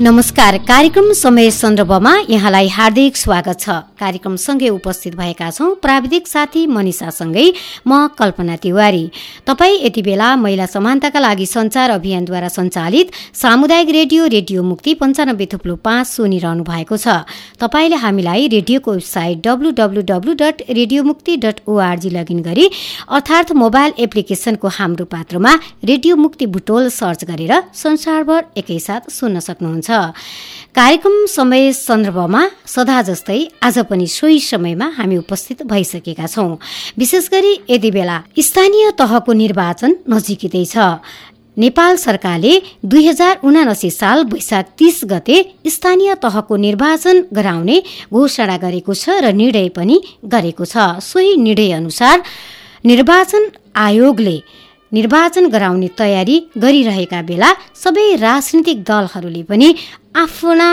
नमस्कार कार्यक्रम समय सन्दर्भमा यहाँलाई हार्दिक स्वागत छ। कार्यक्रमसँगै उपस्थित भएका छौँ प्राविधिक साथी मनिषासँगै म कल्पना तिवारी। तपाईँ यति बेला महिला समानताका लागि सञ्चार अभियानद्वारा सञ्चालित सामुदायिक रेडियो रेडियो मुक्ति पन्चानब्बे थुप्लो पाँच सुनिरहनु भएको छ। तपाईँले हामीलाई रेडियोको website W dot radio Mukti dot ORG login गरी अर्थात् मोबाइल एप्लिकेसनको हाम्रो पात्रमा रेडियो मुक्ति बुटोल सर्च गरेर संसारभर एकैसाथ सुन्न सक्नुहुन्छ। कार्यक्रम समय सन्दर्भमा सदा जस्तै आज पनि सोही समयमा हामी उपस्थित भइसकेका छौँ। विशेष गरी यति बेला स्थानीय तहको निर्वाचन नजिकै छ। नेपाल सरकारले दुई हजार उनासी साल वैशाख तीस गते स्थानीय तहको निर्वाचन गराउने घोषणा गरेको छ र निर्णय पनि गरेको छ। सोही निर्णय अनुसार निर्वाचन आयोगले निर्वाचन गराउने तयारी गरिरहेका बेला सबै राजनीतिक दलहरूले पनि आफ्ना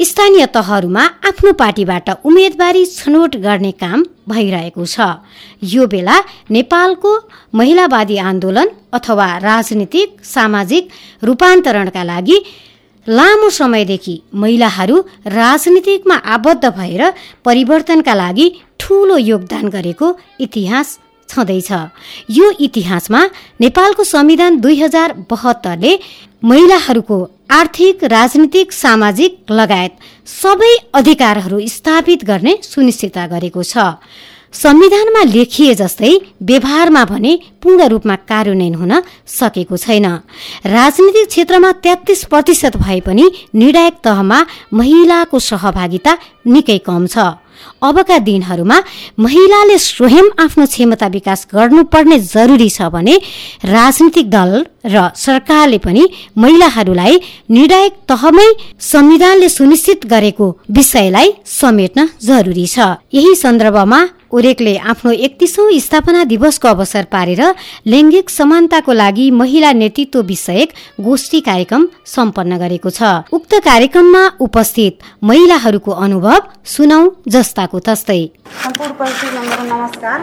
स्थानीय तहहरूमा आफ्नो पार्टीबाट उम्मेदवारी छनौट गर्ने काम भइरहेको छ। यो बेला नेपालको महिलावादी आन्दोलन अथवा राजनीतिक सामाजिक रूपान्तरणका लागि लामो समयदेखि महिलाहरू राजनीतिकमा आबद्ध भएर परिवर्तनका लागि ठुलो योगदान गरेको इतिहास छँदैछ। यो इतिहासमा नेपालको संविधान दुई हजार बहत्तरले महिलाहरूको आर्थिक राजनीतिक सामाजिक लगायत सबै अधिकारहरू स्थापित गर्ने सुनिश्चितता गरेको छ। संविधानमा लेखिए जस्तै व्यवहारमा भने पूर्ण रूपमा कार्यान्वयन हुन सकेको छैन। राजनीतिक क्षेत्रमा तेत्तिस प्रतिशत भए पनि निर्णायक तहमा महिलाको सहभागिता निकै कम छ। अबका दिनहरूमा महिलाले स्वयं आफ्नो क्षमता विकास गर्नुपर्ने जरुरी छ भने राजनीतिक दल र सरकारले पनि महिलाहरूलाई निर्णायक तहमै संविधानले सुनिश्चित गरेको विषयलाई समेट्न जरुरी छ। यही सन्दर्भमा ओरेकले आफ्नो एकतिसौँ स्थापना दिवसको अवसर पारेर लैङ्गिक समानताको लागि महिला नेतृत्व विषयक गोष्ठी कार्यक्रम सम्पन्न गरेको छ। उक्त कार्यक्रममा उपस्थित महिलाहरूको अनुभव सुनौ जस्ताको तस्तै। नमस्कार।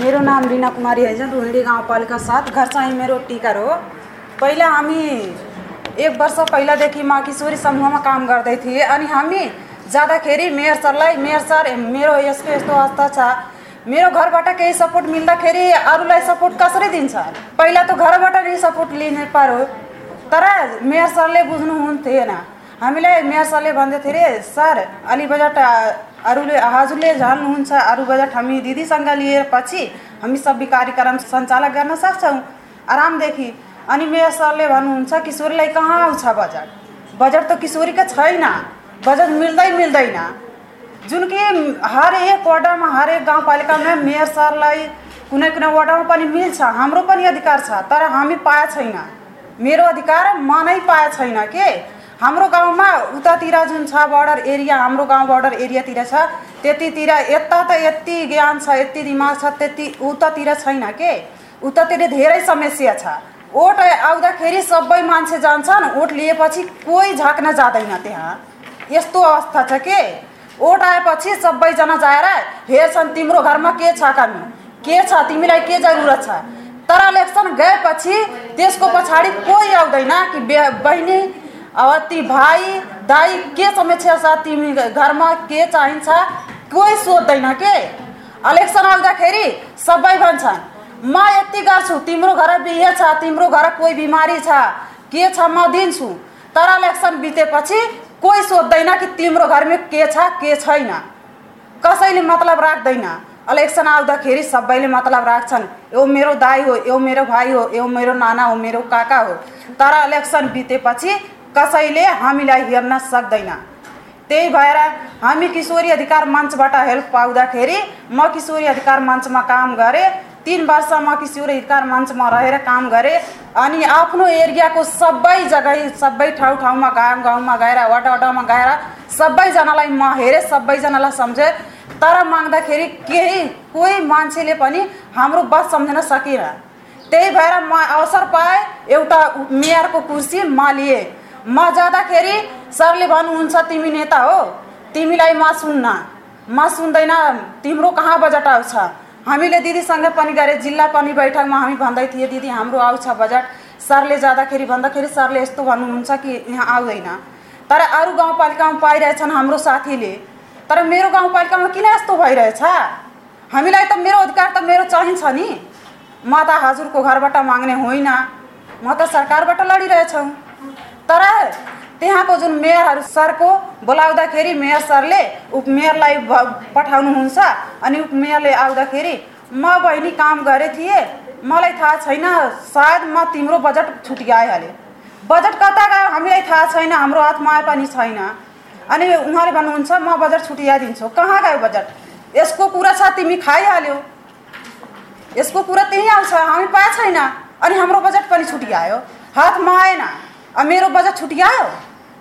मेरो नाम रिना कुमारी हैजन रोहिणी गाउँपालिका साथ घर चाहिँ मेरो टिकर हो। पहिला हामी एक वर्ष पहिलादेखि म किशोरी समूहमा काम गर्दै थिएँ अनि हामी जाँदाखेरि मेयर सरलाई मेयर सर मेरो यस्तो यस्तो अवस्था छ। मेरो घरबाट केही सपोर्ट मिल्दाखेरि अरूलाई सपोर्ट कसरी दिन्छ? पहिला त घरबाट नै सपोर्ट लिने पर्यो तर मेयर सरले बुझ्नुहुन्थेन हामीलाई मेयर सरले भन्दै अरे सर अलि बजेट अरूले हजुरले जान्नुहुन्छ अरू बजेट हामी दिदीसँग लिएर पछि हामी सबै कार्यक्रम सञ्चालन गर्न सक्छौँ। आरामदेखि अनि मेयर सरले भन्नुहुन्छ किशोरीलाई कहाँ आउँछ बजेट? बजेट त किशोरीको छैन। बजेट मिल्दै मिल्दैन। जुन कि हरेक वार्डमा हरेक गाउँपालिकामा मेयर सरलाई कुनै कुनै वार्डमा पनि मिल्छ हाम्रो पनि अधिकार छ तर हामी पाए छैन। मेरो अधिकार म नै पाए छैन के? हाम्रो गाउँमा उतातिर जुन छ बोर्डर एरिया हाम्रो गाउँ बोर्डर एरियातिर छ त्यतितिर यता त यति ज्ञान छ यति दिमाग छ त्यति उतातिर छैन के? उतातिर धेरै समस्या छ। ओट आउँदाखेरि सबै मान्छे जान्छन् ओट लिएपछि कोही झाक्न जाँदैन त्यहाँ। यस्तो अवस्था छ के? ओट आएपछि सबैजना जाएर हेर्छन् तिम्रो घरमा के छ कमी? के छ? तिमीलाई के जरुरत छ? तर इलेक्सन गएपछि त्यसको पछाडि कोही आउँदैन कि बहिनी अब ती भाइ दाई के समस्या छ तिमी घरमा के चाहिन्छ? कोही सोध्दैन के? इलेक्सन आउँदाखेरि सबै भन्छन् म यति गर्छु तिम्रो घर बिहे छ तिम्रो घर कोही बिमारी छ के छ म दिन्छु? तर इलेक्सन बितेपछि कोही सोध्दैन कि तिम्रो घरमा के छ के छैन। कसैले मतलब राख्दैन। इलेक्सन आउँदाखेरि सबैले मतलब राख्छन्। यो मेरो दाई हो यो मेरो भाइ हो यो मेरो नाना हो मेरो काका हो। तर इलेक्सन बितेपछि कसैले हामीलाई हेर्न सक्दैन। त्यही भएर हामी किशोरी अधिकार मञ्चबाट हेल्प पाउँदाखेरि म किशोरी अधिकार मञ्चमा काम गरेँ। तिन वर्ष म किशोरी अधिकार मञ्चमा रहेर काम गरेँ अनि आफ्नो एरियाको सबै जग्गा सबै ठाउँ ठाउँमा गाउँ गाउँमा गएर वडा वडामा गएर सबैजनालाई म हेरेँ सबैजनालाई सम्झेँ। तर माग्दाखेरि केही कोही मान्छेले पनि हाम्रो बस सम्झन सकिन। त्यही भएर म अवसर पाएँ एउटा मेयरको कुर्सी म लिएँ। म जाँदाखेरि सरले भन्नुहुन्छ तिमी नेता हो तिमीलाई म सुन्न। म सुन्दैन तिम्रो कहाँ बजेट आउँछ? हामीले दिदीसँग पनि गरे जिल्ला पनि बैठकमा हामी भन्दै थियौँ दिदी हाम्रो आउँछ बजेट। सरले जाँदाखेरि भन्दाखेरि सरले यस्तो भन्नुहुन्छ कि यहाँ आउँदैन। तर अरू गाउँपालिकामा पाइरहेछन् हाम्रो साथीले। तर मेरो गाउँपालिकामा किन यस्तो भइरहेछ? हामीलाई त मेरो अधिकार त मेरो चाहिन्छ नि। म त हजुरको घरबाट माग्ने होइन। म त सरकारबाट लडिरहेछौँ। तर त्यहाँको जुन मेयरहरू सरको बोलाउँदाखेरि मेयर सरले उपमेयरलाई पठाउनुहुन्छ अनि उपमेयरले आउँदाखेरि म बहिनी काम गरे थिएँ मलाई थाहा छैन सायद म तिम्रो बजेट छुट्याइहालेँ। बजेट कता गयो हामीलाई थाहा छैन हाम्रो हातमा आए पनि छैन। अनि उहाँले भन्नुहुन्छ म बजेट छुट्याइदिन्छु। कहाँ गयो बजेट? यसको कुरा छ तिमी खाइहाल्यौ। यसको कुरा त्यहीँ आउँछ हामी पाएको छैन। अनि हाम्रो बजेट पनि छुट्यायो। हातमा आएन। मेरो बजेट छुट्यायो?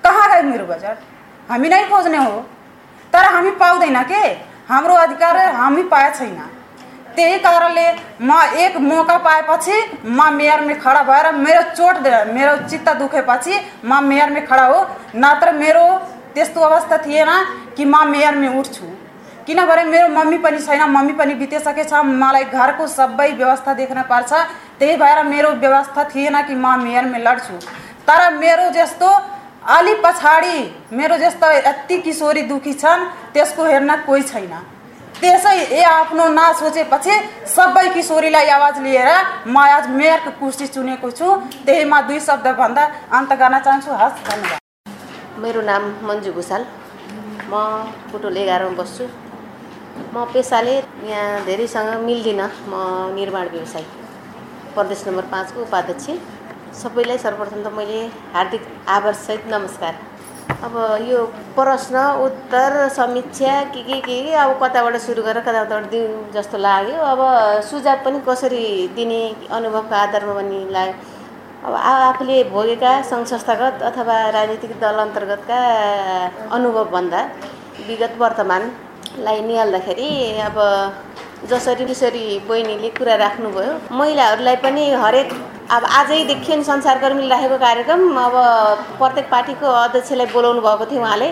कहाँ गयो मेरो बजेट? हामी नै खोज्ने हो। तर हामी पाउँदैन के? हाम्रो अधिकार हामी पाए छैन त्यही कारणले म एक मौका पाएपछि म मेयरमा खडा भएर मेरो चोट मेरो चित्त दुखेपछि म मेयरमा खडा हो। नत्र मेरो त्यस्तो अवस्था थिएन कि म मेयरमा उठ्छु किनभने मेरो मम्मी पनि छैन मम्मी पनि बितिसकेछ मलाई घरको सबै व्यवस्था देख्न पर्छ। त्यही भएर मेरो व्यवस्था थिएन कि म मेयरमा लड्छु। तर मेरो जस्तो अलि पछाडि मेरो जस्तो यति किशोरी दुखी छन् त्यसको हेर्न कोही छैन। त्यसै ए आफ्नो नसोचेपछि सबै किशोरीलाई आवाज लिएर म आज मेयरको कुर्सी चुनेको छु। त्यहीमा दुई शब्द भन्दा अन्त गर्न चाहन्छु हस् धन्यवाद। मेरो नाम मन्जु भूषाल। म पुटोल एघारमा बस्छु। म पेसाले यहाँ धेरैसँग मिल्दिनँ। म निर्माण व्यवसाय। प्रदेश नम्बर पाँचको उपाध्यक्ष। सबैलाई सर्वप्रथम त मैले हार्दिक आभारसहित नमस्कार। अब यो प्रश्न उत्तर समीक्षा के के के अब कताबाट सुरु गरेर कताबाट दिउँ जस्तो लाग्यो। अब सुझाव पनि कसरी दिने अनुभवको आधारमा पनि लाग्यो। अब आफूले भोगेका सङ्घ संस्थागत अथवा राजनीतिक दल अन्तर्गतका अनुभवभन्दा विगत वर्तमानलाई निहाल्दाखेरि अब जसरी किशोरी बहिनीले कुरा राख्नुभयो महिलाहरूलाई पनि हरेक अब आजैदेखि संसारकर्मी राखेको कार्यक्रम अब प्रत्येक पार्टीको अध्यक्षलाई बोलाउनु भएको थियो उहाँले।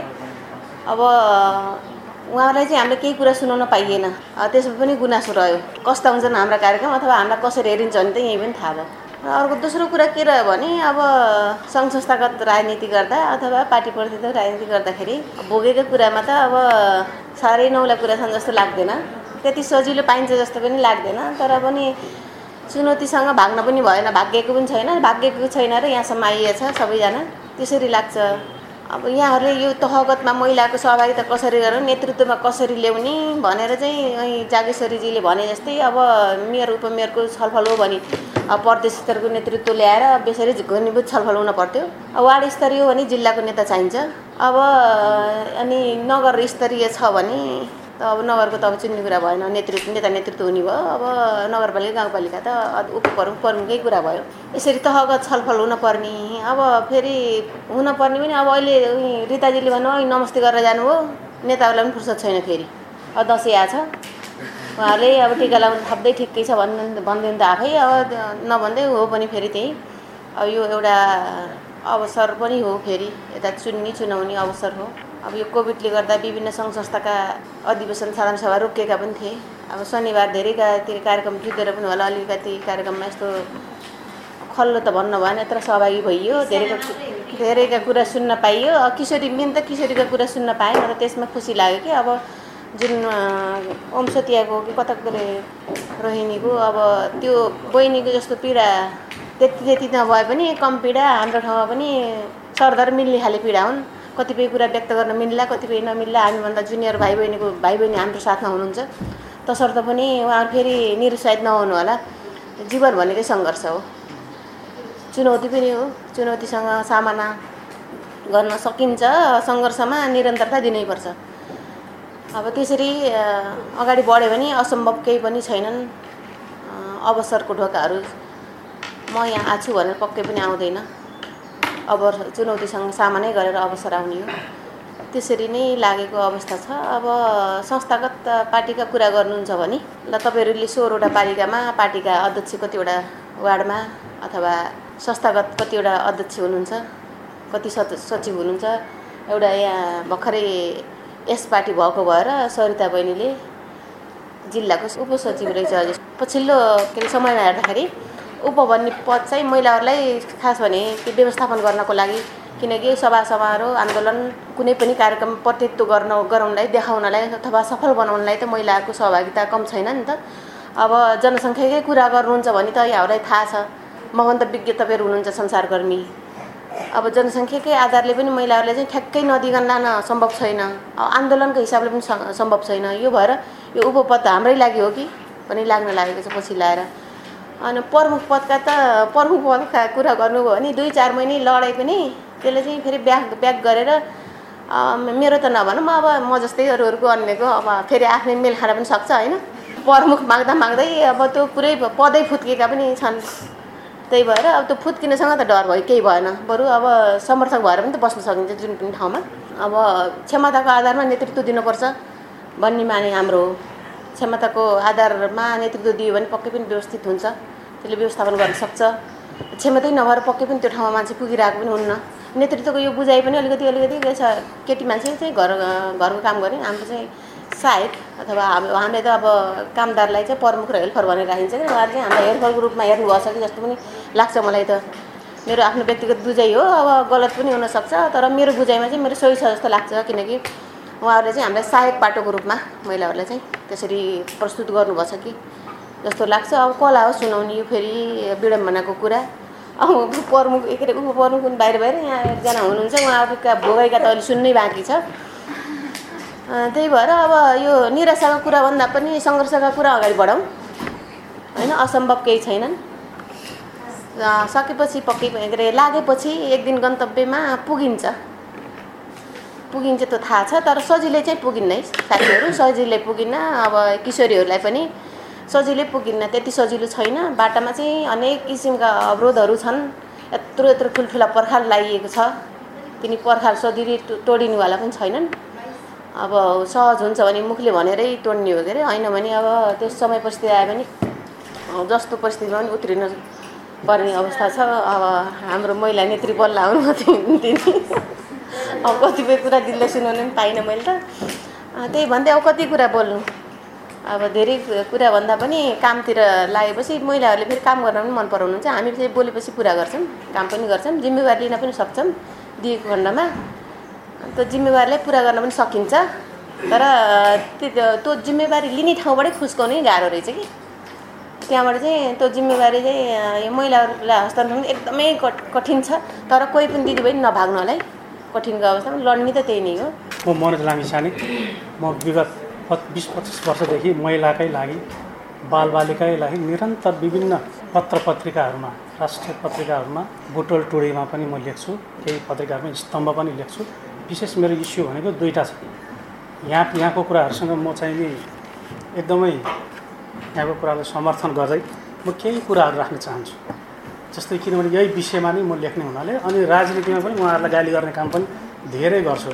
अब उहाँलाई चाहिँ हामीले केही कुरा सुनाउन पाइएन। त्यसमा पनि गुनासो रह्यो। कस्ता हुन्छन् हाम्रा कार्यक्रम अथवा हामीलाई कसरी हेरिन्छ भने त यहीँ पनि थाहा भयो। र अर्को दोस्रो कुरा के रह्यो भने अब सङ्घ संस्थागत राजनीति गर्दा अथवा पार्टी प्रतिनिधित्व राजनीति गर्दाखेरि भोगेको कुरामा त अब साह्रै नौला कुरा छन् जस्तो लाग्दैन। त्यति सजिलो पाइन्छ जस्तो पनि लाग्दैन। तर पनि चुनौतीसँग भाग्न पनि भएन भाग्यको पनि छैन भाग्यको छैन र यहाँसम्म आइएछ सबैजना। त्यसरी लाग्छ। अब यहाँहरूले यो तहगतमा महिलाको सहभागिता कसरी गरौँ नेतृत्वमा कसरी ल्याउने भनेर चाहिँ जागेश्वरीजीले भने जस्तै अब मेयर उपमेयरको छलफल हो भने अब प्रदेश स्तरको नेतृत्व ल्याएर बेसरी घनीभूत छलफल हुन पर्थ्यो। वार्ड स्तरीय हो भने जिल्लाको नेता चाहिन्छ। अब अनि नगर स्तरीय छ भने त अब नगरको त अब चिन्ने कुरा भएन। नेतृत्व नेता नेतृत्व हुने भयो। अब नगरपालिका गाउँपालिका त उपप्रमुख प्रमुखकै कुरा भयो। यसरी तहगत छलफल हुनपर्ने अब फेरि हुनपर्ने पनि अब अहिले रिताजीले भन्नु अहिले नमस्ते गरेर जानुभयो नेताहरूलाई पनि फुर्सद छैन फेरि। अब दसैँ आएछ उहाँहरूले अब टिका लगाउनु थप्दै ठिकै छ भन्नु भनिदिनु त आफै। अब नभन्दै हो पनि फेरि त्यही। अब यो एउटा अवसर पनि हो फेरि। यता चुन्ने चुनाउने अवसर हो। अब यो कोभिडले गर्दा विभिन्न सङ्घ संस्थाका अधिवेशन साधारण सभा रोकिएका पनि थिए। अब शनिबार धेरैका धेरै कार्यक्रम जुधेर पनि होला। अलिकति कार्यक्रममा यस्तो खल्लो त भन्नु भएन यत्र सहभागी भइयो। धेरैका धेरैका कुरा सुन्न पाइयो। किशोरी मेन त किशोरीका कुरा सुन्न पाएँ म त त्यसमा खुसी लाग्यो कि अब जुन ओम सतियाको कि कता रोहिणीको अब त्यो बहिनीको जस्तो पीडा त्यति त्यति नभए पनि कम पीडा हाम्रो ठाउँमा पनि सरदर मिल्ने खाले पीडा हुन्। कतिपय कुरा व्यक्त गर्न मिल्ला कतिपय नमिल्ला। हामीभन्दा जुनियर भाइ बहिनीको भाइ बहिनी हाम्रो साथमा हुनुहुन्छ। तसर्थ पनि उहाँहरू फेरि निरुत्साहित नहुनु होला। जीवन भनेकै सङ्घर्ष हो। चुनौती पनि हो। चुनौतीसँग सामना गर्न सकिन्छ। सङ्घर्षमा निरन्तरता दिनैपर्छ अब त्यसरी अगाडि बढ्यो भने असम्भव केही पनि छैनन्। अवसरको ढोकाहरू म यहाँ आएको छु भनेर पक्कै पनि आउँदैन। अब चुनौतीसँग सामनै गरेर अवसर आउने हो। त्यसरी नै लागेको अवस्था छ। अब संस्थागत पार्टीका कुरा गर्नुहुन्छ भने ल तपाईँहरूले सोह्रवटा पालिकामा पार्टीका अध्यक्ष कतिवटा वार्डमा अथवा संस्थागत कतिवटा अध्यक्ष हुनुहुन्छ कति सचिव हुनुहुन्छ एउटा यहाँ भर्खरै यस पार्टी भएको भएर सरिता बहिनीले जिल्लाको उपसचिव रहेछ। पछिल्लो के अरे समयमा हेर्दाखेरि उप भन्ने पद चाहिँ महिलाहरूलाई खास भने त्यो व्यवस्थापन गर्नको लागि किनकि सभा समारोह आन्दोलन कुनै पनि कार्यक्रम प्रतित्व गर्न गराउनलाई देखाउनलाई अथवा सफल बनाउनलाई त महिलाहरूको सहभागिता कम छैन नि त। अब जनसङ्ख्याकै कुरा गर्नुहुन्छ भने त यहाँहरूलाई थाहा छ। मगन त विज्ञ तपाईँहरू हुनुहुन्छ संसारकर्मी। अब जनसङ्ख्याकै आधारले पनि महिलाहरूले चाहिँ ठ्याक्कै नदिकन लान सम्भव छैन। आन्दोलनको हिसाबले पनि सम्भव छैन। यो भएर यो उपपद हाम्रै लागि हो कि? पनि लाग्न लागेको छ पछि लाएर। अनि प्रमुख पदका त प्रमुख पदका कुरा गर्नुभयो भने दुई चार महिने लडाइ पनि त्यसले चाहिँ फेरि ब्याक ब्याक गरेर मेरो त नभनौँ अब म जस्तै अरू अरूको अन्यको अब फेरि आफ्नै मेल खान पनि सक्छ होइन? प्रमुख माग्दा माग्दै अब त्यो पुरै पदै फुत्किएका पनि छन्। त्यही भएर अब त्यो फुत्किनेसँग त डर भयो केही भएन। बरु अब समर्थक भएर पनि त बस्न सकिन्छ जुन पनि ठाउँमा। अब क्षमताको आधारमा नेतृत्व दिनुपर्छ भन्ने माने हाम्रो हो। क्षमताको आधारमा नेतृत्व दियो भने पक्कै पनि व्यवस्थित हुन्छ। त्यसले व्यवस्थापन गर्न सक्छ। क्षमतै नभएर पक्कै पनि त्यो ठाउँमा मान्छे पुगिरहेको पनि हुन्न। नेतृत्वको यो बुझाइ पनि अलिकति अलिकति के छ केटी मान्छे चाहिँ घर घरको काम गर्ने। हाम्रो चाहिँ सहायक अथवा हामीले त अब कामदारलाई चाहिँ प्रमुख र हेल्पर भनेर राखिन्छ कि? उहाँहरू चाहिँ हामीलाई हेल्परको रूपमा हेर्नुभएको छ कि जस्तो पनि लाग्छ मलाई त। मेरो आफ्नो व्यक्तिगत बुझाइ हो। अब गलत पनि हुनसक्छ। तर मेरो बुझाइमा चाहिँ मेरो सही छ जस्तो लाग्छ। किनकि उहाँहरूले चाहिँ हामीलाई सहायक पाटोको रूपमा महिलाहरूलाई चाहिँ त्यसरी प्रस्तुत गर्नुभएको छ कि जस्तो लाग्छ। अब कला हो सुनाउने यो फेरि विडम्बनाको कुरा। अब प्रमुख के अरे उप प्रमुख पनि बाहिर बाहिर यहाँ एकजना हुनुहुन्छ उहाँहरूका भोगाइका त अहिले सुन्नै बाँकी छ। त्यही भएर अब यो निराशाको कुरा भन्दा पनि सङ्घर्षका कुरा अगाडि बढाउँ। होइन असम्भव केही छैनन्। सकेपछि पक्कै के अरे लागेपछि एक दिन गन्तव्यमा पुगिन्छ। पुगिन्छ त थाहा छ तर सजिलै चाहिँ पुगिन्न है साथीहरू। सजिलै पुगिन्न। अब किशोरीहरूलाई पनि सजिलै पुगिन्न त्यति सजिलो छैन। बाटामा चाहिँ अनेक किसिमका अवरोधहरू छन्। यत्रो यत्रो ठुल्ठुला पर्खाल लगाइएको छ। तिनी पर्खाल सजिलै तोडिनुवाला पनि छैनन्। अब सहज हुन्छ भने मुखले भनेरै तोड्ने हो के अरे? होइन भने अब त्यो समय परिस्थिति आयो भने जस्तो परिस्थितिमा पनि उत्रिन पर्ने अवस्था छ। अब हाम्रो महिला नेत्री बल्ल आउनु तिनी। अब कतिपय कुरा दिलले सुनाउनु पनि पाइनँ मैले त। त्यही भन्दै अब कति कुरा बोल्नु? अब धेरै कुरा भन्दा पनि कामतिर लागेपछि महिलाहरूले फेरि काम गर्न पनि मन पराउनुहुन्छ। हामी चाहिँ बोलेपछि पुरा गर्छौँ काम पनि गर्छौँ जिम्मेवारी लिन पनि सक्छौँ दिएको खण्डमा। त्यो जिम्मेवारीलाई पुरा गर्न पनि सकिन्छ। तर त्यो जिम्मेवारी लिने ठाउँबाटै खुस्काउनै गाह्रो रहेछ कि। त्यहाँबाट चाहिँ त्यो जिम्मेवारी चाहिँ महिलाहरूलाई हस्तान्तरण एकदमै कठिन छ। तर कोही पनि दिदीबहिनी नभाग्नु होला है। कठिनको अवस्थामा लड्ने त त्यही नै हो। म मनोज लामिछाने म विगत बिस पच्चिस वर्षदेखि महिलाकै लागि बालबालिकाकै लागि निरन्तर विभिन्न पत्र पत्रिकाहरूमा राष्ट्रिय पत्रिकाहरूमा बुटोल टोडीमा पनि म लेख्छु केही पत्रिकाहरूमा स्तम्भ पनि लेख्छु। विशेष मेरो इस्यु भनेको दुईवटा छ। यहाँ यहाँको कुराहरूसँग म चाहिँ नि एकदमै यहाँको कुरालाई समर्थन गर्दै म केही कुराहरू राख्न चाहन्छु। जस्तै किनभने यही विषयमा नै म लेख्ने हुनाले अनि राजनीतिमा पनि उहाँहरूलाई गाली गर्ने काम पनि धेरै गर्छु।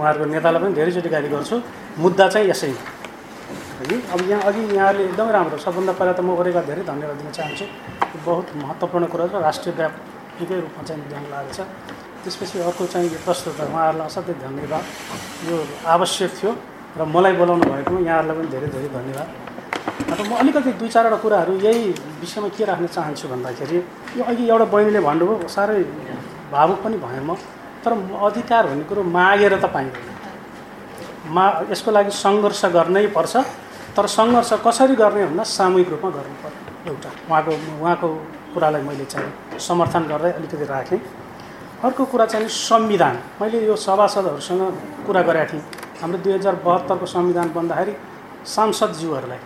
उहाँहरूको नेतालाई पनि धेरैचोटि गाली गर्छु। मुद्दा चाहिँ यसै है। अब यहाँ अघि यहाँहरूले एकदमै राम्रो सबभन्दा पहिला त म गरेका धेरै धन्यवाद दिन चाहन्छु। बहुत महत्त्वपूर्ण कुरा छ राष्ट्रिय व्यापीकै रूपमा चाहिँ ध्यान लागेको छ। त्यसपछि अर्को चाहिँ यो प्रस्तुत उहाँहरूलाई असाध्यै धन्यवाद। यो आवश्यक थियो र मलाई बोलाउनु भएकोमा यहाँहरूलाई पनि धेरै धेरै धन्यवाद। र म अलिकति दुई चारवटा कुराहरू यही विषयमा के राख्न चाहन्छु भन्दाखेरि यो अघि एउटा बहिनीले भन्नुभयो साह्रै भावुक पनि भएँ म तर अधिकार भन्ने कुरो मागेर त पाइँदैन मा यसको लागि सङ्घर्ष गर्नै पर्छ तर सङ्घर्ष कसरी गर्ने भन्दा सामूहिक रूपमा गर्नु पर्यो एउटा उहाँको उहाँको कुरालाई मैले चाहिँ समर्थन गर्दै अलिकति राखेँ। अर्को कुरा चाहिँ संविधान। मैले यो सभासदहरूसँग कुरा गरेका थिएँ। हाम्रो दुई हजार बहत्तरको संविधान बन्दाखेरि सांसदज्यूहरूलाई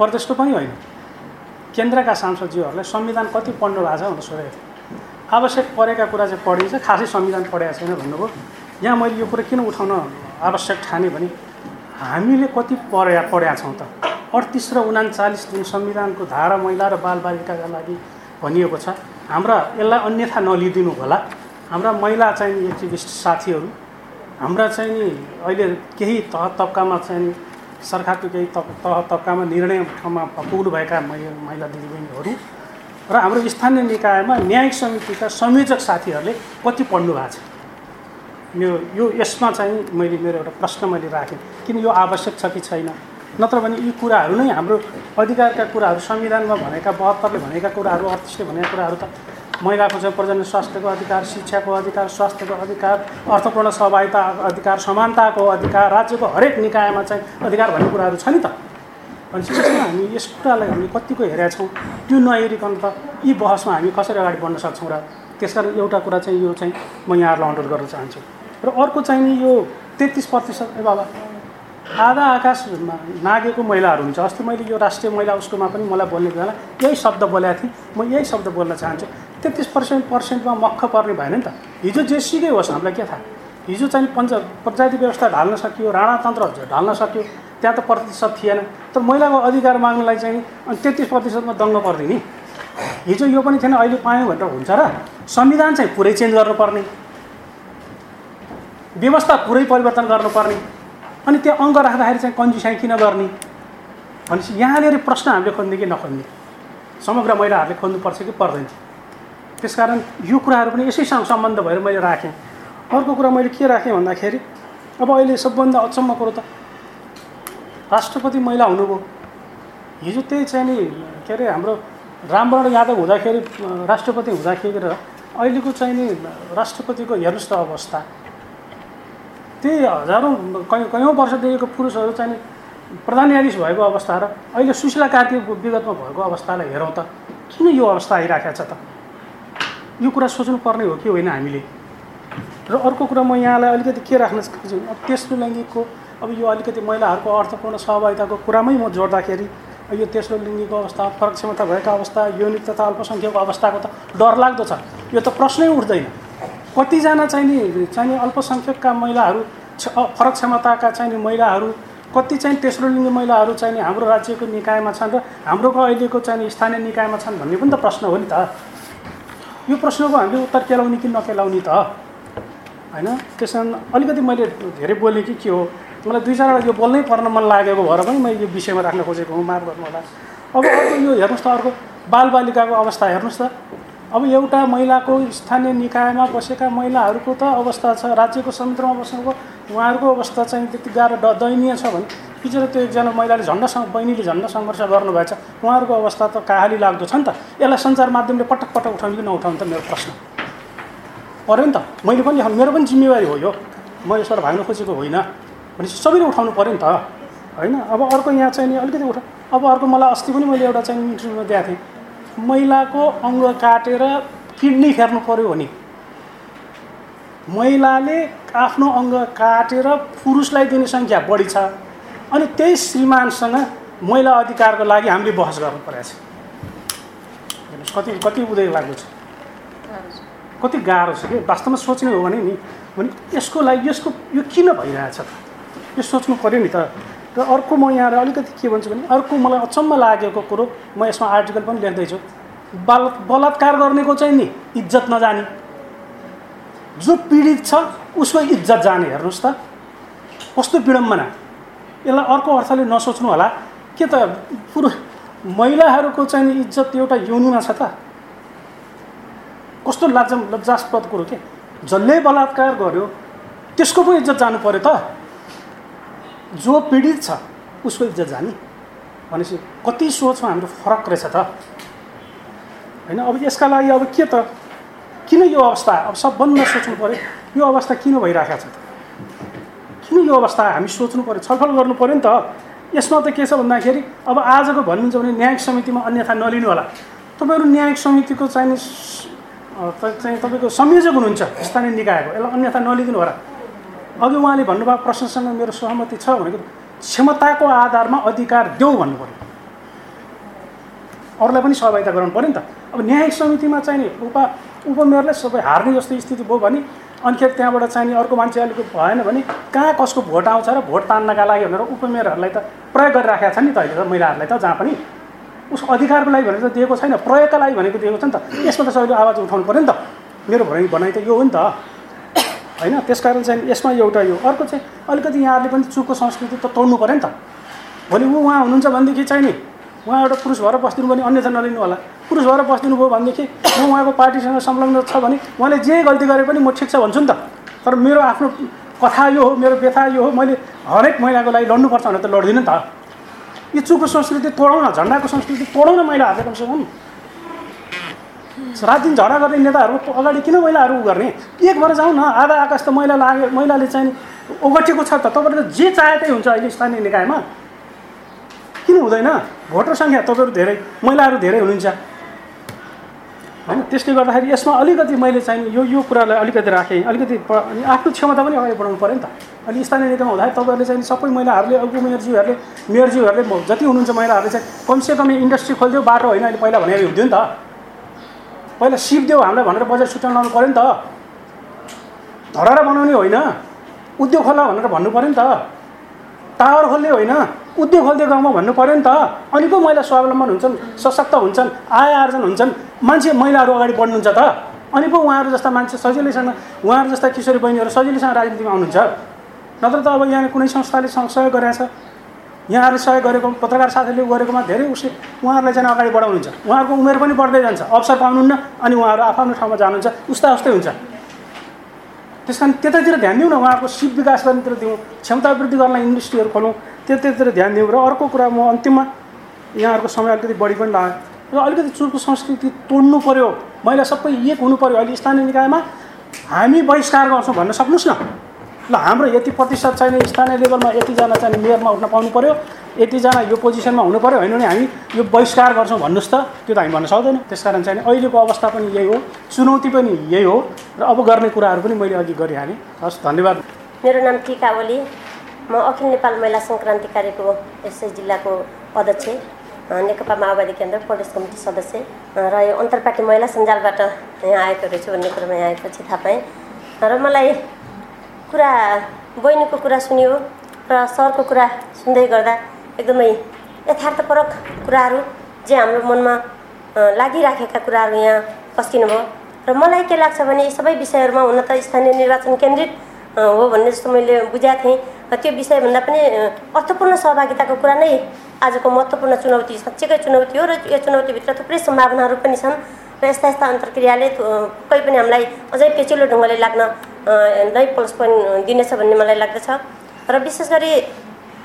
प्रदेशको पनि होइन। केन्द्रका सांसदज्यूहरूलाई संविधान कति पढ्नु भएको छ भनेर सोधेको थिएँ। आवश्यक परेका कुरा चाहिँ पढिन्छ खासै संविधान पढेको छैन भन्नुभयो। यहाँ मैले यो कुरा किन उठाउन आवश्यक ठाने भने हामीले कति पढ्या पढ्या छौँ त। अडतिस र उनाचालिस जुन संविधानको धारा महिला र बालबालिकाका लागि भनिएको छ। हाम्रा यसलाई अन्यथा नलिदिनु होला। हाम्रा महिला चाहिँ एक्टिभिस्ट साथीहरू। हाम्रा चाहिँ नि अहिले केही तह तब्कामा चाहिँ सरकारको केही तह तब्कामा निर्णय ठाउँमा पुग्नुभएका महिला दिदीबहिनीहरू र हाम्रो स्थानीय निकायमा न्यायिक समितिका संयोजक साथीहरूले कति पढ्नु भएको छ? यो यो यसमा चाहिँ मैले मेरो एउटा प्रश्न मैले राखेँ। किन यो आवश्यक छ कि छैन? नत्र भने यी कुराहरू नै हाम्रो अधिकारका कुराहरू संविधानमा भनेका बहत्तरले भनेका कुराहरू अडतिसले भनेका कुराहरू त महिलाको चाहिँ प्रजनन स्वास्थ्यको अधिकार शिक्षाको अधिकार स्वास्थ्यको अधिकार अर्थपूर्ण सहभागिता अधिकार समानताको अधिकार राज्यको हरेक निकायमा चाहिँ अधिकार भन्ने कुराहरू छ नि त। भनेपछि यसमा हामी यस कुरालाई हामी कतिको हेरेका छौँ? त्यो नहेरिकन त यी बहसमा हामी कसरी अगाडि बढ्न सक्छौँ र त्यसकारण एउटा कुरा चाहिँ यो चाहिँ म यहाँहरूलाई अनुरोध गर्न चाहन्छु। र अर्को चाहिँ नि यो तेत्तिस प्रतिशत ए बाबा आधा आकाशमा नागेको महिलाहरू हुन्छ। अस्ति मैले यो राष्ट्रिय महिला उसकोमा पनि मलाई बोल्ने बेला यही शब्द बोलेको थिएँ। म यही शब्द बोल्न चाहन्छु। तेत्तिस पर्सेन्ट पर्सेन्टमा मक्ख पर्ने भएन नि त। हिजो जे सिकै होस् हामीलाई के थाहा? हिजो चाहिँ पञ्च पञ्चायती व्यवस्था ढाल्न सकियो राणातन्त्र ढाल्न सक्यो। त्यहाँ त प्रतिशत थिएन। तर महिलाको अधिकार माग्नलाई चाहिँ अनि तेत्तिस प्रतिशतमा दङ्ग पर्दिने हिजो यो पनि थिएन अहिले पायौँ भनेर हुन्छ र। संविधान चाहिँ पुरै चेन्ज गर्नुपर्ने। व्यवस्था पुरै परिवर्तन गर्नुपर्ने। अनि त्यो अङ्क राख्दाखेरि चाहिँ कन्जुसाइ किन गर्ने? भनेपछि यहाँनिर प्रश्न हामीले खोज्ने कि नखोज्ने? समग्र महिलाहरूले खोज्नुपर्छ कि पर्दैन? त्यसकारण यो कुराहरू पनि यसैसँग सम्बन्ध भएर मैले राखेँ। अर्को कुरा मैले के राखेँ भन्दाखेरि अब अहिले सबभन्दा अचम्म कुरो त राष्ट्रपति महिला हुनुभयो। हिजो त्यही चाहिँ नि के अरे हाम्रो रामवरण यादव हुँदाखेरि राष्ट्रपति हुँदाखेरि र अहिलेको चाहिँ नि राष्ट्रपतिको हेर्नुहोस् त अवस्था। त्यही हजारौँ कयौँ कयौँ वर्षदेखिको पुरुषहरू चाहिँ प्रधान न्यायाधीश भएको अवस्था र अहिले सुशीला कार्की विगतमा भएको अवस्थालाई हेरौँ त किन यो अवस्था आइराखेको छ त? यो कुरा सोच्नुपर्ने हो कि होइन हामीले? र अर्को कुरा म यहाँलाई अलिकति के राख्न चाहन्छु अब तेस्रो लैङ्गिकको अब यो अलिकति महिलाहरूको अर्थपूर्ण सहभागिताको कुरामै म जोड्दाखेरि यो तेस्रो लिङ्गीको अवस्था फरक क्षमता भएका अवस्था यौनिक तथा अल्पसङ्ख्यकको अवस्थाको त डरलाग्दो छ। यो त प्रश्नै उठ्दैन। कतिजना चाहिँ नि चाहिँ नि अल्पसङ्ख्यकका महिलाहरू फरक क्षमताका चाहिँ नि महिलाहरू कति चाहिँ तेस्रो लिङ्गी महिलाहरू नि हाम्रो राज्यको निकायमा छन् र हाम्रोको अहिलेको चाहिँ स्थानीय निकायमा छन् भन्ने पनि त प्रश्न हो नि त। यो प्रश्नको हामीले उत्तर केलाउने कि नकेलाउने त? होइन? त्यस कारण अलिकति मैले धेरै बोलेँ कि के हो? मलाई दुई चारवटा यो बोल्नै पर्न मन लागेको भएर पनि मैले यो विषयमा राख्न खोजेको हुँ माफ गर्नु होला अब अर्को यो हेर्नुहोस् त अर्को बालबालिकाको अवस्था हेर्नुहोस् त। अब एउटा महिलाको स्थानीय निकायमा बसेका महिलाहरूको त अवस्था छ राज्यको संयन्त्रमा बसेको उहाँहरूको अवस्था चाहिँ त्यति गाह्रो द दयनीय छ भने हिजो त्यो एकजना महिलाले झन्डासँग बहिनीले झन्डा सङ्घर्ष गर्नुभएछ उहाँहरूको अवस्था त काहाली लाग्दो छ नि त। यसलाई सञ्चार माध्यमले पटक पटक उठाउने कि नउठाउने त मेरो प्रश्न। पऱ्यो नि त। मैले पनि मेरो पनि जिम्मेवारी हो यो। म यसबाट भाग्न खोजेको होइन। भनेपछि सबैले उठाउनु पऱ्यो नि त। होइन? अब अर्को यहाँ चाहिँ नि अलिकति उठा। अब अर्को मलाई अस्ति पनि मैले एउटा चाहिँ इन्टरभ्यूमा दिएको थिएँ। महिलाको अङ्ग काटेर किडनी फेर्नु पऱ्यो भने महिलाले आफ्नो अङ्ग काटेर पुरुषलाई दिने सङ्ख्या बढी छ अनि त्यही श्रीमानसँग महिला अधिकारको लागि हामीले बहस गर्नु परेको छ। हेर्नुहोस् कति कति उदय लाग्दो छ। कति गाह्रो छ कि? वास्तवमा सोच्ने हो भने नि भने यसको लागि यसको यो किन भइरहेछ यो सोच्नु पऱ्यो नि त। र अर्को म यहाँ अलिकति के भन्छु भने अर्को मलाई अचम्म लागेको कुरो म यसमा आर्टिकल पनि लेख्दैछु। बल बलात्कार गर्नेको चाहिँ नि इज्जत नजाने। जो पीडित छ उसको इज्जत जाने हेर्नुहोस् त। कस्तो विडम्बना। यसलाई अर्को अर्थले नसोच्नु होला। के त पुरो महिलाहरूको चाहिँ नि इज्जत एउटा योनिमा छ त। कस्तो लाज लज्जास्पद कुरो के? जसले बलात्कार गर्यो त्यसको पो इज्जत जानु पऱ्यो त। जो पीडित छ उसको इज्जत जाने। भनेपछि कति सोचमा हाम्रो फरक रहेछ त? होइन अब यसका लागि अब के त? किन यो अवस्था? अब सबभन्दा सोच्नु पऱ्यो। यो अवस्था किन भइरहेको छ किन यो अवस्था हामी सोच्नु पऱ्यो? छलफल गर्नु पऱ्यो नि त। यसमा त के छ भन्दाखेरि अब आजको भन्नुहुन्छ भने न्यायिक समितिमा अन्यथा नलिनु होला। तपाईँहरू न्यायिक समितिको चाहिँ चाहिँ तपाईँको संयोजक हुनुहुन्छ। स्थानीय निकायको। यसलाई अन्यथा नलिदिनु होला। अघि उहाँले भन्नुभएको प्रश्नसँग मेरो सहमति छ भनेको क्षमताको आधारमा अधिकार देऊ भन्नु पऱ्यो अरूलाई पनि सहभागिता गराउनु पऱ्यो नि त। अब न्यायिक समितिमा चाहिँ नि उपा उपमेयरले सबै हार्ने जस्तो स्थिति भयो भने अनिखेर त्यहाँबाट चाहिँ नि अर्को मान्छे अलिक भएन भने कहाँ कसको भोट आउँछ र भोट तान्नका लागि भनेर उपमेयरहरूलाई त प्रयोग गरिराखेका छन् नि त अहिले त महिलाहरूलाई त जहाँ पनि उसको अधिकारको लागि भनेर त दिएको छैन प्रयोगका लागि भनेको दिएको छ नि त। यसमा त सबैले आवाज उठाउनु पऱ्यो नि त। मेरो भनाइ भनाइ त यो हो नि त। होइन त्यसकारण चाहिँ यसमा एउटा यो अर्को चाहिँ अलिकति यहाँहरूले पनि चुकको संस्कृति त तोड्नु पऱ्यो नि त। भोलि ऊ उहाँ हुनुहुन्छ भनेदेखि चाहिँ नि उहाँ एउटा पुरुष भएर बस्दिनु भने अन्यथा नलिनु होला। पुरुष भएर बस्दिनु भयो भनेदेखि म उहाँको पार्टीसँग संलग्न छ भने उहाँले जे गल्ती गरे पनि म ठिक छ भन्छु नि त। तर मेरो आफ्नो कथा यो हो मेरो व्यथा यो हो मैले हरेक महिलाको लागि लड्नुपर्छ भनेर त लड्दिनँ नि त। यो चुको संस्कृति तोडौँ न झन्डाको संस्कृति तोडौँ न महिलाहरूले कमसे कम रात दिन झगडा गर्ने नेताहरू अगाडि किन महिलाहरू गर्ने? एक भएर जाउँ न। आधा आकाश त महिला लाग्यो। महिलाले चाहिँ ओगटेको छ त। तपाईँहरूले जे चाहे त्यही हुन्छ अहिले स्थानीय निकायमा। किन हुँदैन? भोटर सङ्ख्या तपाईँहरू धेरै महिलाहरू धेरै हुनुहुन्छ। होइन? त्यसले गर्दाखेरि यसमा अलिकति मैले चाहिँ यो यो कुरालाई अलिकति राखेँ। अलिकति अनि आफ्नो क्षमता पनि अगाडि बढाउनु पऱ्यो नि त। अहिले स्थानीय निकायमा हुँदाखेरि तपाईँहरूले चाहिँ सबै महिलाहरूले उपमेयरज्यूहरूले मेयरज्यूहरूले जति हुनुहुन्छ महिलाहरूले चाहिँ कमसेकम इन्डस्ट्री खोलिदियो बाटो होइन। अहिले पहिला भनेर हुन्थ्यो नि त। पहिला सिप देऊ हामीलाई भनेर बजेट छुट्याउनु पऱ्यो नि त। धरहरा बनाउने होइन। उद्योग खोला भनेर भन्नु पऱ्यो नि त। टावर खोल्ने होइन। उद्योग खोल्दै गाउँमा भन्नु पऱ्यो नि त। अनि पो महिला स्वावलम्बन हुन्छन् सशक्त हुन्छन् आय आर्जन हुन्छन्। मान्छे महिलाहरू अगाडि बढ्नुहुन्छ त। अनि पो उहाँहरू जस्ता मान्छे सजिलैसँग उहाँहरू जस्ता किशोरी बहिनीहरू सजिलैसँग राजनीतिमा आउनुहुन्छ। नत्र त अब यहाँ कुनै संस्थाले सहयोग गरेको छ यहाँहरूले सहयोग गरेको पत्रकार साथीले गरेकोमा धेरै उसले उहाँहरूलाई चाहिँ अगाडि बढाउनुहुन्छ। उहाँहरूको उमेर पनि बढ्दै जान्छ अवसर पाउनुहुन्न अनि उहाँहरू आफ्नो ठाउँमा जानुहुन्छ उस्ता उस्तै हुन्छ। त्यस कारण त्यतातिर ध्यान दिउँ न उहाँहरूको सिप विकास गर्नेतिर दिउँ क्षमता वृद्धि गर्न इन्डस्ट्रीहरू खोलौँ त्यतातिर ध्यान दिउँ र अर्को कुरा म अन्तिममा यहाँहरूको समय अलिकति बढी पनि लाग्यो। र अलिकति चुरको संस्कृति तोड्नु पऱ्यो महिला सबै एक हुनु पऱ्यो अहिले स्थानीय निकायमा हामी बहिष्कार गर्छौँ भन्न सक्नुहोस् न। ल हाम्रो यति प्रतिशत छैन स्थानीय लेभलमा यतिजना चाहिँ मेयरमा उठ्न पाउनु पऱ्यो यतिजना यो पोजिसनमा हुनु पऱ्यो होइन भने हामी यो बहिष्कार गर्छौँ भन्नुहोस् त। त्यो त हामी भन्न सक्दैनौँ। त्यस कारण चाहिँ अहिलेको अवस्था पनि यही हो। चुनौती पनि यही हो। र अब गर्ने कुराहरू पनि मैले अघि गरिहालेँ। हस् धन्यवाद। मेरो नाम टिका ओली। म अखिल नेपाल महिला सङ्क्रान्तिकारीको यसै जिल्लाको अध्यक्ष नेकपा माओवादी केन्द्र प्रदेश कमिटी सदस्य र यो अन्तर्पार्टी महिला सञ्जालबाट यहाँ आएको रहेछु भन्ने कुरोमा यहाँ आएपछि थाहा पाएँ। र मलाई कुरा बहिनीको कुरा सुन्यो र सरको कुरा सुन्दै गर्दा एकदमै यथार्थपरक कुराहरू जे हाम्रो मनमा लागिराखेका कुराहरू यहाँ पस्किनु भयो र मलाई के लाग्छ भने यी सबै विषयहरूमा हुन त स्थानीय निर्वाचन केन्द्रित हो भन्ने जस्तो मैले बुझाएको थिएँ। र त्यो विषयभन्दा पनि अर्थपूर्ण सहभागिताको कुरा नै आजको महत्त्वपूर्ण चुनौती साँच्चैकै चुनौती हो र यो चुनौतीभित्र थुप्रै सम्भावनाहरू पनि छन्। र यस्ता यस्ता अन्तर्क्रियाले कोही पनि हामीलाई अझै पेचिलो ढङ्गले लाग्न नै प्लस पोइन्ट दिनेछ भन्ने मलाई लाग्दछ। र विशेष गरी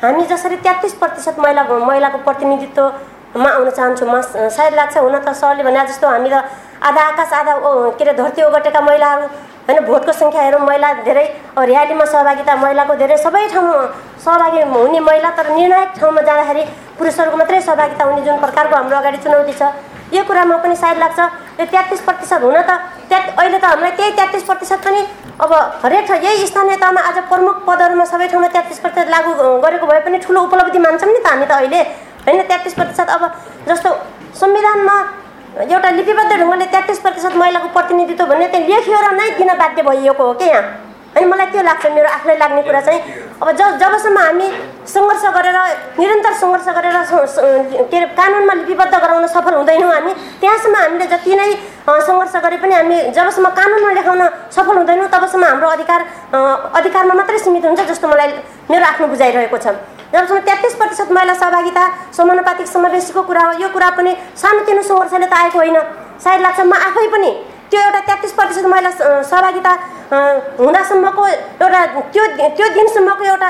हामी जसरी तेत्तिस प्रतिशत महिला महिलाको प्रतिनिधित्वमा आउन चाहन्छौँ म सायद लाग्छ हुन त सरले भने जस्तो हामी त आधा आकाश आधा के अरे धरती ओगटेका महिलाहरू होइन भोटको सङ्ख्या हेरौँ महिला धेरै ऱ्यालीमा सहभागिता महिलाको धेरै सबै ठाउँमा सहभागी हुने महिला तर निर्णायक ठाउँमा जाँदाखेरि पुरुषहरूको मात्रै सहभागिता हुने जुन प्रकारको हाम्रो अगाडि चुनौती छ यो कुरामा पनि सायद लाग्छ। यो तेत्तिस प्रतिशत हुन त त्या अहिले त हामीलाई त्यही तेत्तिस प्रतिशत पनि अब हरेक यही स्थानीय तहमा आज प्रमुख पदहरूमा सबै ठाउँमा तेत्तिस प्रतिशत लागू गरेको भए पनि ठुलो उपलब्धि मान्छौँ नि त हामी त अहिले। होइन तेत्तिस प्रतिशत अब जस्तो संविधानमा एउटा लिपिबद्ध ढङ्गले तेत्तिस प्रतिशत महिलाको प्रतिनिधित्व भन्ने त्यहाँ लेखिएर नै दिन बाध्य भइएको हो क्या यहाँ? अनि मलाई त्यो लाग्छ मेरो आफूलाई लाग्ने कुरा चाहिँ अब ज जबसम्म हामी सङ्घर्ष गरेर निरन्तर सङ्घर्ष गरेर के अरे कानुनमा लिपिबद्ध गराउन सफल हुँदैनौँ हामी त्यहाँसम्म हामीले जति नै सङ्घर्ष गरे पनि हामी जबसम्म कानुनमा लेखाउन सफल हुँदैनौँ तबसम्म हाम्रो अधिकार अधिकारमा मात्रै सीमित हुन्छ जस्तो मलाई मेरो आफ्नो बुझाइरहेको छ। जबसम्म तेत्तिस प्रतिशत महिला सहभागिता समानुपातिक समावेशीको कुरा हो यो कुरा पनि सानोतिनो सङ्घर्षले त आएको होइन। सायद लाग्छ म आफै पनि त्यो एउटा तेत्तिस प्रतिशत महिला सहभागिता हुँदासम्मको एउटा त्यो त्यो दिनसम्मको एउटा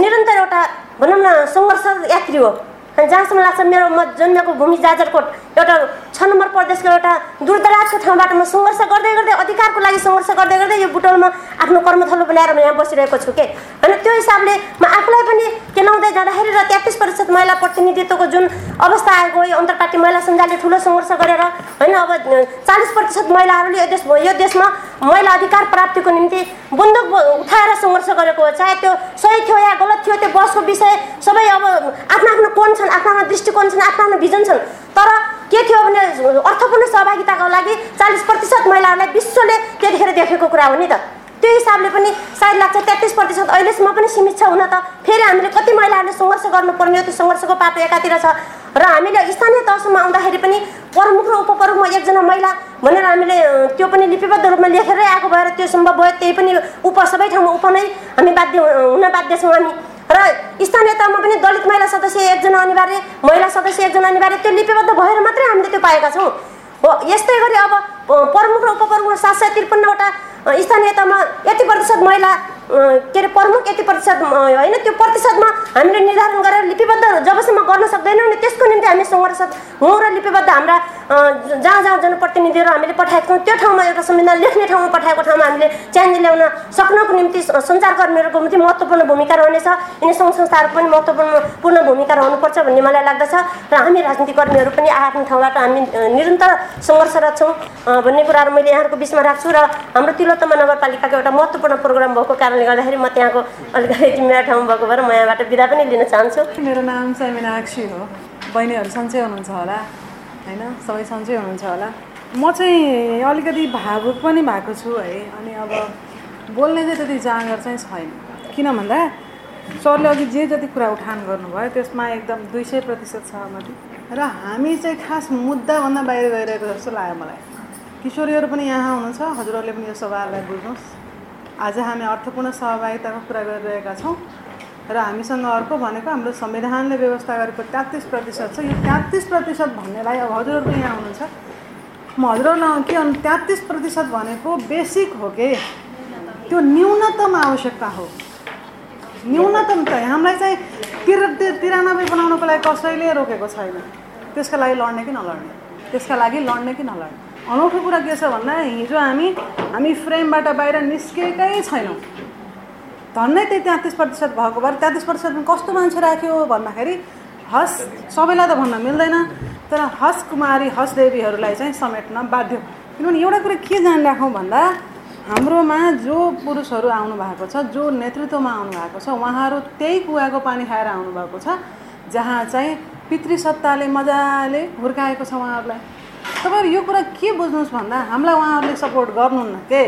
निरन्तर एउटा भनौँ न सङ्घर्ष यात्री हो। जहाँसम्म लाग्छ मेरो म जन्मेको भूमि जाजरकोट एउटा छ नम्बर प्रदेशको एउटा दूरदराजको ठाउँबाट म सङ्घर्ष गर्दै गर्दै अधिकारको लागि सङ्घर्ष गर्दै गर्दै यो बुटोलमा आफ्नो कर्मथलो बनाएर म यहाँ बसिरहेको छु के? होइन त्यो हिसाबले म आफूलाई पनि केलाउँदै जाँदाखेरि र तेत्तिस प्रतिशत महिला प्रतिनिधित्वको जुन अवस्था आएको यो अन्तर्पार्टी महिला सञ्जालले ठुलो सङ्घर्ष गरेर होइन अब चालिस प्रतिशत महिलाहरूले यो देश यो देशमा महिला अधिकार प्राप्तिको निम्ति बन्दुक उठाएर सङ्घर्ष गरेको हो। चाहे त्यो सही थियो या गलत थियो त्यो बसको विषय सबै अब आफ्नो आफ्नो कोण छन् आफ्नो आफ्नो दृष्टिकोण छन् आफ्नो आफ्नो भिजन छन्। तर के थियो भने अर्थपूर्ण सहभागिताको लागि चालिस प्रतिशत महिलाहरूलाई विश्वले त्यतिखेर देखेको कुरा हो नि त। त्यो हिसाबले पनि सायद लाग्छ तेत्तिस प्रतिशत अहिलेसम्म पनि सीमित छ हुन त। फेरि हामीले कति महिलाहरूले सङ्घर्ष गर्नुपर्ने हो त्यो सङ्घर्षको पाटो एकातिर छ। र हामीले स्थानीय तहसम्म आउँदाखेरि पनि प्रमुख र उपप्रमुखमा एकजना महिला भनेर हामीले त्यो पनि लिपिबद्ध रूपमा लेखेरै आएको भएर त्यो सम्भव भयो त्यही पनि उप सबै ठाउँमा उप नै हामी बाध्य हुन बाध्य छौँ हामी। र स्थानीय तहमा पनि दलित महिला सदस्य एकजना अनिवार्य महिला सदस्य एकजना अनिवार्य त्यो लिपिबद्ध भएर मात्रै हामीले त्यो पाएका छौँ। हो यस्तै गरी अब प्रमुख र उपप्रमुख सात सय त्रिपन्नवटा स्थानीय तहमा यति प्रतिशत महिला के अरे प्रमुख यति प्रतिशत होइन त्यो प्रतिशतमा हामीले निर्धारण गरेर लिपिबद्ध जबसम्म गर्न सक्दैनौँ नि त्यसको निम्ति हामी सङ्घर्ष हौँ र लिपिबद्ध हाम्रा जहाँ जहाँ जनप्रतिनिधिहरू हामीले पठाएको छौँ त्यो ठाउँमा एउटा संविधान लेख्ने ठाउँमा पठाएको ठाउँमा हामीले च्यान्ज ल्याउन सक्नको निम्ति सञ्चारकर्मीहरूको निम्ति महत्त्वपूर्ण भूमिका रहनेछ। यिनी सङ्घ संस्थाहरूको पनि महत्त्वपूर्ण पूर्ण भूमिका रहनुपर्छ भन्ने मलाई लाग्दछ। र हामी राजनीतिक कर्मीहरू पनि आफ्नो ठाउँबाट हामी निरन्तर सङ्घर्षरत छौँ। भन्ने कुराहरू मैले यहाँहरूको बिचमा राख्छु र हाम्रो तिलोत्तमा नगरपालिकाको एउटा महत्त्वपूर्ण प्रोग्राम भएको कारणले गर्दाखेरि म त्यहाँको अलिकति जिम्मेवार ठाउँ भएको भएर म यहाँबाट बिदा पनि लिन चाहन्छु। मेरो नाम चाहिँ मिनाक्षी हो। बहिनीहरू सन्चै हुनुहुन्छ होला होइन? सबै सन्चै हुनुहुन्छ होला। म चाहिँ अलिकति भावुक पनि भएको छु है अनि अब बोल्ने चाहिँ त्यति जाँगर चाहिँ छैन। किन भन्दा सरले अघि जे जति कुरा उठान गर्नुभयो त्यसमा एकदम दुई सय प्रतिशत सहमति। र हामी चाहिँ खास मुद्दाभन्दा बाहिर गइरहेको जस्तो लाग्यो मलाई। किशोरीहरू पनि यहाँ हुनुहुन्छ हजुरहरूले पनि यो सवाललाई बुझ्नुहोस्। आज हामी अर्थपूर्ण सहभागिताको कुरा गरिरहेका छौँ र हामीसँग अर्को भनेको हाम्रो संविधानले व्यवस्था गरेको तेत्तिस प्रतिशत छ। यो तेत्तिस प्रतिशत भन्नेलाई अब हजुरहरू पनि यहाँ हुनुहुन्छ म हजुरहरूलाई के भन्नु तेत्तिस प्रतिशत भनेको बेसिक हो कि? त्यो न्यूनतम आवश्यकता हो। न्यूनतम त हामीलाई चाहिँ तिर तिरानब्बे बनाउनको लागि कसैले रोकेको छैन। त्यसका लागि लड्ने कि नलड्ने? त्यसका लागि लड्ने कि नलड्ने? अनौठो कुरा के छ भन्दा हिजो हामी हामी फ्रेमबाट बाहिर निस्केकै छैनौँ। धन्नै त्यही तेत्तिस प्रतिशत भएको भएर तेत्तिस प्रतिशतमा कस्तो मान्छे राख्यो भन्दाखेरि हस सबैलाई त भन्न मिल्दैन तर हस कुमारी हस देवीहरूलाई चाहिँ समेट्न बाध्य। किनभने एउटा कुरा के जानिराखौँ भन्दा हाम्रोमा जो पुरुषहरू आउनु भएको छ जो नेतृत्वमा आउनु भएको छ उहाँहरू त्यही कुवाको पानी खाएर आउनुभएको छ जहाँ चाहिँ पितृसत्ताले मजाले हुर्काएको छ उहाँहरूलाई। तपाईँहरू यो कुरा के बुझ्नुहोस् भन्दा हामीलाई उहाँहरूले सपोर्ट गर्नुहुन्न के?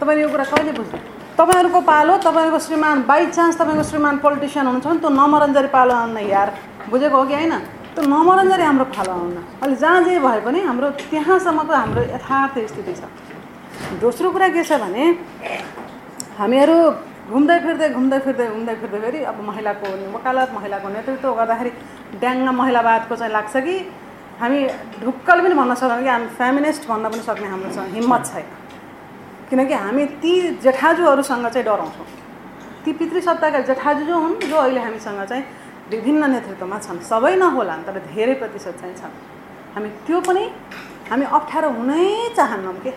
तपाईँहरू यो कुरा कहिले बुझ्नु तपाईँहरूको पालो तपाईँहरूको श्रीमान बाई चान्स तपाईँको श्रीमान पोलिटिसियन हुनुहुन्छ भने त्यो नमरन्जरी पालो आउन यार। बुझेको हो कि होइन? त्यो नमरन्जरी हाम्रो पालो आउन अहिले जहाँ जे भए पनि हाम्रो त्यहाँसम्मको हाम्रो यथार्थ स्थिति छ। दोस्रो कुरा के छ भने हामीहरू घुम्दै फिर्दै घुम्दै फिर्दै घुम्दै फिर्दै फेरि अब महिलाको वकालत महिलाको नेतृत्व गर्दाखेरि ड्याङ्ग महिलावादको चाहिँ लाग्छ कि हामी ढुक्कल पनि भन्न सक्दैनौँ कि हामी फेमिनिस्ट भन्न पनि सक्ने हाम्रोसँग हिम्मत छैन। किनकि हामी ती जेठाजुहरूसँग चाहिँ डराउँछौँ। ती पितृसत्ताका जेठाजु जो हुन् जो अहिले हामीसँग चाहिँ विभिन्न नेतृत्वमा छन्। सबै नहोला तर धेरै प्रतिशत चाहिँ छन्। हामी त्यो पनि हामी अप्ठ्यारो हुनै चाहन्नौँ के?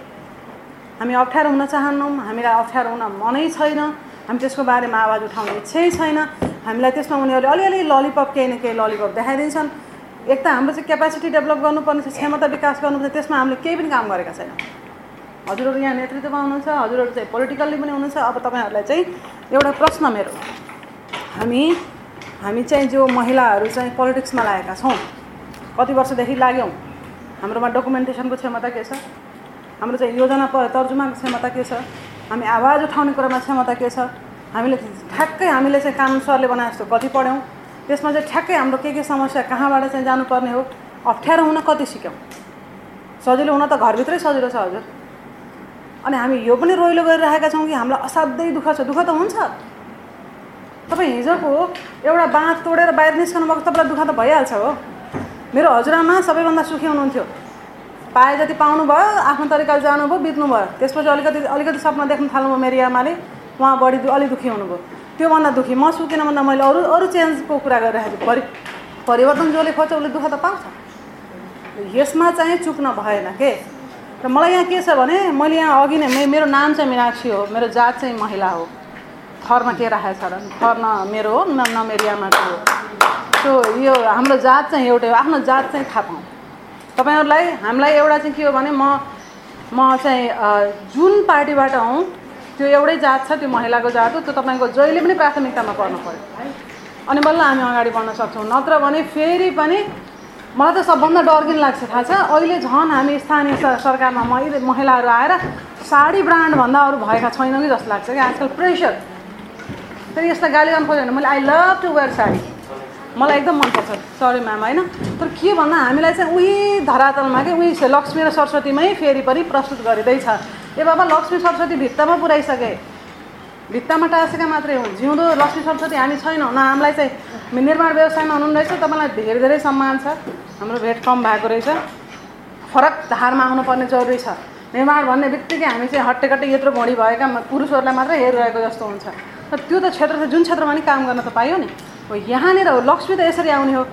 हामी अप्ठ्यारो हुन चाहन्नौँ हामीलाई अप्ठ्यारो हुन मनै छैन। हामी त्यसको बारेमा आवाज उठाउने इच्छै छैन। हामीलाई त्यसमा उनीहरूले अलिअलि ललिपप केही न केही ललिपप देखाइदिन्छन्। एक त हाम्रो चाहिँ क्यापासिटी डेभलप गर्नुपर्ने छ क्षमता विकास गर्नुपर्छ त्यसमा हामीले केही पनि काम गरेका छैनौँ। हजुरहरू यहाँ नेतृत्वमा हुनुहुन्छ हजुरहरू चाहिँ पोलिटिकल्ली पनि हुनुहुन्छ अब तपाईँहरूलाई चाहिँ एउटा प्रश्न मेरो हामी हामी चाहिँ जो महिलाहरू चाहिँ पोलिटिक्समा लागेका छौँ कति वर्षदेखि लाग्यौँ? हाम्रोमा डकुमेन्टेसनको क्षमता के छ? हाम्रो चाहिँ योजना प तर्जुमाको क्षमता के छ? हामी आवाज उठाउने कुरामा क्षमता के छ? हामीले ठ्याक्कै हामीले चाहिँ कानुन सरले बनाए जस्तो कति पढ्यौँ। त्यसमा चाहिँ ठ्याक्कै हाम्रो के के समस्या कहाँबाट चाहिँ जानुपर्ने हो? अप्ठ्यारो हुन कति सिक्यौँ? सजिलो हुन त घरभित्रै सजिलो छ हजुर। अनि हामी यो पनि रोइलो गरिरहेका छौँ कि हामीलाई असाध्यै दुःख छ। दुःख त हुन्छ। तपाईँ हिजोको एउटा बाँध तोडेर बाहिर निस्कनु भएको तपाईँलाई दुःख त भइहाल्छ हो। मेरो हजुरआमा सबैभन्दा सुखी हुनुहुन्थ्यो। पाए जति पाउनु भयो आफ्नो तरिकाले जानुभयो बित्नु भयो त्यसपछि अलिकति अलिकति सपना देख्न थाल्नुभयो मेरो आमाले। उहाँ बढी अलिक दुःखी हुनुभयो। त्योभन्दा दुःखी म सुकेन भन्दा मैले अरू अरू चेन्जको कुरा गरिरहेको छु परि परिवर्तन जसले खोज्छ उसले दुःख त पाउँछ। यसमा चाहिँ चुक्न भएन के? र मलाई यहाँ के छ भने मैले यहाँ अघि नै मेरो नाम चाहिँ मिनाक्षी हो मेरो जात चाहिँ महिला हो। थरमा के राखेको छ र थर न मेरो हो न मेरो हो। त्यो यो हाम्रो जात चाहिँ एउटै हो आफ्नो जात चाहिँ थाहा पाउँ तपाईँहरूलाई हामीलाई एउटा चाहिँ के हो भने म म चाहिँ जुन पार्टीबाट हौँ त्यो एउटै जात छ त्यो महिलाको जात हो त्यो तपाईँको जहिले पनि प्राथमिकतामा पर्नु पऱ्यो। अनि बल्ल हामी अगाडि बढ्न सक्छौँ। नत्र भने फेरि पनि मलाई त सबभन्दा डर किन लाग्छ थाहा छ? अहिले झन् हामी स्थानीय सरकारमा मैले महिलाहरू आएर साडी ब्रान्डभन्दा अरू भएका छैनौँ कि जस्तो लाग्छ कि आजकल प्रेसर फेरि यस्ता गाली गर्नु खोज्यो भने मैले I love to wear sari. मलाई एकदम मनपर्छ। सरी म्याम होइन? तर के भन्दा हामीलाई चाहिँ उही धरातलमा कि उही लक्ष्मी र सरस्वतीमै फेरि पनि प्रस्तुत गरिँदैछ। ए बाबा लक्ष्मी सरस्वती भित्तामा पुऱ्याइसके। भित्तामा टाँसेका मात्रै हुन्। जिउँदो लक्ष्मी सरस्वती हामी छैनौँ न हामीलाई चाहिँ निर्माण व्यवसायमा हुनुहुन्न रहेछ तपाईँलाई धेरै धेरै सम्मान छ। हाम्रो भेट कम भएको रहेछ। फरक धारमा आउनुपर्ने जरुरी छ। निर्माण भन्ने बित्तिकै हामी चाहिँ हट्टेकट्टे यत्रो बढी भएका पुरुषहरूलाई मात्रै हेरिरहेको जस्तो हुन्छ। तर त्यो त क्षेत्र जुन क्षेत्रमा नि काम गर्न त पाइयो नि। हो यहाँनिर हो लक्ष्मी त यसरी आउने हो।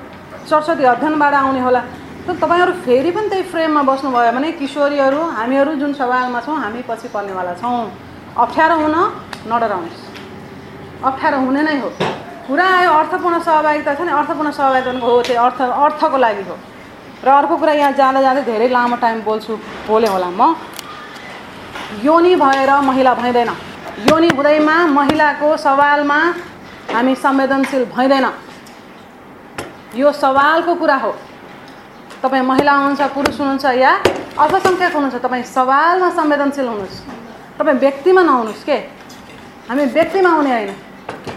सरस्वती अध्ययनबाट आउने होला। त तपाईँहरू फेरि पनि त्यही फ्रेममा बस्नुभयो भने किशोरीहरू हामीहरू जुन सवालमा छौँ हामी पछि पर्नेवाला छौँ। अप्ठ्यारो हुन नडराउनुहोस्। अप्ठ्यारो हुने नै हो। कुरा आयो अर्थपूर्ण सहभागिता छ नि अर्थपूर्ण सहभागिताको हो त्यो अर्थ अर्थको लागि हो। र अर्को कुरा यहाँ जाँदा जाँदै धेरै लामो टाइम बोल्छु बोलेँ होला म। योनि भएर महिला भइँदैन। योनि हुँदैमा महिलाको सवालमा हामी संवेदनशील भइँदैन। यो सवालको कुरा हो। तपाईँ महिला हुनुहुन्छ पुरुष हुनुहुन्छ या अल्पसङ्ख्यक हुनुहुन्छ तपाईँ सवालमा संवेदनशील हुनुहोस्। तपाईँ व्यक्तिमा नहुनुहोस् के? हामी व्यक्तिमा हुने होइन।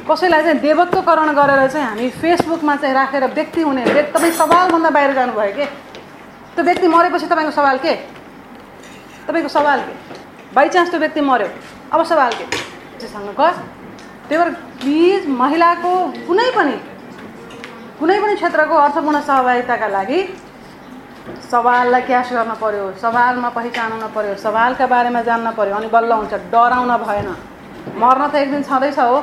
कसैलाई चाहिँ देवत्वकरण गरेर चाहिँ हामी फेसबुकमा चाहिँ राखेर व्यक्ति हुने तपाईँ सवालभन्दा बाहिर जानुभयो के? त्यो व्यक्ति मरेपछि तपाईँको सवाल के? तपाईँको सवाल के? बाइचान्स त्यो व्यक्ति मऱ्यो। अब सवाल के? त्योसँग गयो त्यही भएर प्लिज महिलाको कुनै पनि कुनै पनि क्षेत्रको अर्थपूर्ण सहभागिताका लागि सवाललाई क्यास गर्न पर्यो सवालमा पहिचान हुन पर्यो सवालका बारेमा जान्न पर्यो अनि बल्ल हुन्छ डराउन भएन। मर्न त एक दिन छँदैछ हो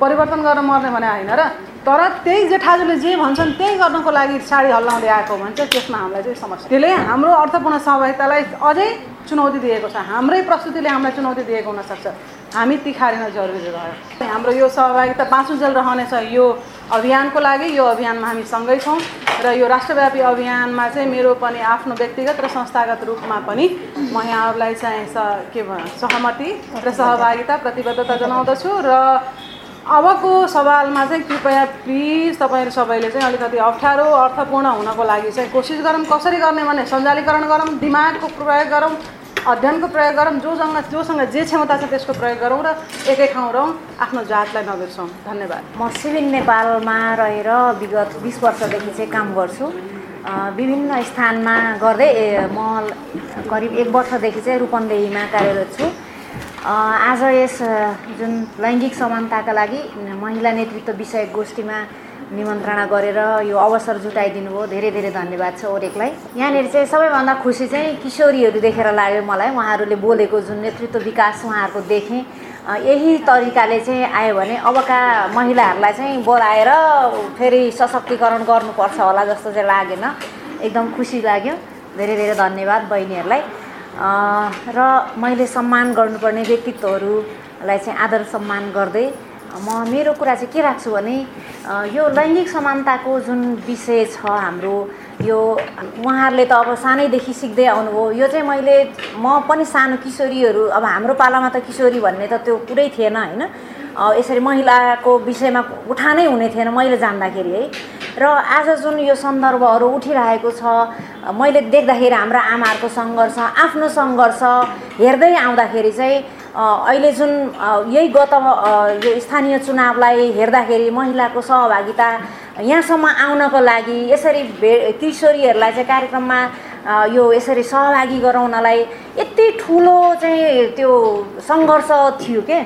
परिवर्तन गरेर मर्ने भने होइन र तर त्यही जेठाजुले जे भन्छन् त्यही गर्नको लागि साडी हल्लाउँदै आएको भन्छ त्यसमा हामीलाई चाहिँ समस्या त्यसले हाम्रो अर्थपूर्ण सहभागितालाई अझै चुनौती दिएको छ हाम्रै प्रस्तुतिले हामीलाई चुनौती दिएको हुनसक्छ। हामी तिखारिन जरुरी रह्यो हाम्रो यो सहभागिता पाँचौँजेल रहनेछ। यो अभियानको लागि यो अभियानमा हामी सँगै छौँ र यो राष्ट्रव्यापी अभियानमा चाहिँ मेरो पनि आफ्नो व्यक्तिगत र संस्थागत रूपमा पनि म यहाँहरूलाई चाहिँ स के सहमति र सहभागिता प्रतिबद्धता जनाउँदछु र अबको सवालमा चाहिँ कृपया प्लिज तपाईँहरू सबैले चाहिँ अलिकति अप्ठ्यारो अर्थपूर्ण हुनको लागि चाहिँ कोसिस गरौँ। कसरी गर्ने भने सञ्जालीकरण गरौँ दिमागको प्रयोग गरौँ अध्ययनको प्रयोग गरौँ जोसँग जोसँग जे क्षमता छ त्यसको प्रयोग गरौँ र एकै ठाउँ रहौँ आफ्नो जातलाई नबिर्सौँ। धन्यवाद। म सिभिल नेपालमा रहेर विगत बिस वर्षदेखि चाहिँ काम गर्छु। विभिन्न स्थानमा गर्दै म करिब एक वर्षदेखि चाहिँ रूपन्देहीमा कार्यरत छु। आज यस जुन लैङ्गिक समानताका लागि महिला नेतृत्व विषय गोष्ठीमा निमन्त्रणा गरेर यो अवसर जुटाइदिनु भयो। धेरै धेरै धन्यवाद छ ओरेकलाई। यहाँनिर चाहिँ सबैभन्दा खुसी चाहिँ किशोरीहरू देखेर लाग्यो मलाई। उहाँहरूले बोलेको जुन नेतृत्व विकास उहाँहरूको देखेँ। यही तरिकाले चाहिँ आयो भने अबका महिलाहरूलाई चाहिँ बोलाएर फेरि सशक्तिकरण गर्नुपर्छ होला जस्तो चाहिँ लागेन। एकदम खुसी लाग्यो। धेरै धेरै धन्यवाद बहिनीहरूलाई। र मैले सम्मान गर्नुपर्ने व्यक्तित्वहरूलाई चाहिँ आदर सम्मान गर्दै म मेरो कुरा चाहिँ के राख्छु भने यो लैङ्गिक समानताको जुन विषय छ हाम्रो यो उहाँहरूले त अब सानैदेखि सिक्दै आउनुभयो यो चाहिँ मैले म पनि सानो किशोरीहरू अब हाम्रो पालामा त किशोरी भन्ने त त्यो कुरै थिएन होइन? यसरी महिलाको विषयमा उठानै हुने थिएन मैले जान्दाखेरि है? र आज जुन यो सन्दर्भहरू उठिरहेको छ मैले देख्दाखेरि हाम्रा आमाहरूको सङ्घर्ष आफ्नो सङ्घर्ष हेर्दै आउँदाखेरि चाहिँ अहिले जुन यही गत यो स्थानीय चुनावलाई हेर्दाखेरि महिलाको सहभागिता यहाँसम्म आउनको लागि यसरी भे किशोरीहरूलाई चाहिँ कार्यक्रममा यो यसरी सहभागी गराउनलाई यति ठुलो चाहिँ त्यो सङ्घर्ष थियो के?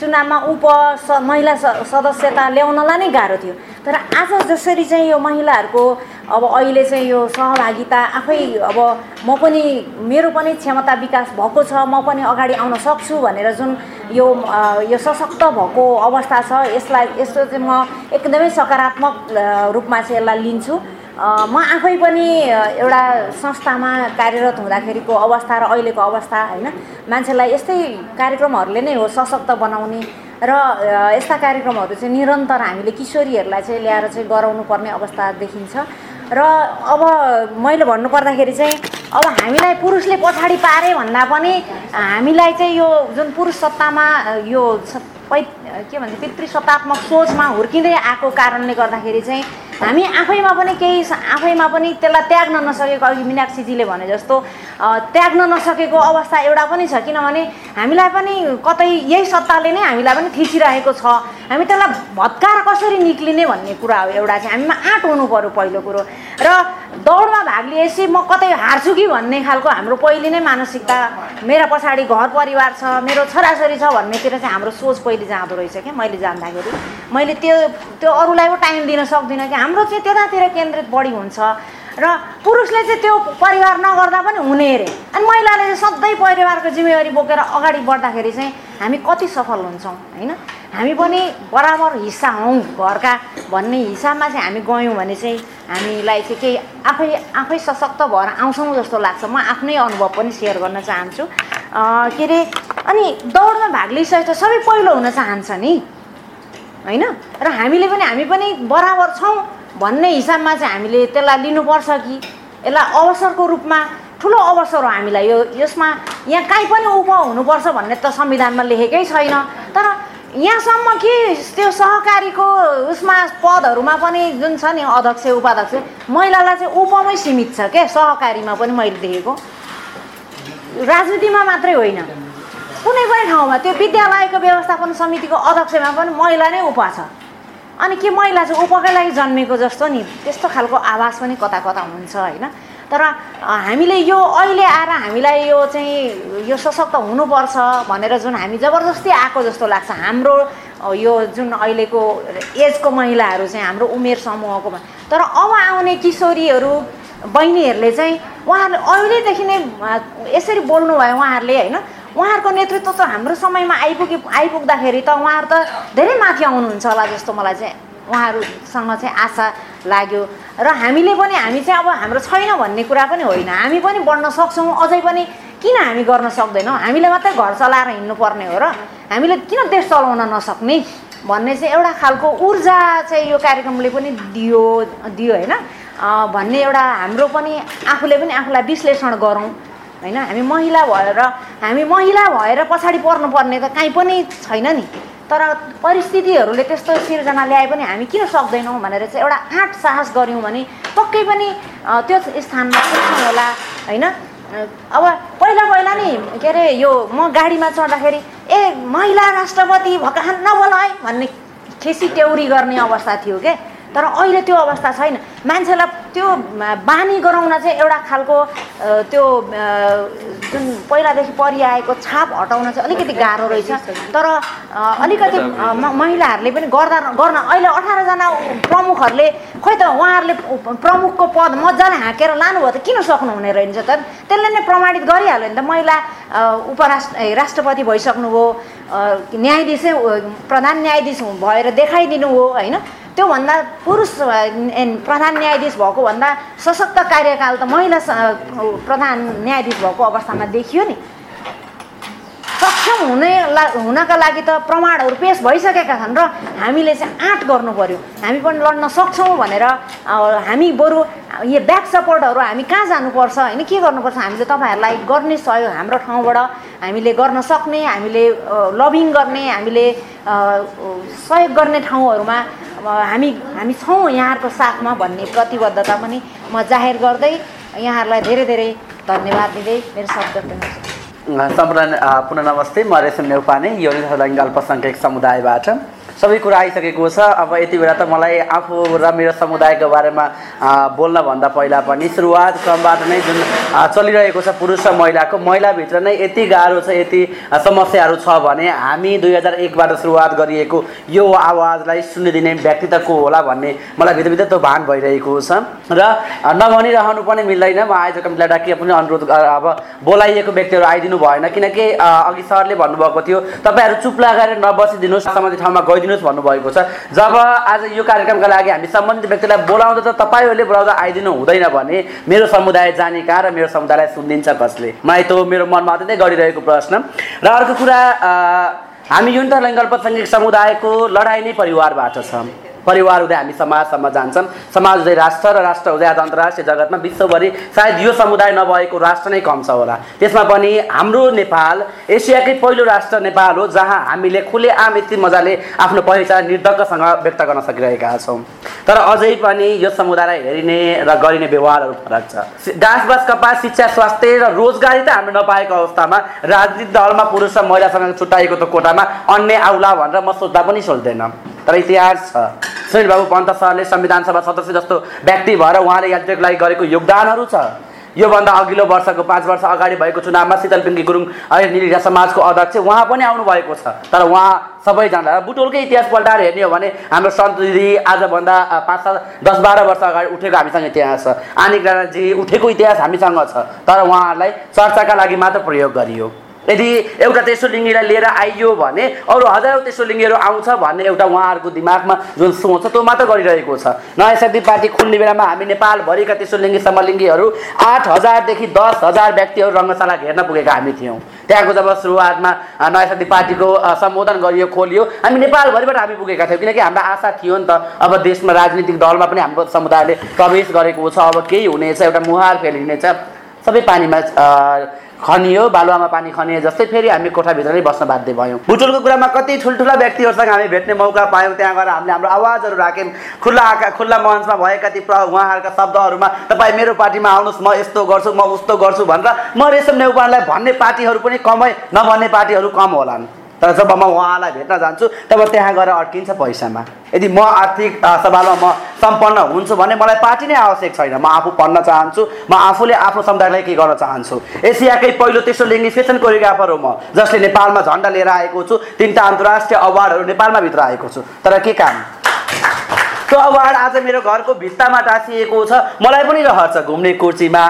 चुनावमा उप स महिला सदस्यता ल्याउनलाई नै गाह्रो थियो। तर आज जसरी चाहिँ यो महिलाहरूको अब अहिले चाहिँ यो सहभागिता आफै अब म पनि मेरो पनि क्षमता विकास भएको छ म पनि अगाडि आउन सक्छु भनेर जुन यो यो सशक्त भएको अवस्था छ यसलाई यस्तो चाहिँ म एकदमै सकारात्मक रूपमा चाहिँ यसलाई लिन्छु। म आफै पनि एउटा संस्थामा कार्यरत हुँदाखेरिको अवस्था र अहिलेको अवस्था होइन? मान्छेलाई यस्तै कार्यक्रमहरूले नै हो सशक्त बनाउने र यस्ता कार्यक्रमहरू चाहिँ निरन्तर हामीले किशोरीहरूलाई चाहिँ ल्याएर चाहिँ गराउनु पर्ने अवस्था देखिन्छ। र अब मैले भन्नुपर्दाखेरि चाहिँ अब हामीलाई पुरुषले पछाडि पारे भन्दा पनि हामीलाई चाहिँ यो जुन पुरुष सत्तामा यो पै के भन्छ पितृसत्तात्मक सोचमा हुर्किँदै आएको कारणले गर्दाखेरि चाहिँ हामी आफैमा पनि केही आफैमा पनि त्यसलाई त्याग्न नसकेको अघि मिनाक्षीजीले भने जस्तो त्याग्न नसकेको अवस्था एउटा पनि छ। किनभने हामीलाई पनि कतै यही सत्ताले नै हामीलाई पनि थिचिरहेको छ। हामी त्यसलाई भत्काएर कसरी निक्लिने भन्ने कुरा हो एउटा चाहिँ। हामीमा आँट हुनु पऱ्यो पहिलो कुरो। र दौडमा भाग लिएपछि म कतै हार्छु कि भन्ने खालको हाम्रो पहिले नै मानसिकता। मेरो पछाडि घर परिवार छ मेरो छोराछोरी छ भन्नेतिर चाहिँ हाम्रो सोच पहिले जाँदो रहेछ क्या मैले जान्दाखेरि। मैले त्यो त्यो अरूलाई पो टाइम दिन सक्दिनँ कि। हाम्रो चाहिँ त्यतातिर केन्द्रित बढी हुन्छ। र पुरुषले चाहिँ त्यो परिवार नगर्दा पनि हुने अरे। अनि महिलाले चाहिँ सधैँ परिवारको जिम्मेवारी बोकेर अगाडि बढ्दाखेरि चाहिँ हामी कति सफल हुन्छौँ होइन? हामी पनि बराबर हिस्सा हौँ घरका। भन्ने हिसाबमा चाहिँ हामी गयौँ भने चाहिँ हामीलाई चाहिँ केही आफै आफै सशक्त भएर आउँछौँ जस्तो लाग्छ। म आफ्नै अनुभव पनि सेयर गर्न चाहन्छु। के अरे अनि दौडमा भाग लिइसकेपछि सबै पहिलो हुन चाहन्छ नि? होइन? र हामीले पनि हामी पनि बराबर छौँ भन्ने हिसाबमा चाहिँ हामीले त्यसलाई लिनुपर्छ कि? यसलाई अवसरको रूपमा ठुलो अवसर हो हामीलाई यो। यसमा यहाँ काहीँ पनि उप हुनुपर्छ भन्ने त संविधानमा लेखेकै छैन। तर यहाँसम्म कि त्यो सहकारीको उसमा पदहरूमा पनि जुन छ नि अध्यक्ष उपाध्यक्ष महिलालाई चाहिँ उपमै सीमित छ क्या सहकारीमा पनि मैले देखेको। राजनीतिमा मात्रै होइन। कुनै पनि ठाउँमा त्यो विद्यालयको व्यवस्थापन समितिको अध्यक्षमा पनि महिला नै उपा छ। अनि के महिला चाहिँ उपकै लागि जन्मेको जस्तो नि? त्यस्तो खालको आवाज पनि कता कता हुन्छ होइन? तर हामीले यो अहिले आएर हामीलाई यो चाहिँ यो सशक्त हुनुपर्छ भनेर जुन हामी जबरजस्ती आएको जस्तो लाग्छ। हाम्रो यो जुन अहिलेको एजको महिलाहरू चाहिँ हाम्रो उमेर समूहको तर अब आउने किशोरीहरू बहिनीहरूले चाहिँ उहाँहरूले अहिलेदेखि नै यसरी बोल्नुभयो उहाँहरूले होइन? उहाँहरूको नेतृत्व त हाम्रो समयमा आइपुगे आइपुग्दाखेरि त उहाँहरू त धेरै माथि आउनुहुन्छ होला जस्तो मलाई चाहिँ उहाँहरूसँग चाहिँ आशा लाग्यो। र हामीले पनि हामी चाहिँ अब हाम्रो छैन भन्ने कुरा पनि होइन। हामी पनि बढ्न सक्छौँ अझै पनि किन हामी गर्न सक्दैनौँ? हामीले मात्रै घर चलाएर हिँड्नुपर्ने हो र हामीले किन देश चलाउन नसक्ने? भन्ने चाहिँ एउटा खालको ऊर्जा चाहिँ यो कार्यक्रमले पनि दियो दियो होइन। भन्ने एउटा हाम्रो पनि आफूले पनि आफूलाई विश्लेषण गरौँ। होइन? हामी महिला भएर हामी महिला भएर पछाडि पर्नुपर्ने त काहीँ पनि छैन नि। तर परिस्थितिहरूले त्यस्तो सिर्जना ल्याए पनि हामी किन सक्दैनौँ भनेर चाहिँ एउटा आँट साहस गऱ्यौँ भने पक्कै पनि त्यो स्थानमा पुग्छौँ होला होइन? अब पहिला पहिला नि के अरे यो म गाडीमा चढ्दाखेरि ए महिला राष्ट्रपति भकाहान नबोल है भन्ने खेसी टेउरी गर्ने अवस्था थियो क्या तर अहिले त्यो अवस्था छैन। मान्छेलाई त्यो बानी गराउन चाहिँ एउटा खालको त्यो जुन पहिलादेखि परिआएको छाप हटाउन चाहिँ अलिकति गाह्रो रहेछ। तर अलिकति महिलाहरूले पनि गर्दा गर्न अहिले अठारजना प्रमुखहरूले खोइ त उहाँहरूले प्रमुखको पद मजाले हाँकेर लानुभयो त किन सक्नुहुने रहेछ त? त्यसले नै प्रमाणित गरिहाल्यो भने त। महिला उपराष्ट्र राष्ट्रपति भइसक्नुभयो न्यायाधीशै प्रधान न्यायाधीश भएर देखाइदिनु हो होइन? त्योभन्दा पुरुष प्रधान न्यायाधीश भएको भन्दा सशक्त कार्यकाल त महिला प्रधान न्यायाधीश भएको अवस्थामा देखियो नि। सक्षम हुने ला हुनका लागि त प्रमाणहरू पेस भइसकेका छन् र हामीले चाहिँ आँट गर्नु पऱ्यो हामी पनि लड्न सक्छौँ भनेर हामी बरु यो ब्याक सपोर्टहरू हामी कहाँ जानुपर्छ? होइन के गर्नुपर्छ? हामीले तपाईँहरूलाई गर्ने सहयोग हाम्रो ठाउँबाट हामीले गर्न सक्ने हामीले लबिङ गर्ने हामीले सहयोग गर्ने ठाउँहरूमा हामी हामी छौँ यहाँहरूको साथमा भन्ने प्रतिबद्धता पनि म जाहेर गर्दै यहाँहरूलाई धेरै धेरै धन्यवाद दिँदै मेरो शब्द सम्पूर्ण पुनः नमस्ते म रेशम नेउपाने यो अल्पसङ्ख्यक समुदायबाट। सबै कुरा आइसकेको छ। अब यति बेला त मलाई आफू र मेरो समुदायको बारेमा बोल्नभन्दा पहिला पनि सुरुवात क्रमबाट नै जुन चलिरहेको छ पुरुष र महिलाको महिलाभित्र नै यति गाह्रो छ यति समस्याहरू छ भने हामी दुई हजार एकबाट सुरुवात गरिएको यो आवाजलाई सुनिदिने व्यक्ति त को होला भन्ने मलाई भित्रभित्र त्यो भान भइरहेको छ। र नभनिरहनु पनि मिल्दैन। म आयोजक कमिटीलाई डाकिए पनि अनुरोध अब बोलाइएको व्यक्तिहरू आइदिनु भएन। किनकि अघि सरले भन्नुभएको थियो तपाईँहरू चुप लगाएर नबसिदिनुहोस्। सम्बन्धित ठाउँमा गइदिनु आइदिनुहोस् भन्नुभएको छ। जब आज यो कार्यक्रमका लागि हामी सम्बन्धित व्यक्तिलाई बोलाउँदा त तपाईँहरूले बोलाउँदा आइदिनु हुँदैन भने मेरो समुदाय जाने कहाँ र मेरो समुदायलाई सुनिदिन्छ कसले? मलाई त मेरो मनमा अत्यन्तै गरिरहेको प्रश्न। र अर्को कुरा हामी युन्टर लिङ्ग अल्पसङ्ख्यक समुदायको लडाइँ नै परिवारबाट छ। परिवार हुँदै हामी समाजसम्म जान्छौँ समाज हुँदै राष्ट्र र राष्ट्र हुँदै आज अन्तर्राष्ट्रिय जगतमा विश्वभरि सायद यो समुदाय नभएको राष्ट्र नै कम छ होला। त्यसमा पनि हाम्रो नेपाल एसियाकै पहिलो राष्ट्र नेपाल हो जहाँ हामीले खुलेआम यति मजाले आफ्नो पहिचान निर्धक्कसँग व्यक्त गर्न सकिरहेका छौँ। तर अझै पनि यो समुदायलाई हेरिने र गरिने व्यवहारहरू फरक छ। बाँस कपास शिक्षा स्वास्थ्य र रोजगारी त हामीले नपाएको अवस्थामा राजनीतिक दलमा पुरुष र महिलासँग छुट्याएको त कोटामा अन्य आउला भनेर म सोध्दा पनि सोध्दैन तर इतिहास छ। सुनिल बाबु पन्त सरले संविधान सभा सदस्य जस्तो व्यक्ति भएर उहाँले यात्रीको लागि गरेको योगदानहरू छ। योभन्दा अघिल्लो वर्षको पाँच वर्ष अगाडि भएको चुनावमा शीतल पिङ्की गुरुङ अहिले निलिजा समाजको अध्यक्ष उहाँ पनि आउनु भएको छ। तर उहाँ सबैजना बुटोलकै इतिहास पल्टाएर हेर्ने हो भने हाम्रो सन्त दिदी आजभन्दा पाँच सात दस बाह्र वर्ष अगाडि उठेको हामीसँग इतिहास छ। आनिक राणाजी उठेको इतिहास हामीसँग छ। तर उहाँहरूलाई चर्चाका लागि मात्र प्रयोग गरियो। यदि एउटा तेस्रो लिङ्गीलाई लिएर आइयो भने अरू हजारौँ तेस्रो लिङ्गीहरू आउँछ भन्ने एउटा उहाँहरूको दिमागमा जुन सोच छ त्यो मात्र गरिरहेको छ। नयाँ शक्ति पार्टी खुल्ने बेलामा हामी नेपालभरिका तेस्रो लिङ्गी समलिङ्गीहरू आठ हजारदेखि दस हजार व्यक्तिहरू रङ्गशाला घेर्न पुगेका हामी थियौँ। त्यहाँको जब सुरुवातमा नयाँ शक्ति पार्टीको सम्बोधन गरियो खोलियो हामी नेपालभरिबाट हामी पुगेका थियौँ किनकि हाम्रो आशा थियो नि त अब देशमा राजनीतिक दलमा पनि हाम्रो समुदायले प्रवेश गरेको छ अब केही हुनेछ एउटा मुहार फेलिनेछ सबै पानीमा खनियो बालुवामा पानी खनिए जस्तै फेरि हामी कोठाभित्र नै बस्न बाध्य भयौँ। बुटुलको कुरामा कति ठुल्ठुला व्यक्तिहरूसँग हामी भेट्ने मौका पायौँ त्यहाँ गएर हामीले हाम्रो आवाजहरू राख्यौँ। खुल्ला आका खुल्ला मञ्चमा भएका ती उहाँहरूका शब्दहरूमा तपाईँ मेरो पार्टीमा आउनुहोस् म यस्तो गर्छु म उस्तो गर्छु भनेर म रेशम नेउपानलाई भन्ने पार्टीहरू पनि कमै नभन्ने पार्टीहरू कम होलान्। तर जब म उहाँलाई भेट्न जान्छु तब त्यहाँ गएर अड्किन्छ पैसामा। यदि म आर्थिक सवालमा म सम्पन्न हुन्छु भने मलाई पार्टी नै आवश्यक छैन। म आफू पढ्न चाहन्छु म आफूले आफ्नो समुदायलाई के गर्न चाहन्छु? एसियाकै पहिलो तेस्रो लिङ्गी फेसन कोरियोग्राफर हो म जसले नेपालमा झन्डा लिएर आएको छु तिनवटा अन्तर्राष्ट्रिय अवार्डहरू नेपालमा भित्र आएको छु। तर के काम? त्यो अवार्ड आज मेरो घरको भित्तामा टाँसिएको छ। मलाई पनि रहर छ घुम्ने कुर्सीमा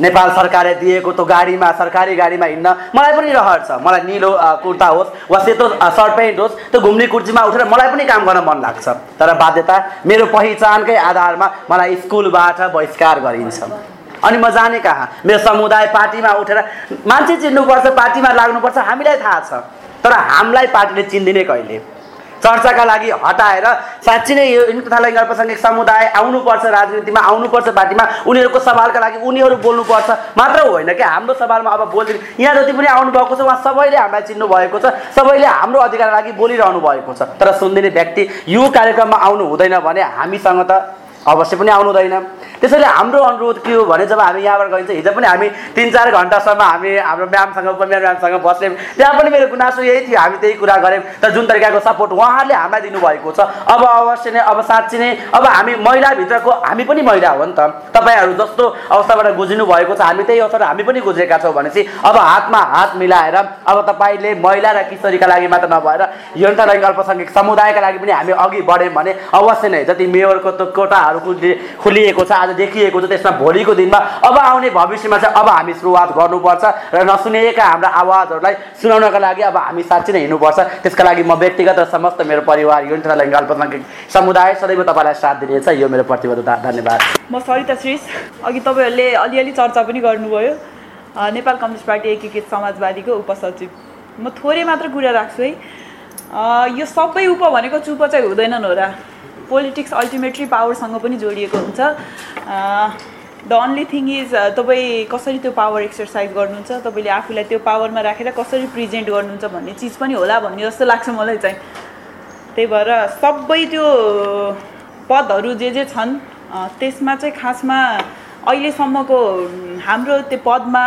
नेपाल सरकारले दिएको त्यो गाडीमा सरकारी गाडीमा हिँड्न मलाई पनि रहर छ। मलाई निलो कुर्ता होस् वा सेतो सर्ट पेन्ट होस् त्यो घुम्ने कुर्सीमा उठेर मलाई पनि काम गर्न मन लाग्छ। तर बाध्यता मेरो पहिचानकै आधारमा मलाई स्कुलबाट बहिष्कार गरिन्छ। अनि म जाने कहाँ? मेरो समुदाय पार्टीमा उठेर मान्छे चिन्नुपर्छ पार्टीमा लाग्नुपर्छ हामीलाई थाहा छ। तर हामीलाई पार्टीले चिन्दिने कहिले? चर्चाका लागि हटाएर साँच्ची नै यो तथा अल्पसङ्ख्यक समुदाय आउनुपर्छ राजनीतिमा आउनुपर्छ पार्टीमा उनीहरूको सवालका लागि उनीहरू बोल्नुपर्छ। मात्र होइन क्या हाम्रो सवालमा अब बोलिदिनु यहाँ जति पनि आउनुभएको छ उहाँ सबैले हामीलाई चिन्नु भएको छ सबैले हाम्रो अधिकारका लागि बोलिरहनु भएको छ। तर सुनिदिने व्यक्ति यो कार्यक्रममा आउनु हुँदैन भने हामीसँग त अवश्य पनि आउनु हुँदैन। त्यसैले हाम्रो अनुरोध के हो भने जब हामी यहाँबाट गइन्छ हिजो पनि हामी तिन चार घन्टासम्म हामी हाम्रो म्यामसँग उपम्याम म्यामसँग बस्यौँ। त्यहाँ पनि मेरो गुनासो यही थियो हामी त्यही कुरा गऱ्यौँ। तर जुन तरिकाको सपोर्ट उहाँहरूले हामीलाई दिनुभएको छ अब अवश्य नै अब साँच्ची नै अब हामी महिलाभित्रको हामी पनि महिला हो नि त। तपाईँहरू जस्तो अवस्थाबाट गुज्रिनु भएको छ हामी त्यही अवस्थाबाट हामी पनि गुज्रेका छौँ भनेपछि अब हातमा हात मिलाएर अब तपाईँले महिला र किशोरीका लागि मात्र नभएर लैङ्गिक अल्पसङ्ख्यक समुदायका लागि पनि हामी अघि बढ्यौँ भने अवश्य नै जति मेयरको कोटाहरू खुली- खुलिएको छ आज देखिएको छ त्यसमा भोलिको दिनमा अब आउने भविष्यमा चाहिँ अब हामी सुरुवात गर्नुपर्छ र नसुनिएका हाम्रा आवाजहरूलाई सुनाउनका लागि अब हामी साँच्ची नै हिँड्नुपर्छ। त्यसका लागि म व्यक्तिगत र समस्त मेरो परिवार लैङ्गिक अल्पसङ्ख्यक समुदाय सदैव तपाईँलाई साथ दिनेछ। यो मेरो प्रतिबद्धता धन्यवाद। म सरिता श्रेष अघि तपाईँहरूले अलिअलि चर्चा पनि गर्नुभयो। नेपाल कम्युनिस्ट पार्टी एकीकृत समाजवादीको उपसचिव। म थोरै मात्र कुरा राख्छु है। यो सबै उप भनेको चुप चाहिँ हुँदैनन् हो र पोलिटिक्स अल्टिमेटली पावरसँग पनि जोडिएको हुन्छ। द अन्ली थिङ इज तपाईँ कसरी त्यो पावर एक्सर्साइज गर्नुहुन्छ तपाईँले आफूलाई त्यो पावरमा राखेर कसरी प्रेजेन्ट गर्नुहुन्छ भन्ने चिज पनि होला भन्ने जस्तो लाग्छ मलाई चाहिँ। त्यही भएर सबै त्यो पदहरू जे जे छन् त्यसमा चाहिँ खासमा अहिलेसम्मको हाम्रो त्यो पदमा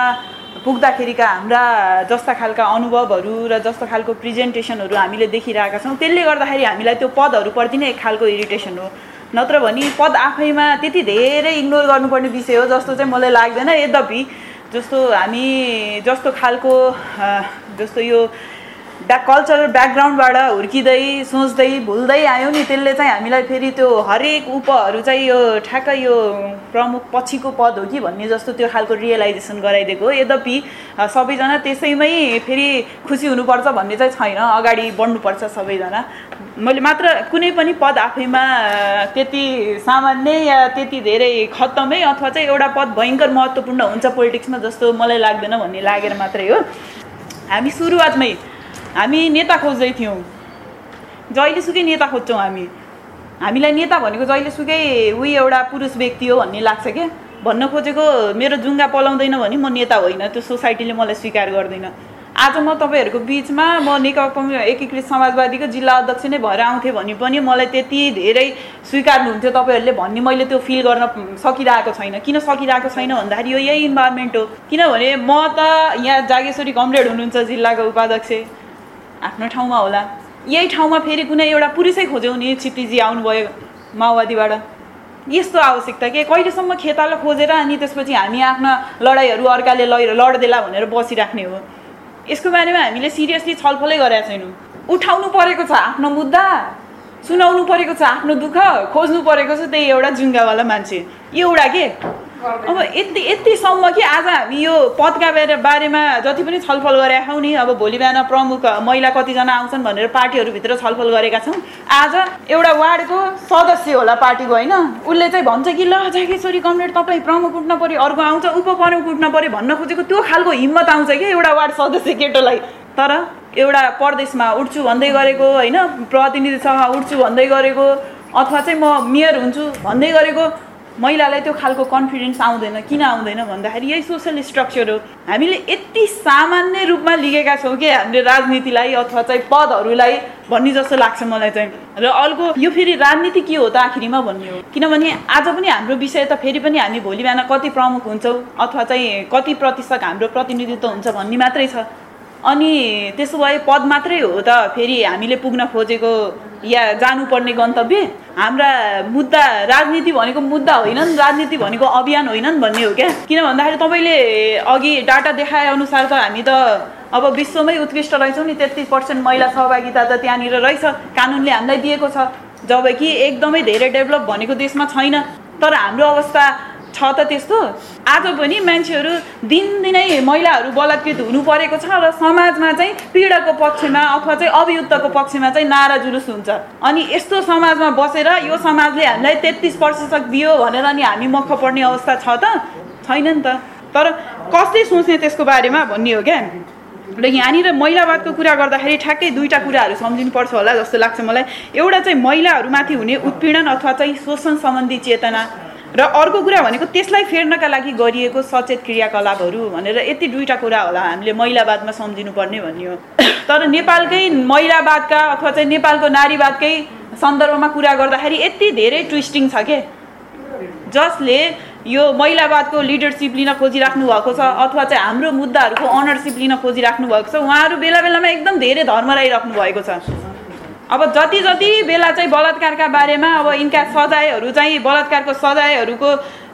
पुग्दाखेरिका हाम्रा जस्ता खालका अनुभवहरू र जस्तो खालको प्रेजेन्टेसनहरू हामीले देखिरहेका छौँ त्यसले गर्दाखेरि हामीलाई त्यो पदहरूप्रति नै एक खालको इरिटेसन हो। नत्र भने पद आफैमा त्यति धेरै इग्नोर गर्नुपर्ने विषय हो जस्तो चाहिँ मलाई लाग्दैन। यद्यपि जस्तो हामी जस्तो खालको जस्तो यो ब्या कल्चरल ब्याकग्राउन्डबाट हुर्किँदै सोच्दै भुल्दै आयौँ नि त्यसले चाहिँ हामीलाई फेरि त्यो हरेक उपहरू चाहिँ यो ठ्याक्कै यो प्रमुख पछिको पद हो कि भन्ने जस्तो त्यो खालको रियलाइजेसन गराइदिएको हो। यद्यपि सबैजना त्यसैमै फेरि खुसी हुनुपर्छ भन्ने चाहिँ छैन। अगाडि बढ्नुपर्छ सबैजना। मैले मात्र कुनै पनि पद आफैमा त्यति सामान्य या त्यति धेरै खत्तमै अथवा चाहिँ एउटा पद भयङ्कर महत्त्वपूर्ण हुन्छ पोलिटिक्समा जस्तो मलाई लाग्दैन भन्ने लागेर मात्रै हो। हामी सुरुवातमै हामी नेता खोज्दै थियौँ जहिलेसुकै नेता खोज्छौँ हामी। हामीलाई नेता भनेको जहिलेसुकै उही एउटा पुरुष व्यक्ति हो भन्ने लाग्छ क्या। भन्न खोजेको मेरो जुङ्गा पलाउँदैन भने म नेता होइन त्यो सोसाइटीले मलाई स्वीकार गर्दैन। आज म तपाईँहरूको बिचमा म नेकपा एकीकृत समाजवादीको जिल्ला अध्यक्ष नै भएर आउँथेँ भने पनि मलाई त्यति धेरै स्वीकार्नुहुन्थ्यो तपाईँहरूले भन्ने मैले त्यो फिल गर्न सकिरहेको छैन। किन सकिरहेको छैन भन्दाखेरि यो यही इन्भाइरोमेन्ट हो। किनभने म त यहाँ जागेश्वरी कमरेड हुनुहुन्छ जिल्लाको उपाध्यक्ष। आफ्नो ठाउँमा होला। यही ठाउँमा फेरि कुनै एउटा पुरुषै खोज्यौ नि क्षितिजी आउनुभयो माओवादीबाट। यस्तो आवश्यकता के? कहिलेसम्म खेताला खोजेर अनि त्यसपछि हामी आफ्ना लडाइँहरू अर्काले लड लड्देला भनेर बसिराख्ने हो। यसको बारेमा हामीले सिरियसली छलफलै गरेका छैनौँ। उठाउनु परेको छ आफ्नो मुद्दा सुनाउनु परेको छ आफ्नो दुःख खोज्नु परेको छ त्यही एउटा जुङ्गावाला मान्छे। एउटा के? अब यति यतिसम्म कि आज हामी यो पदका बारे बारेमा जति पनि छलफल गरेका छौँ नि अब भोलि बिहान प्रमुख महिला कतिजना आउँछन् भनेर पार्टीहरूभित्र छलफल गरेका छौँ। आज एउटा वार्डको सदस्य होला पार्टीको होइन? उसले चाहिँ भन्छ कि ल जागेश्वरी कमरेड तपाईँ प्रमुख उठ्न पऱ्यो अर्को आउँछ उपप्रमुख उठ्न पऱ्यो भन्न खोजेको त्यो खालको हिम्मत आउँछ कि एउटा वार्ड सदस्य केटोलाई। तर एउटा प्रदेशमा उठ्छु भन्दै गरेको होइन? प्रतिनिधि सभा उठ्छु भन्दै गरेको अथवा चाहिँ म मेयर हुन्छु भन्दै गरेको महिलालाई त्यो खालको कन्फिडेन्स आउँदैन किन आउँदैन भन्दाखेरि यही सोसल स्ट्रक्चर हो। हामीले यति सामान्य रूपमा लिएका छौँ कि हामीले राजनीतिलाई अथवा चाहिँ पदहरूलाई भन्ने जस्तो लाग्छ मलाई चाहिँ। र अर्को यो फेरि राजनीति के हो त आखिरीमा भन्ने हो। किनभने आज पनि हाम्रो विषय त फेरि पनि हामी भोलि बिहान कति प्रमुख हुन्छौँ अथवा चाहिँ कति प्रतिशत हाम्रो प्रतिनिधित्व हुन्छ भन्ने मात्रै छ। अनि त्यसो भए पद मात्रै हो त फेरि हामीले पुग्न खोजेको या जानुपर्ने गन्तव्य? हाम्रा मुद्दा राजनीति भनेको मुद्दा होइनन् राजनीति भनेको अभियान होइनन् भन्ने हो क्या? किन भन्दाखेरि तपाईँले अघि डाटा देखाए अनुसार त हामी त अब विश्वमै उत्कृष्ट रहेछौँ नि तेत्तिस पर्सेन्ट महिला सहभागिता त त्यहाँनिर रहेछ कानुनले हामीलाई दिएको छ। जबकि एकदमै धेरै डेभलप भनेको देशमा छैन। तर हाम्रो अवस्था छ त त्यस्तो। आज पनि मान्छेहरू दिनदिनै महिलाहरू बलात्कृत हुनु परेको छ र समाजमा चाहिँ पीडाको पक्षमा अथवा चाहिँ अभियुक्तको पक्षमा चाहिँ नारा जुलुस हुन्छ। अनि यस्तो समाजमा बसेर यो समाजले हामीलाई तेत्तिस प्रतिशत दियो भनेर अनि हामी मख पर्ने अवस्था छ त? छैन नि त। तर कसले सोच्ने त्यसको बारेमा भन्ने हो क्या? र यहाँनिर महिलावादको कुरा गर्दाखेरि ठ्याक्कै दुईवटा कुराहरू सम्झिनुपर्छ होला जस्तो लाग्छ मलाई। एउटा चाहिँ महिलाहरूमाथि हुने उत्पीडन अथवा चाहिँ शोषण सम्बन्धी चेतना। र अर्को कुरा भनेको त्यसलाई फेर्नका लागि गरिएको सचेत क्रियाकलापहरू भनेर यति दुईवटा कुरा होला हामीले महिलावादमा सम्झिनु पर्ने भन्ने हो। तर नेपालकै महिलावादका अथवा चाहिँ नेपालको नारीवादकै सन्दर्भमा कुरा गर्दाखेरि यति धेरै ट्विस्टिङ छ के? जसले यो महिलावादको लिडरसिप लिन खोजिराख्नु भएको छ अथवा चाहिँ हाम्रो मुद्दाहरूको अनरसिप लिन खोजिराख्नु भएको छ उहाँहरू बेला बेलामा एकदम धेरै धर्मराइराख्नु भएको छ। अब जति जति बेला चाहिँ बलात्कारका बारेमा अब यिनका सजायहरू चाहिँ बलात्कारको सजायहरूको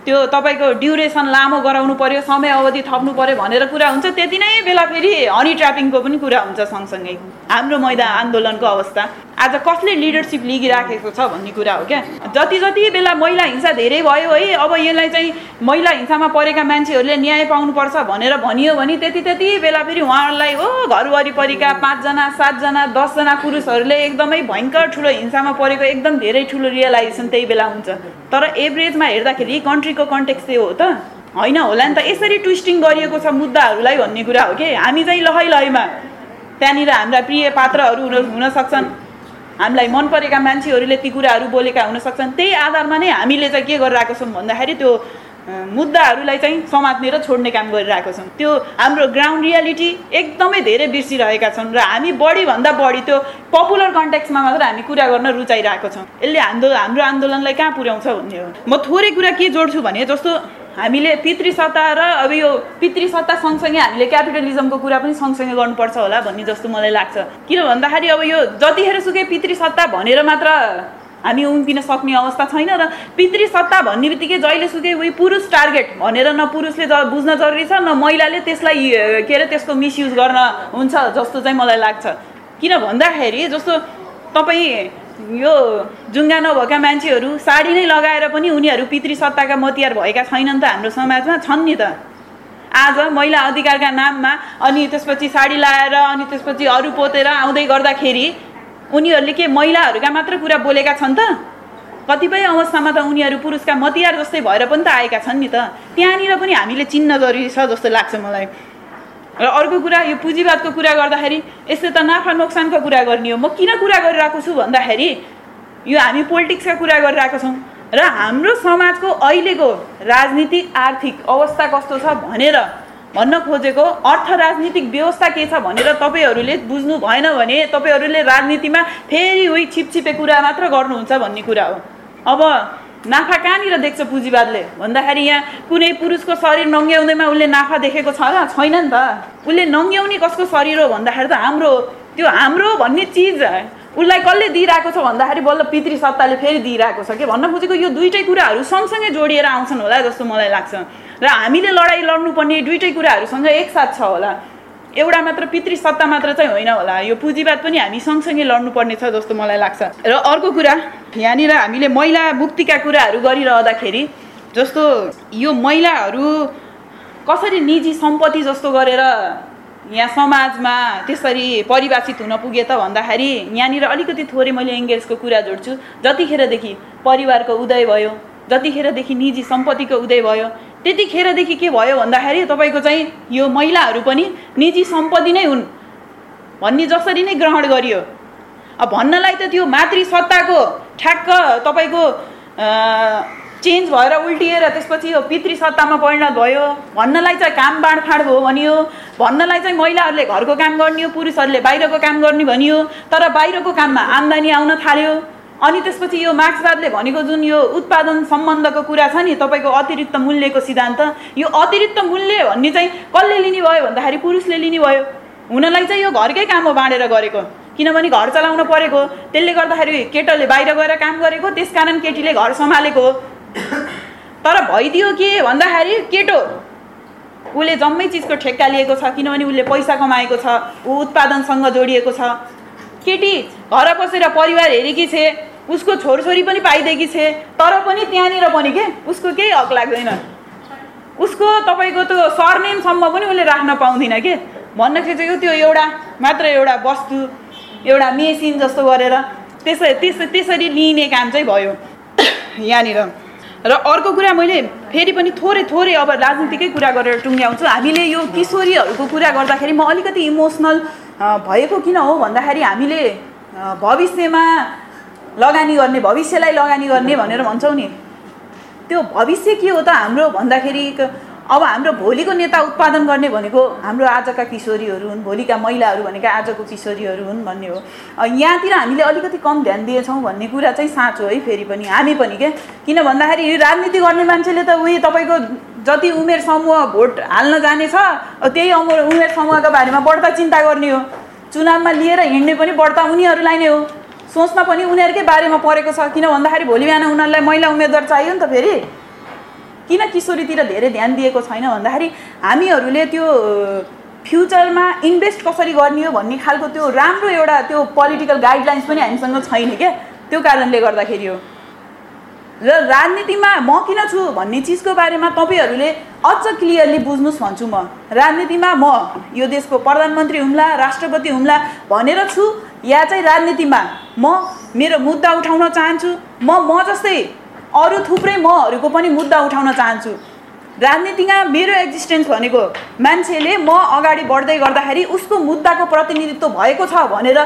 त्यो तपाईँको ड्युरेसन लामो गराउनु पर्यो समय अवधि थप्नु पर्यो भनेर कुरा हुन्छ त्यति नै बेला फेरि हनी ट्रापिङको पनि कुरा हुन्छ सँगसँगै। हाम्रो मैदान आन्दोलनको अवस्था। आज कसले लिडरसिप लिगिराखेको छ भन्ने कुरा हो क्या? जति जति बेला महिला हिंसा धेरै भयो है अब यसलाई चाहिँ महिला हिंसामा परेका मान्छेहरूले न्याय पाउनुपर्छ भनेर भनियो भने त्यति त्यति बेला फेरि उहाँहरूलाई हो घर वरिपरिका पाँचजना सातजना दसजना पुरुषहरूले एकदमै भयङ्कर ठुलो हिंसामा परेको एकदम धेरै ठुलो रियलाइजेसन त्यही बेला हुन्छ। तर एभरेजमा हेर्दाखेरि कन्ट्रीको कन्टेक्स चाहिँ हो त। होइन होला नि त यसरी ट्विस्टिङ गरिएको छ मुद्दाहरूलाई भन्ने कुरा हो कि। हामी चाहिँ लहै लहैमा त्यहाँनिर हाम्रा प्रिय पात्रहरू हुन सक्छन्। हामीलाई मन परेका मान्छेहरूले ती कुराहरू बोलेका हुन सक्छन्। त्यही आधारमा नै हामीले चाहिँ के गरिरहेको छौँ भन्दाखेरि त्यो मुद्दाहरूलाई चाहिँ समात्ने र छोड्ने काम गरिरहेको छौँ। त्यो हाम्रो ग्राउन्ड रियालिटी एकदमै धेरै बिर्सिरहेका छन् र हामी बढीभन्दा बढी त्यो पपुलर कन्ट्याक्समा मात्र हामी कुरा गर्न रुचाइरहेको छौँ। यसले हाम्रो हाम्रो आन्दोलनलाई कहाँ पुर्याउँछ भन्ने हो? म थोरै कुरा के जोड्छु भने जस्तो हामीले पितृसत्ता र अब यो पितृसत्ता सँगसँगै हामीले क्यापिटलिजमको कुरा पनि सँगसँगै गर्नुपर्छ होला भन्ने जस्तो मलाई लाग्छ। किन भन्दाखेरि अब यो जतिखेर सुकै पितृसत्ता भनेर मात्र हामी उम्किन सक्ने अवस्था छैन र पितृसत्ता भन्ने बित्तिकै जहिले सुकै उही पुरुष टार्गेट भनेर न पुरुषले बुझ्न जरुरी छ न महिलाले त्यसलाई के अरे त्यसको मिसयुज गर्न हुन्छ जस्तो चाहिँ मलाई लाग्छ। किन भन्दाखेरि जस्तो तपाईँ यो जुङ्गा नभएका मान्छेहरू साडी नै लगाएर पनि उनीहरू पितृसत्ताका मतियार भएका छैनन् त हाम्रो समाजमा छन् नि त। आज महिला अधिकारका नाममा अनि त्यसपछि साडी लाएर अनि त्यसपछि अरू पोतेर आउँदै गर्दाखेरि उनीहरूले के महिलाहरूका मात्र कुरा बोलेका छन् त? कतिपय अवस्थामा त उनीहरू पुरुषका मतियार जस्तै भएर पनि त आएका छन् नि त। त्यहाँनिर पनि हामीले चिन्न जरुरी छ जस्तो लाग्छ मलाई। र अर्को कुरा यो पुँजीवादको कुरा गर्दाखेरि यस्तो त नाफा नोक्सानको कुरा गर्ने हो। म किन कुरा गरिरहेको छु भन्दाखेरि यो हामी पोलिटिक्सका कुरा गरिरहेको छौँ। र हाम्रो समाजको अहिलेको राजनीतिक आर्थिक अवस्था कस्तो छ भनेर भन्न खोजेको अर्थ राजनीतिक व्यवस्था के छ भनेर तपाईँहरूले बुझ्नु भएन भने तपाईँहरूले राजनीतिमा फेरि उही छिपछिपे कुरा मात्र गर्नुहुन्छ भन्ने कुरा हो। अब नाफा कहाँनिर देख्छ पुँजीवादले? भन्दाखेरि यहाँ कुनै पुरुषको शरीर नङ्ग्याउँदैमा उसले नाफा देखेको छ र छैन नि त। उसले नङ्ग्याउने कसको शरीर हो भन्दाखेरि त हाम्रो त्यो हाम्रो भन्ने चिज उसलाई कसले दिइरहेको छ भन्दाखेरि बल्ल पितृ सत्ताले फेरि दिइरहेको छ कि? भन्न खोजेको यो दुइटै कुराहरू सँगसँगै जोडिएर आउँछन् होला जस्तो मलाई लाग्छ। र हामीले लडाइँ लड्नुपर्ने दुइटै कुराहरूसँग एकसाथ छ होला। एउटा मात्र पितृ सत्ता मात्र चाहिँ होइन होला। यो पुँजीवाद पनि हामी सँगसँगै लड्नुपर्ने छ जस्तो मलाई लाग्छ। र अर्को कुरा यहाँनिर हामीले महिला मुक्तिका कुराहरू गरिरहँदाखेरि जस्तो यो महिलाहरू कसरी निजी सम्पत्ति जस्तो गरेर यहाँ समाजमा त्यसरी परिभाषित हुन पुगे त भन्दाखेरि यहाँनिर अलिकति थोरै मैले इङ्गेजको कुरा जोड्छु। जतिखेरदेखि परिवारको उदय भयो जतिखेरदेखि निजी सम्पत्तिको उदय भयो त्यतिखेरदेखि के भयो भन्दाखेरि तपाईँको चाहिँ यो महिलाहरू पनि निजी सम्पत्ति नै हुन् भन्ने जसरी नै ग्रहण गरियो। अब भन्नलाई त त्यो मातृ सत्ताको ठ्याक्क तपाईँको चेन्ज भएर उल्टिएर त्यसपछि यो पितृ सत्तामा परिणत भयो। भन्नलाई चाहिँ काम बाँडफाँड भयो भनियो। भन्नलाई चाहिँ महिलाहरूले घरको काम गर्ने हो पुरुषहरूले बाहिरको काम गर्ने भनियो। तर बाहिरको काममा आम्दानी आउन थाल्यो। अनि त्यसपछि यो मार्क्सवादले भनेको जुन यो उत्पादन सम्बन्धको कुरा छ नि तपाईँको अतिरिक्त मूल्यको सिद्धान्त यो अतिरिक्त मूल्य भन्ने चाहिँ कसले लिने भयो भन्दाखेरि पुरुषले लिने भयो। हुनलाई चाहिँ यो घरकै काम हो बाँडेर गरेको। किनभने घर चलाउन परेको त्यसले गर्दाखेरि केटाले बाहिर गएर काम गरेको त्यसकारण केटीले घर सम्हालेको। तर भइदियो के भन्दाखेरि केटो उसले जम्मै चिजको ठेक्का लिएको छ किनभने उसले पैसा कमाएको छ ऊ उत्पादनसँग जोडिएको छ। केटी घर बसेर परिवार हेरेकी छे उसको छोरछोरी पनि पाइदिएकी छे तर पनि त्यहाँनिर पनि के उसको केही हक लाग्दैन। उसको तपाईँको त्यो सरनेमसम्म पनि उसले राख्न पाउँदैन के। भन्न खोजेको त्यो एउटा मात्र एउटा वस्तु एउटा मेसिन जस्तो गरेर त्यसै त्यस त्यसरी लिने काम चाहिँ भयो यहाँनिर। र अर्को कुरा मैले फेरि पनि थोरै थोरै अब राजनीतिकै कुरा गरेर टुङ्ग्याउँछु। हामीले यो किशोरीहरूको कुरा गर्दाखेरि म अलिकति इमोसनल भएको किन हो भन्दाखेरि हामीले भविष्यमा लगानी गर्ने भविष्यलाई लगानी गर्ने भनेर भन्छौँ नि। त्यो भविष्य के हो त? हाम्रो भन्दाखेरि अब हाम्रो भोलिको नेता उत्पादन गर्ने भनेको हाम्रो आजका किशोरीहरू हुन् भोलिका महिलाहरू भनेका आजको किशोरीहरू हुन् भन्ने हो। यहाँतिर हामीले अलिकति कम ध्यान दिएछौँ भन्ने कुरा चाहिँ साँचो है फेरि पनि। हामी पनि के? किन भन्दाखेरि राजनीति गर्ने मान्छेले त उही तपाईँको जति उमेर समूह भोट हाल्न जानेछ त्यही उमेर समूहको बारेमा बढ्ता चिन्ता गर्ने हो। चुनावमा लिएर हिँड्ने पनि बढ्ता उनीहरूलाई नै हो। सोच्न पनि उनीहरूकै बारेमा परेको छ। किन भन्दाखेरि भोलि बिहान उनीहरूलाई महिला उम्मेदवार चाहियो नि त फेरि। किन किशोरीतिर धेरै ध्यान दिएको छैन भन्दाखेरि हामीहरूले त्यो फ्युचरमा इन्भेस्ट कसरी गर्ने हो भन्ने खालको त्यो राम्रो एउटा त्यो पोलिटिकल गाइडलाइन्स पनि हामीसँग छैन क्या। त्यो कारणले गर्दाखेरि हो। र राजनीतिमा म किन छु भन्ने चिजको बारेमा तपाईँहरूले अझ क्लियरली बुझ्नुहोस् भन्छु म। राजनीतिमा म यो देशको प्रधानमन्त्री हुम्ला राष्ट्रपति हुम्ला भनेर छु या चाहिँ राजनीतिमा म मेरो मुद्दा उठाउन चाहन्छु? म म जस्तै अरू थुप्रै महरूको पनि मुद्दा उठाउन चाहन्छु। राजनीतिमा मेरो एक्जिस्टेन्स भनेको मान्छेले म अगाडि बढ्दै गर्दाखेरि उसको मुद्दाको प्रतिनिधित्व भएको छ भनेर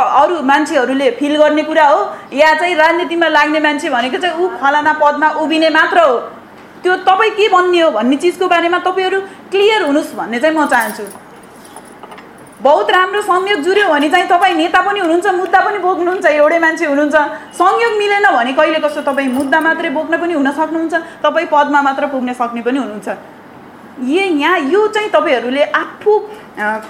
अरू मान्छेहरूले फिल गर्ने कुरा हो। या चाहिँ राजनीतिमा लाग्ने मान्छे भनेको चाहिँ ऊ फलाना पदमा उभिने मात्र हो। त्यो तपाईँ के भन्ने हो भन्ने चिजको बारेमा तपाईँहरू क्लियर हुनुहोस् भन्ने चाहिँ म चाहन्छु। बहुत राम्रो संयोग जुर्यो भने चाहिँ तपाईँ नेता पनि हुनुहुन्छ मुद्दा पनि बोक्नुहुन्छ एउटै मान्छे हुनुहुन्छ। संयोग मिलेन भने कहिले कस्तो तपाईँ मुद्दा मात्रै बोक्न पनि हुन सक्नुहुन्छ तपाईँ पदमा मात्र पुग्न सक्ने पनि हुनुहुन्छ। ए यहाँ यो चाहिँ तपाईँहरूले आफू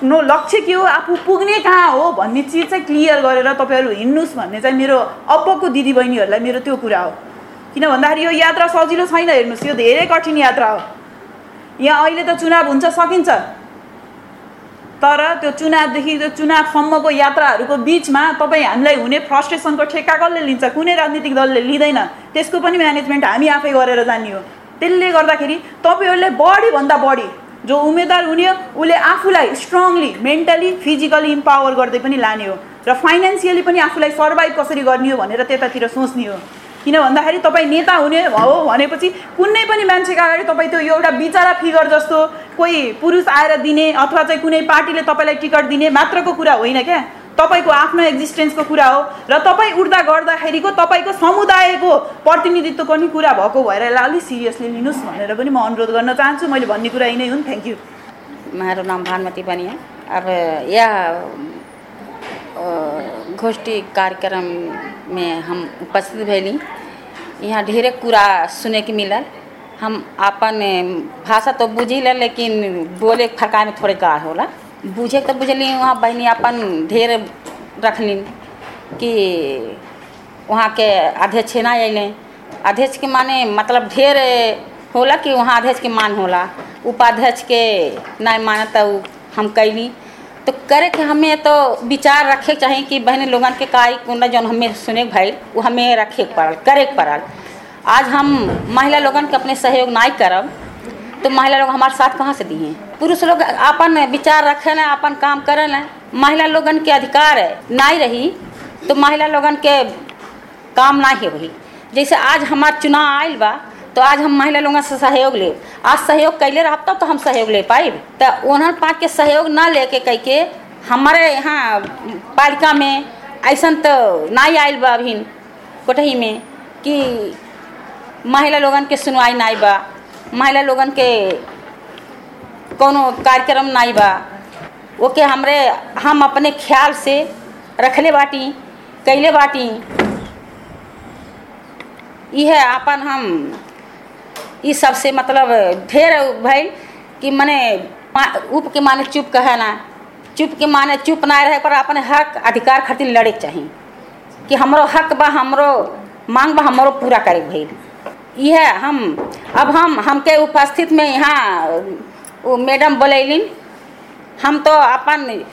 नो लक्ष्य के हो? आफू पुग्ने कहाँ हो भन्ने चिज चाहिँ क्लियर गरेर तपाईँहरू हिँड्नुहोस् भन्ने चाहिँ मेरो अप्पको दिदीबहिनीहरूलाई मेरो त्यो कुरा हो। किन भन्दाखेरि यो यात्रा सजिलो छैन हेर्नुहोस् यो धेरै कठिन यात्रा हो। यहाँ अहिले त चुनाव हुन्छ सकिन्छ। तर त्यो चुनावदेखि त्यो चुनावसम्मको यात्राहरूको बिचमा तपाईँ हामीलाई हुने फ्रस्ट्रेसनको ठेक्का कसले लिन्छ? कुनै राजनीतिक दलले लिँदैन। त्यसको पनि म्यानेजमेन्ट हामी आफै गरेर जाने हो। त्यसले गर्दाखेरि तपाईँहरूले बढीभन्दा बढी जो उम्मेदवार हुने हो उसले आफूलाई स्ट्रङली मेन्टली फिजिकली इम्पावर गर्दै पनि लाने हो र फाइनेन्सियली पनि आफूलाई सर्भाइभ कसरी गर्ने हो भनेर त्यतातिर सोच्ने हो। किन भन्दाखेरि तपाईँ नेता हुने हो भनेपछि कुनै पनि मान्छेको अगाडि तपाईँ त्यो एउटा बिचरा फिगर जस्तो कोही पुरुष आएर दिने अथवा चाहिँ कुनै पार्टीले तपाईँलाई टिकट दिने मात्रको कुरा होइन क्या। तपाईँको आफ्नो एक्जिस्टेन्सको कुरा हो र तपाईँ उठ्दा गर्दाखेरिको तपाईँको समुदायको प्रतिनिधित्व पनि कुरा भएको भएर यसलाई अलिक सिरियसली लिनुहोस् भनेर पनि म अनुरोध गर्न चाहन्छु। मैले भन्ने कुरा यिनै हुन्। थ्याङ्क यू मेरो नाम भानुमती है। अब यह गोष्ठी कार्यक्रम में हम उपस्थित भैली। यहाँ ढेरे कुरा सुने के मिलल। हम अपन भाषा तो बुझिल लेकिन बोले फरका में थोड़े का होला। बुझे तो बुझली वहाँ बहनी अपन ढेर रखलिन कि वहाँ के अध्यक्ष ना अइले अध्यक्ष के माने मतलब ढेर होला कि वहाँ अध्यक्ष के मान होला? उपाध्यक्ष के नहीं माने तो हम कैली तो करे के हमें तो विचार रखे चाहिए कि बहन लोगन के कुंडा जौन हमें सुने के भाई वो हमें रखे पड़ल करे पड़ल। आज हम महिला लोगन के अपने सहयोग नहीं करब तो महिला लोग हमारे साथ कहाँ से दिए पुरुष लोग अपन विचार रखे ना अपन काम करे। ना महिला लोगन के अधिकार है नहीं रही तो महिला लोगन के काम नहीं होही जैसे आज हमार चुनाव आयल बा तो आज हम महिला लोगन से सहयोग ले आज सहयोग कैले रह तो हम सहयोग ले पाए तो उन्हर पाँच के सहयोग ना लेके कह के हमारे यहाँ पालिका में ऐसा तो नहीं आयल बा अभी कोटही में, कि महिला लोगन के सुनवाई नहीं बा। महिला लोगन के कोनो कार्यक्रम नहीं बा। ओके हमरे, हम अपने ख्याल से रखले बाटी कैले बाटी। यह अपन हम, ई सबसे मतलब ढेर भइल कि मने उप के माने चुप कहे ना। चुप के माने चुप ना रहे पर अपने हक अधिकार खातिर लड़े चाहिए कि हमरो हक बा, हमरो मांग बा, हमरो पूरा करे भइल। यह हम, अब हम हमके उपस्थित में यहाँ मैडम बोलैलिन, हम तो अपन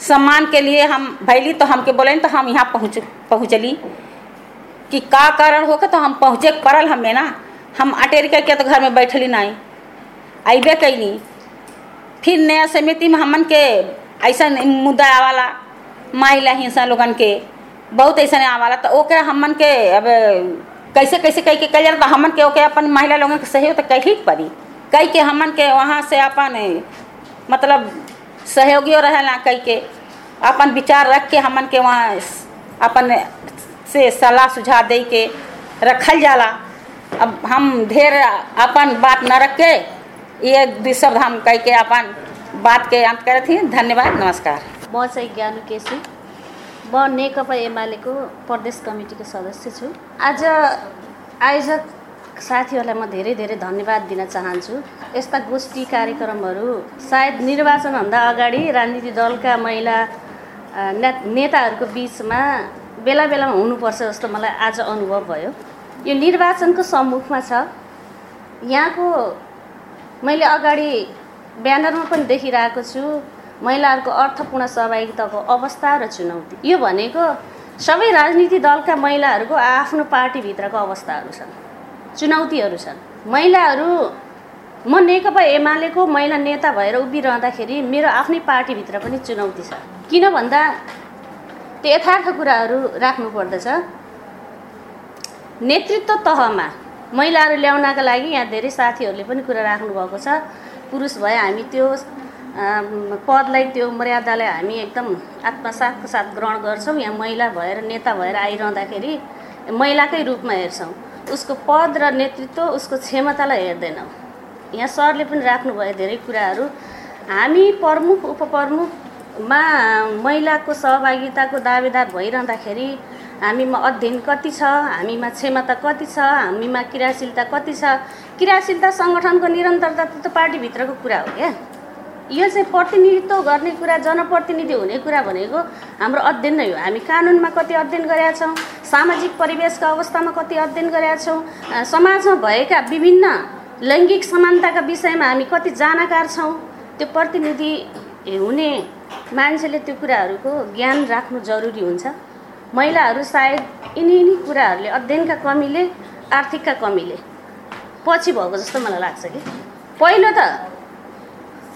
सम्मान के लिए हम भैली तो हमके बोलन तो हम यहाँ पहुँच, पहुँचली। कि का कारण होकर तो हम पहुँचे पड़ल हमें ना। हम अटेर के तो घर में बैठली नहीं अबे कैली। फिर नया समिति में हमन के ऐसा मुद्दा आवाला महिला हिंसा लोगन के, बहुत ऐसा आवाला। तो ओके हमन के अब कैसे कैसे कह के कल तो हमन के ओके अपन महिला लोगन के सहयोग तो कही पड़ी कह के हमन के वहाँ से अपन मतलब सहयोगियों रहेला कह के। अपन विचार रख के हमन के वहाँ अपन से सलाह सुझाव दे के रखल जाला। अब हम ढेर अपन बात न रख के ये शब्द हम कह के अपन बात के अंत करे थी धन्यवाद, नमस्कार। म चाहिँ ज्ञानु केसी। म नेकपा एमालेको प्रदेश कमिटीको सदस्य छु। आज आयोजक साथीहरूलाई म धेरै धेरै धन्यवाद दिन चाहन्छु। यस्ता गोष्ठी कार्यक्रमहरू सायद निर्वाचनभन्दा अगाडि राजनीतिक दलका महिला नेताहरूको बिचमा बेला बेलामा हुनुपर्छ जस्तो मलाई आज अनुभव भयो। यो निर्वाचनको सम्मुखमा छ। यहाँको मैले अगाडि ब्यानरमा पनि देखिरहेको छु। महिलाहरूको अर्थपूर्ण सहभागिताको अवस्था र चुनौती। यो भनेको सबै राजनीतिक दलका महिलाहरूको आफ्नो पार्टीभित्रको अवस्थाहरू छन् चुनौतीहरू छन्। महिलाहरू म नेकपा एमालेको महिला नेता भएर उभिरहँदाखेरि मेरो आफ्नै पार्टीभित्र पनि चुनौती छ। किन भन्दा त्यो यथार्थ कुराहरू राख्नु पर्दछ। नेतृत्व तहमा महिलाहरू ल्याउनका लागि यहाँ धेरै साथीहरूले पनि कुरा राख्नुभएको छ। पुरुष भए हामी त्यो पदलाई त्यो मर्यादालाई हामी एकदम आत्मसाथको साथ ग्रहण गर्छौँ। यहाँ महिला भएर नेता भएर आइरहँदाखेरि महिलाकै रूपमा हेर्छौँ। उसको पद र नेतृत्व उसको क्षमतालाई हेर्दैनौँ। यहाँ सरले पनि राख्नुभयो धेरै कुराहरू। हामी प्रमुख उपप्रमुखमा महिलाको सहभागिताको दावेदार भइरहँदाखेरि हामीमा अध्ययन कति छ हामीमा क्षमता कति छ हामीमा क्रियाशीलता कति छ। क्रियाशीलता सङ्गठनको निरन्तरता त पार्टीभित्रको कुरा हो क्या। यो चाहिँ प्रतिनिधित्व गर्ने कुरा जनप्रतिनिधि हुने कुरा भनेको हाम्रो अध्ययन नै हो। हामी कानुनमा कति अध्ययन गरेका छौँ सामाजिक परिवेशको अवस्थामा कति अध्ययन गरेका छौँ समाजमा भएका विभिन्न लैङ्गिक समानताका विषयमा हामी कति जानकार छौँ त्यो प्रतिनिधि हुने मान्छेले त्यो कुराहरूको ज्ञान राख्नु जरुरी हुन्छ। महिलाहरू सायद यिनी यिनी कुराहरूले अध्ययनका कमीले आर्थिकका कमीले पछि भएको जस्तो मलाई लाग्छ कि। पहिलो त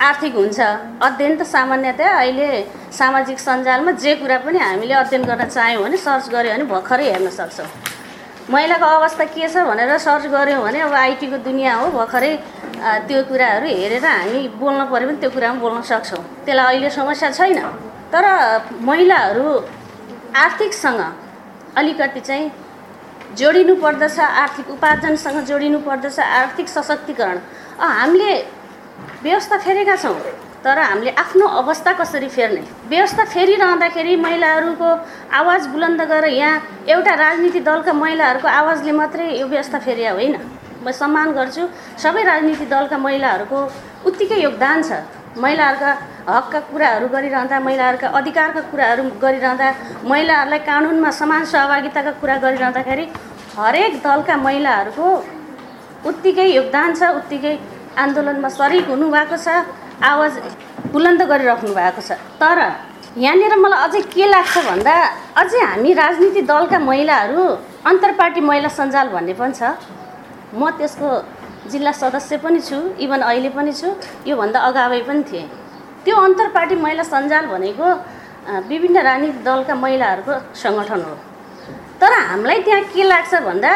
आर्थिक हुन्छ। अध्ययन त सामान्यतया अहिले सामाजिक सञ्जालमा जे कुरा पनि हामीले अध्ययन गर्न चाह्यौँ भने सर्च गऱ्यो भने भर्खरै हेर्न सक्छौँ। महिलाको अवस्था के छ भनेर सर्च गऱ्यौँ भने अब आइटीको दुनियाँ हो भर्खरै त्यो कुराहरू हेरेर हामी बोल्न पऱ्यो भने त्यो कुरामा बोल्न सक्छौँ। त्यसलाई अहिले समस्या छैन। तर महिलाहरू आर्थिकसँग अलिकति चाहिँ जोडिनु पर्दछ आर्थिक उपार्जनसँग जोडिनु पर्दछ आर्थिक सशक्तिकरण। हामीले व्यवस्था फेरेका छौँ तर हामीले आफ्नो अवस्था कसरी फेर्ने? व्यवस्था फेरिरहँदाखेरि महिलाहरूको आवाज बुलन्द गरेर यहाँ एउटा राजनीतिक दलका महिलाहरूको आवाजले मात्रै यो व्यवस्था फेरिया होइन। म सम्मान गर्छु सबै राजनीतिक दलका महिलाहरूको उत्तिकै योगदान छ। महिलाहरूका हकका कुराहरू गरिरहँदा महिलाहरूका अधिकारका कुराहरू गरिरहँदा महिलाहरूलाई कानुनमा समान सहभागिताका कुरा गरिरहँदाखेरि हरेक दलका महिलाहरूको उत्तिकै योगदान छ उत्तिकै आन्दोलनमा सरिक हुनुभएको छ आवाज बुलन्द गरिराख्नु भएको छ। तर यहाँनिर मलाई अझै के लाग्छ भन्दा अझै हामी राजनीति दलका महिलाहरू अन्तर्पार्टी महिला सञ्जाल भन्ने पनि छ। म त्यसको जिल्ला सदस्य पनि छु इभन अहिले पनि छु योभन्दा अगावै पनि थिएँ। त्यो अन्तर्पार्टी महिला सञ्जाल भनेको विभिन्न राजनीतिक दलका महिलाहरूको सङ्गठन हो। तर हामीलाई त्यहाँ के लाग्छ भन्दा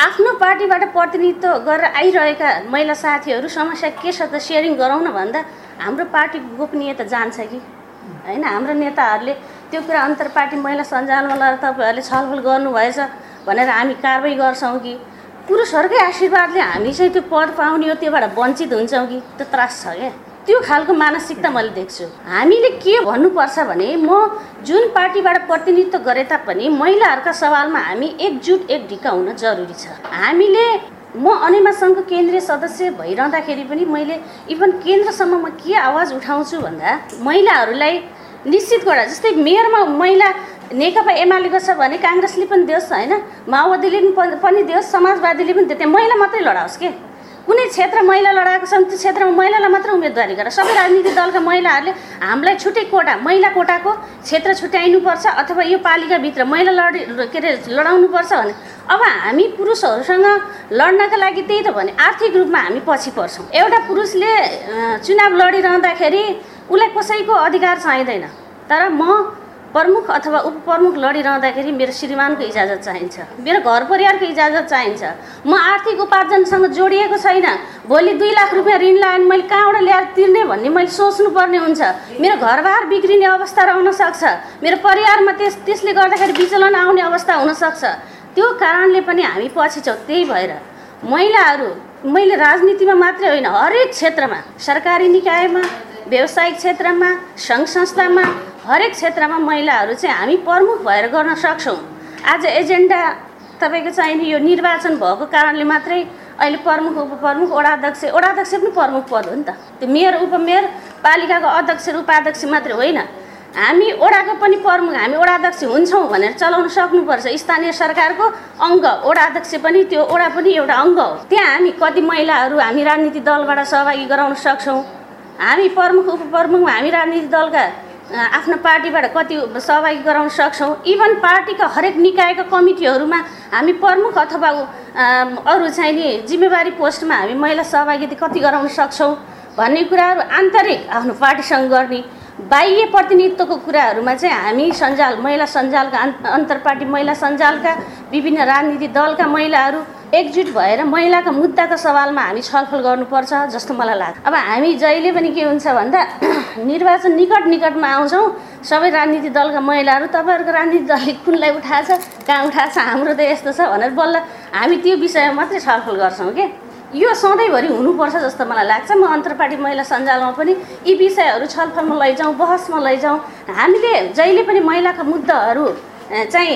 आफ्नो पार्टीबाट प्रतिनिधित्व गरेर आइरहेका महिला साथीहरू समस्या के छ त सेयरिङ गराउन भन्दा हाम्रो पार्टीको गोपनीयता जान्छ कि? होइन हाम्रो नेताहरूले त्यो कुरा अन्तर्पार्टी महिला सञ्जालमा लगेर तपाईँहरूले छलफल गर्नुभएछ भनेर हामी कारवाही गर्छौँ कि? पुरुषहरूकै आशीर्वादले हामी चाहिँ त्यो पद पाउने हो त्योबाट वञ्चित हुन्छौँ कि? त्यो त्रास छ क्या। त्यो खालको मानसिकता मैले देख्छु। हामीले के भन्नुपर्छ भने म जुन पार्टीबाट प्रतिनिधित्व गरे तापनि महिलाहरूका सवालमा हामी एकजुट एक ढिक्का हुन जरुरी छ। हामीले म अनिमा सङ्घको केन्द्रीय सदस्य भइरहँदाखेरि पनि मैले इभन केन्द्रसम्ममा के आवाज उठाउँछु भन्दा महिलाहरूलाई निश्चित कुरा जस्तै मेयरमा महिला नेकपा एमालेको छ भने काङ्ग्रेसले पनि दियोस् होइन? माओवादीले पनि दियोस् समाजवादीले पनि दियो त्यहाँ महिला मात्रै लडाओस् के? कुनै क्षेत्र महिला लडाएको छ भने त्यो क्षेत्रमा महिलालाई मात्र उम्मेदवारी गर। सबै राजनीतिक दलका महिलाहरूले हामीलाई छुट्टै कोटा महिला कोटाको क्षेत्र छुट्याइनुपर्छ अथवा यो पालिकाभित्र महिला लडी के अरे लडाउनुपर्छ भने अब हामी पुरुषहरूसँग लड्नका लागि त्यही त भने आर्थिक रूपमा हामी पछि पर्छौँ। एउटा पुरुषले चुनाव लडिरहँदाखेरि उसलाई कसैको अधिकार चाहिँदैन। तर म प्रमुख अथवा उपप्रमुख लडिरहँदाखेरि मेरो श्रीमानको इजाजत चाहिन्छ। मेरो घर परिवारको इजाजत चाहिन्छ। म आर्थिक उपार्जनसँग जोडिएको छैन। भोलि दुई लाख रुपियाँ ऋण भने मैले कहाँबाट ल्याएर तिर्ने भन्ने मैले सोच्नुपर्ने हुन्छ। मेरो घरबार बिग्रिने अवस्था रहन सक्छ। मेरो परिवारमा त्यस त्यसले गर्दाखेरि विचलन आउने अवस्था हुनसक्छ त्यो कारणले पनि हामी पछि छौँ त्यही भएर महिलाहरू मैले राजनीतिमा मात्रै होइन हरेक क्षेत्रमा सरकारी निकायमा व्यावसायिक क्षेत्रमा सङ्घ संस्थामा हरेक क्षेत्रमा महिलाहरू चाहिँ हामी प्रमुख भएर गर्न सक्छौँ। आज एजेन्डा तपाईँको चाहिने यो निर्वाचन भएको कारणले मात्रै अहिले प्रमुख उपप्रमुख वडाध्यक्ष वडाध्यक्ष पनि प्रमुख पद हो नि त। त्यो मेयर उपमेयर पालिकाको अध्यक्ष र उपाध्यक्ष मात्रै होइन। हामी ओडाको पनि प्रमुख हामी ओडाध्यक्ष हुन्छौँ भनेर चलाउन सक्नुपर्छ। स्थानीय सरकारको अङ्ग ओडाध्यक्ष पनि त्यो ओडा पनि एउटा अङ्ग हो। त्यहाँ हामी कति महिलाहरू हामी राजनीतिक दलबाट सहभागी गराउन सक्छौँ। हामी प्रमुख उपप्रमुखमा हामी राजनीतिक दलका आफ्नो पार्टीबाट कति सहभागी गराउन सक्छौँ। इभन पार्टीका हरेक निकायका कमिटीहरूमा हामी प्रमुख अथवा अरू चाहिँ नि जिम्मेवारी पोस्टमा हामी महिला सहभागिता कति गराउन सक्छौँ भन्ने कुराहरू आन्तरिक आफ्नो पार्टीसँग गर्ने बाह्य प्रतिनिधित्वको कुराहरूमा चाहिँ हामी सञ्जाल महिला सञ्जालका अन्तर्पार्टी महिला सञ्जालका विभिन्न राजनीतिक दलका महिलाहरू एकजुट भएर महिलाका मुद्दाको सवालमा हामी छलफल गर्नुपर्छ जस्तो मलाई लाग्छ। अब हामी जहिले पनि के हुन्छ भन्दा निर्वाचन निकट निकटमा आउँछौँ सबै राजनीतिक दलका महिलाहरू तपाईँहरूको राजनीतिक दलले कुनलाई उठाएको छ कहाँ उठाएको छ हाम्रो त यस्तो छ भनेर बल्ल हामी त्यो विषयमा मात्रै छलफल गर्छौँ कि? यो सधैँभरि हुनुपर्छ जस्तो मलाई लाग्छ। म अन्तर्पार्टी महिला सञ्जालमा पनि यी विषयहरू छलफलमा लैजाउँ बहसमा लैजाउँ। हामीले जहिले पनि महिलाका मुद्दाहरू चाहिँ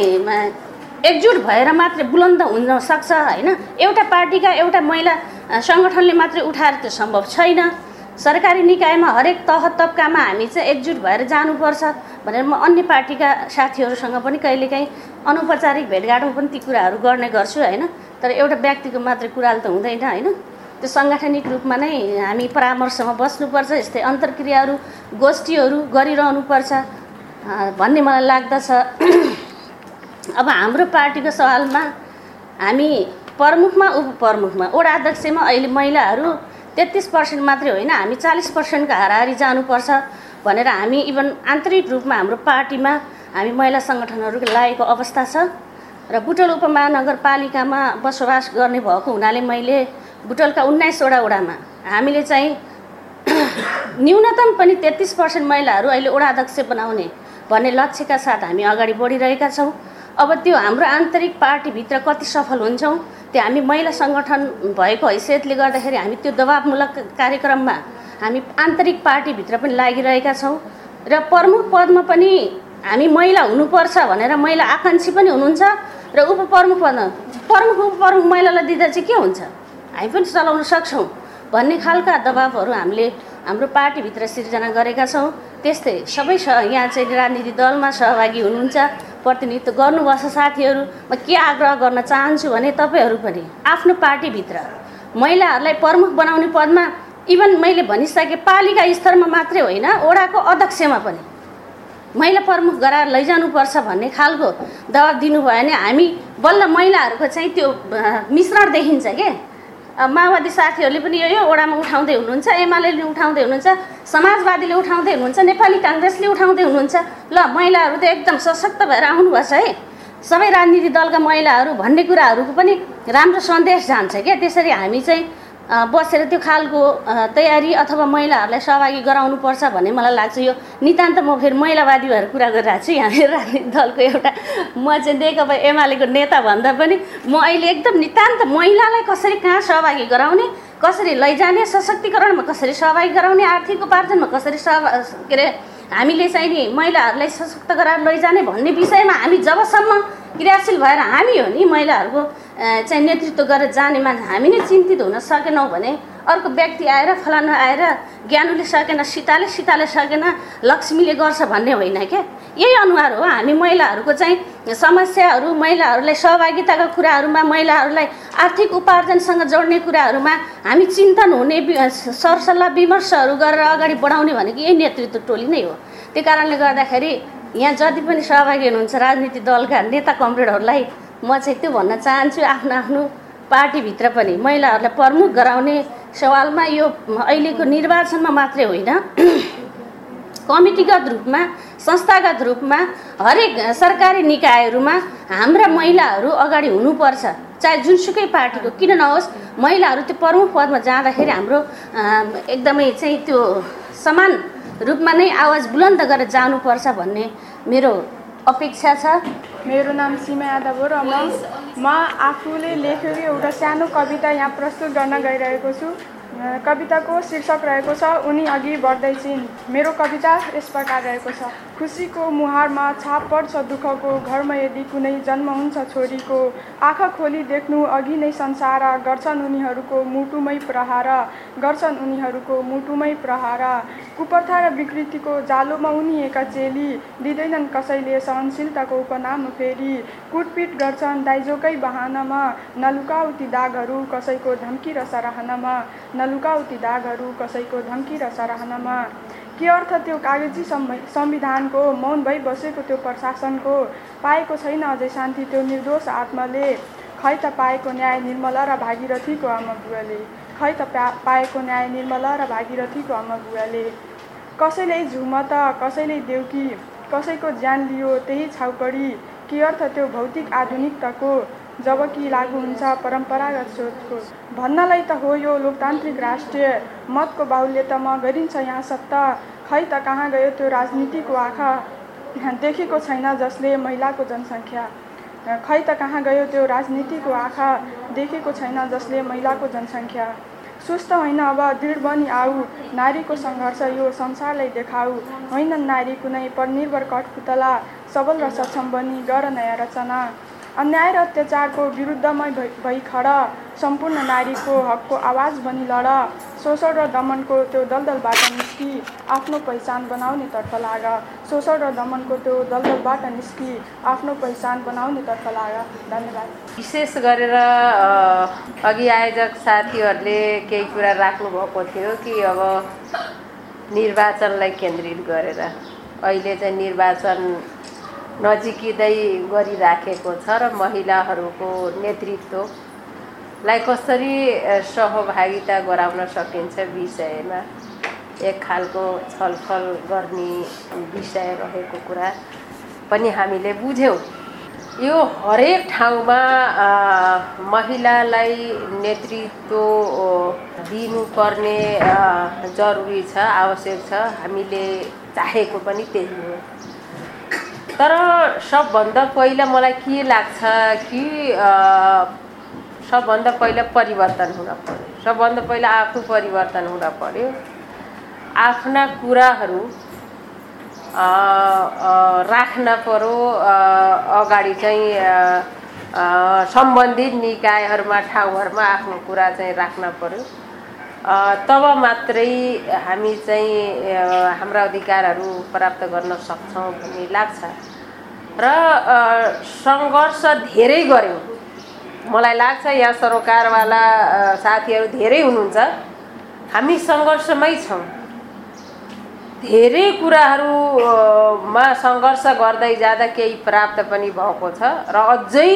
एकजुट भएर मात्रै बुलन्द हुन सक्छ होइन? एउटा पार्टीका एउटा महिला सङ्गठनले मात्रै उठाएर त्यो सम्भव छैन। सरकारी निकायमा हरेक तह तब्कामा हामी चाहिँ एकजुट भएर जानुपर्छ भनेर म अन्य पार्टीका साथीहरूसँग पनि कहिलेकाहीँ अनौपचारिक भेटघाटमा पनि ती कुराहरू गर्ने गर्छु होइन? तर एउटा व्यक्तिको मात्रै कुराले त हुँदैन होइन? त्यो साङ्गठनिक रूपमा नै हामी परामर्शमा बस्नुपर्छ यस्तै अन्तर्क्रियाहरू गोष्ठीहरू गरिरहनुपर्छ भन्ने मलाई लाग्दछ। अब हाम्रो पार्टीको सवालमा हामी प्रमुखमा उपप्रमुखमा वडा अध्यक्षमा अहिले महिलाहरू तेत्तिस पर्सेन्ट मात्रै होइन हामी चालिस पर्सेन्टको हाराहारी जानुपर्छ भनेर हामी इभन आन्तरिक रूपमा हाम्रो पार्टीमा हामी महिला सङ्गठनहरू लागेको अवस्था छ। र बुटल उपमहानगरपालिकामा बसोबास गर्ने भएको हुनाले मैले बुटलका उन्नाइसवटा वडामा हामीले चाहिँ न्यूनतम पनि तेत्तिस पर्सेन्ट महिलाहरू अहिले वडा अध्यक्ष बनाउने भन्ने लक्ष्यका साथ हामी अगाडि बढिरहेका छौँ। अब त्यो हाम्रो आन्तरिक पार्टीभित्र कति सफल हुन्छौँ त्यो हामी महिला सङ्गठन भएको हैसियतले गर्दाखेरि हामी त्यो दबावमूलक कार्यक्रममा हामी आन्तरिक पार्टीभित्र पनि लागिरहेका छौँ। र प्रमुख पदमा पनि हामी महिला हुनुपर्छ भनेर महिला आकाङ्क्षी पनि हुनुहुन्छ। र उपप्रमुख पदमा प्रमुख उपप्रमुख महिलालाई दिँदा चाहिँ के हुन्छ? हामी पनि चलाउन सक्छौँ। भन्ने खालका दबावहरू हामीले हाम्रो पार्टीभित्र सिर्जना गरेका छौँ। त्यस्तै सबै स यहाँ चाहिँ राजनीति दलमा सहभागी हुनुहुन्छ प्रतिनिधित्व गर्नुभएको छ साथीहरू। म के आग्रह गर्न चाहन्छु भने तपाईँहरू पनि आफ्नो पार्टीभित्र महिलाहरूलाई प्रमुख बनाउने पदमा इभन मैले भनिसकेँ पालिका स्तरमा मात्रै होइन ओडाको अध्यक्षमा पनि। महिला प्रमुख गराएर लैजानुपर्छ भन्ने खालको दबाब दिनुभयो भने हामी बल्ल महिलाहरूको चाहिँ त्यो मिश्रण देखिन्छ के? माओवादी साथीहरूले पनि यो ओडामा उठाउँदै हुनुहुन्छ एमाले उठाउँदै हुनुहुन्छ समाजवादीले उठाउँदै हुनुहुन्छ नेपाली काङ्ग्रेसले उठाउँदै हुनुहुन्छ। ल महिलाहरू त एकदम सशक्त भएर आउनुभएको छ है। सबै राजनीति दलका महिलाहरू भन्ने कुराहरूको पनि राम्रो सन्देश जान्छ क्या त्यसरी हामी चाहिँ बसेर त्यो खालको तयारी अथवा महिलाहरूलाई सहभागी गराउनुपर्छ भन्ने मलाई लाग्छ। यो नितान्त म फेरि महिलावादी भएर कुरा गरिरहेको छु। यहाँ राजनीतिक दलको एउटा म चाहिँ नेकपा एमालेको नेता भन्दा पनि म अहिले एकदम नितान्त महिलालाई कसरी कहाँ सहभागी गराउने कसरी लैजाने सशक्तिकरणमा कसरी सहभागी गराउने आर्थिक उपार्जनमा कसरी सह के अरे हामीले चाहिँ नि महिलाहरूलाई सशक्त गराएर लैजाने भन्ने विषयमा हामी जबसम्म क्रियाशील भएर हामी हो नि महिलाहरूको चाहिँ नेतृत्व गरेर जाने मान्छे हामी नै चिन्तित हुन सकेनौँ भने अर्को व्यक्ति आएर फलानु आएर ज्ञानुले सकेन सीताले सीताले सकेन लक्ष्मीले गर्छ भन्ने होइन क्या? यही अनुहार हो। हामी महिलाहरूको चाहिँ समस्याहरू महिलाहरूलाई सहभागिताका कुराहरूमा महिलाहरूलाई आर्थिक उपार्जनसँग जोड्ने कुराहरूमा हामी चिन्तन हुने सरसल्लाह विमर्शहरू गरेर अगाडि बढाउने भनेको यही नेतृत्व टोली नै हो। त्यो कारणले गर्दाखेरि यहाँ जति पनि सहभागी हुनुहुन्छ राजनीतिक दलका नेता कमरेडहरूलाई म चाहिँ त्यो भन्न चाहन्छु आफ्नो आफ्नो पार्टीभित्र पनि महिलाहरूलाई प्रमुख गराउने सवालमा यो अहिलेको निर्वाचनमा मात्रै होइन। कमिटीगत रूपमा संस्थागत रूपमा हरेक सरकारी निकायहरूमा हाम्रा महिलाहरू अगाडि हुनुपर्छ। चाहे जुनसुकै पार्टीको किन नहोस् महिलाहरू त्यो प्रमुख पदमा जाँदाखेरि हाम्रो एकदमै चाहिँ त्यो समान रूपमा नै आवाज बुलन्द गरेर जानुपर्छ भन्ने मेरो अपेक्षा छ। मेरो नाम सीमा यादव हो र म म आफूले लेखेको एउटा सानो कविता यहाँ प्रस्तुत गर्न गइरहेको छु। कविताको शीर्षक रहेको छ उनी अघि बढ्दैछिन् मेरो कविता यस प्रकार रहेको छ। खुसीको मुहारमा छाप पर्छ दुःखको घरमा यदि कुनै जन्म हुन्छ छोरीको आँखा खोली देख्नु अघि नै संसार गर्छन् उनीहरूको मुटुमै प्रहार गर्छन् उनीहरूको मुटुमै प्रहार। कुप्रथा र विकृतिको जालोमा उनिएका चेली दिँदैनन् कसैले सहनशीलताको उपनाम फेरि। कुटपिट गर्छन् दाइजोकै बहानामा नलुकाउ ती दागहरू कसैको धम्की र सराहनामा। नलुकाउ ती दागहरू कसैको धम्की र सराहनामा। के अर्थ त्यो कागजी संविधानको मौन भई बसेको त्यो प्रशासनको पाएको छैन अझै शान्ति त्यो निर्दोष आत्माले खै त पाएको न्याय निर्मला र भागीरथीको आमा बुवाले खै त पाएको न्याय निर्मला र भागीरथीको आमा बुवाले कसैले झुमत कसैले देउकी कसैको ज्यान लियो त्यही छाउपडी के अर्थ त्यो भौतिक आधुनिकताको जब कि लागु हुन्छ परम्परागत सोचको भन्नलाई त हो यो लोकतान्त्रिक राष्ट्रिय मतको बाहुल्यतामा गरिन्छ यहाँ सत्ता। खै त कहाँ गयो त्यो राजनीतिको आँखा? देखेको छैन जसले महिलाको जनसङ्ख्या। खै त कहाँ गयो त्यो राजनीतिको आँखा? देखेको छैन जसले महिलाको जनसङ्ख्या। सुस्त होइन अब दृढ बनी आऊ। नारीको सङ्घर्ष यो संसारलाई देखाऊ। होइन नारी कुनै परनिर्भर कठपुतला सबल र सक्षम बनी गर नयाँ रचना। अन्याय र अत्याचारको विरुद्धमै भई खडा सम्पूर्ण नारीको हकको आवाज बनि लड। शोषण र दमनको त्यो दलदलबाट निस्कि आफ्नो पहिचान बनाउने तर्फ लाग। शोषण र दमनको त्यो दलदलबाट निस्कि आफ्नो पहिचान बनाउने तर्फ लाग। धन्यवाद। विशेष गरेर अघि आयोजक साथीहरूले केही कुरा राख्नुभएको थियो कि अब निर्वाचनलाई केन्द्रित गरेर। अहिले चाहिँ निर्वाचन नजिकिँदै गरिराखेको छ र महिलाहरूको नेतृत्वलाई कसरी सहभागिता गराउन सकिन्छ विषयमा? एक खालको छलफल गर्ने विषय रहेको कुरा पनि हामीले बुझ्यौँ। यो हरेक ठाउँमा महिलालाई नेतृत्व दिनुपर्ने जरुरी छ आवश्यक छ। हामीले चाहेको पनि त्यही हो। तर सबभन्दा पहिला मलाई के लाग्छ कि सबभन्दा पहिला परिवर्तन हुन पऱ्यो। सबभन्दा पहिला आफू परिवर्तन हुन पऱ्यो। आफ्ना कुराहरू राख्न पऱ्यो अगाडि चाहिँ सम्बन्धित निकायहरूमा ठाउँहरूमा आफ्नो कुरा चाहिँ राख्न पऱ्यो। तब मात्रै हामी चाहिँ हाम्रा अधिकारहरू प्राप्त गर्न सक्छौँ भन्ने लाग्छ। र सङ्घर्ष धेरै गऱ्यौँ। मलाई लाग्छ यहाँ सरोकारवाला साथीहरू धेरै हुनुहुन्छ। हामी सङ्घर्षमै छौँ। धेरै कुराहरूमा सङ्घर्ष गर्दै जाँदा केही प्राप्त पनि भएको छ। र अझै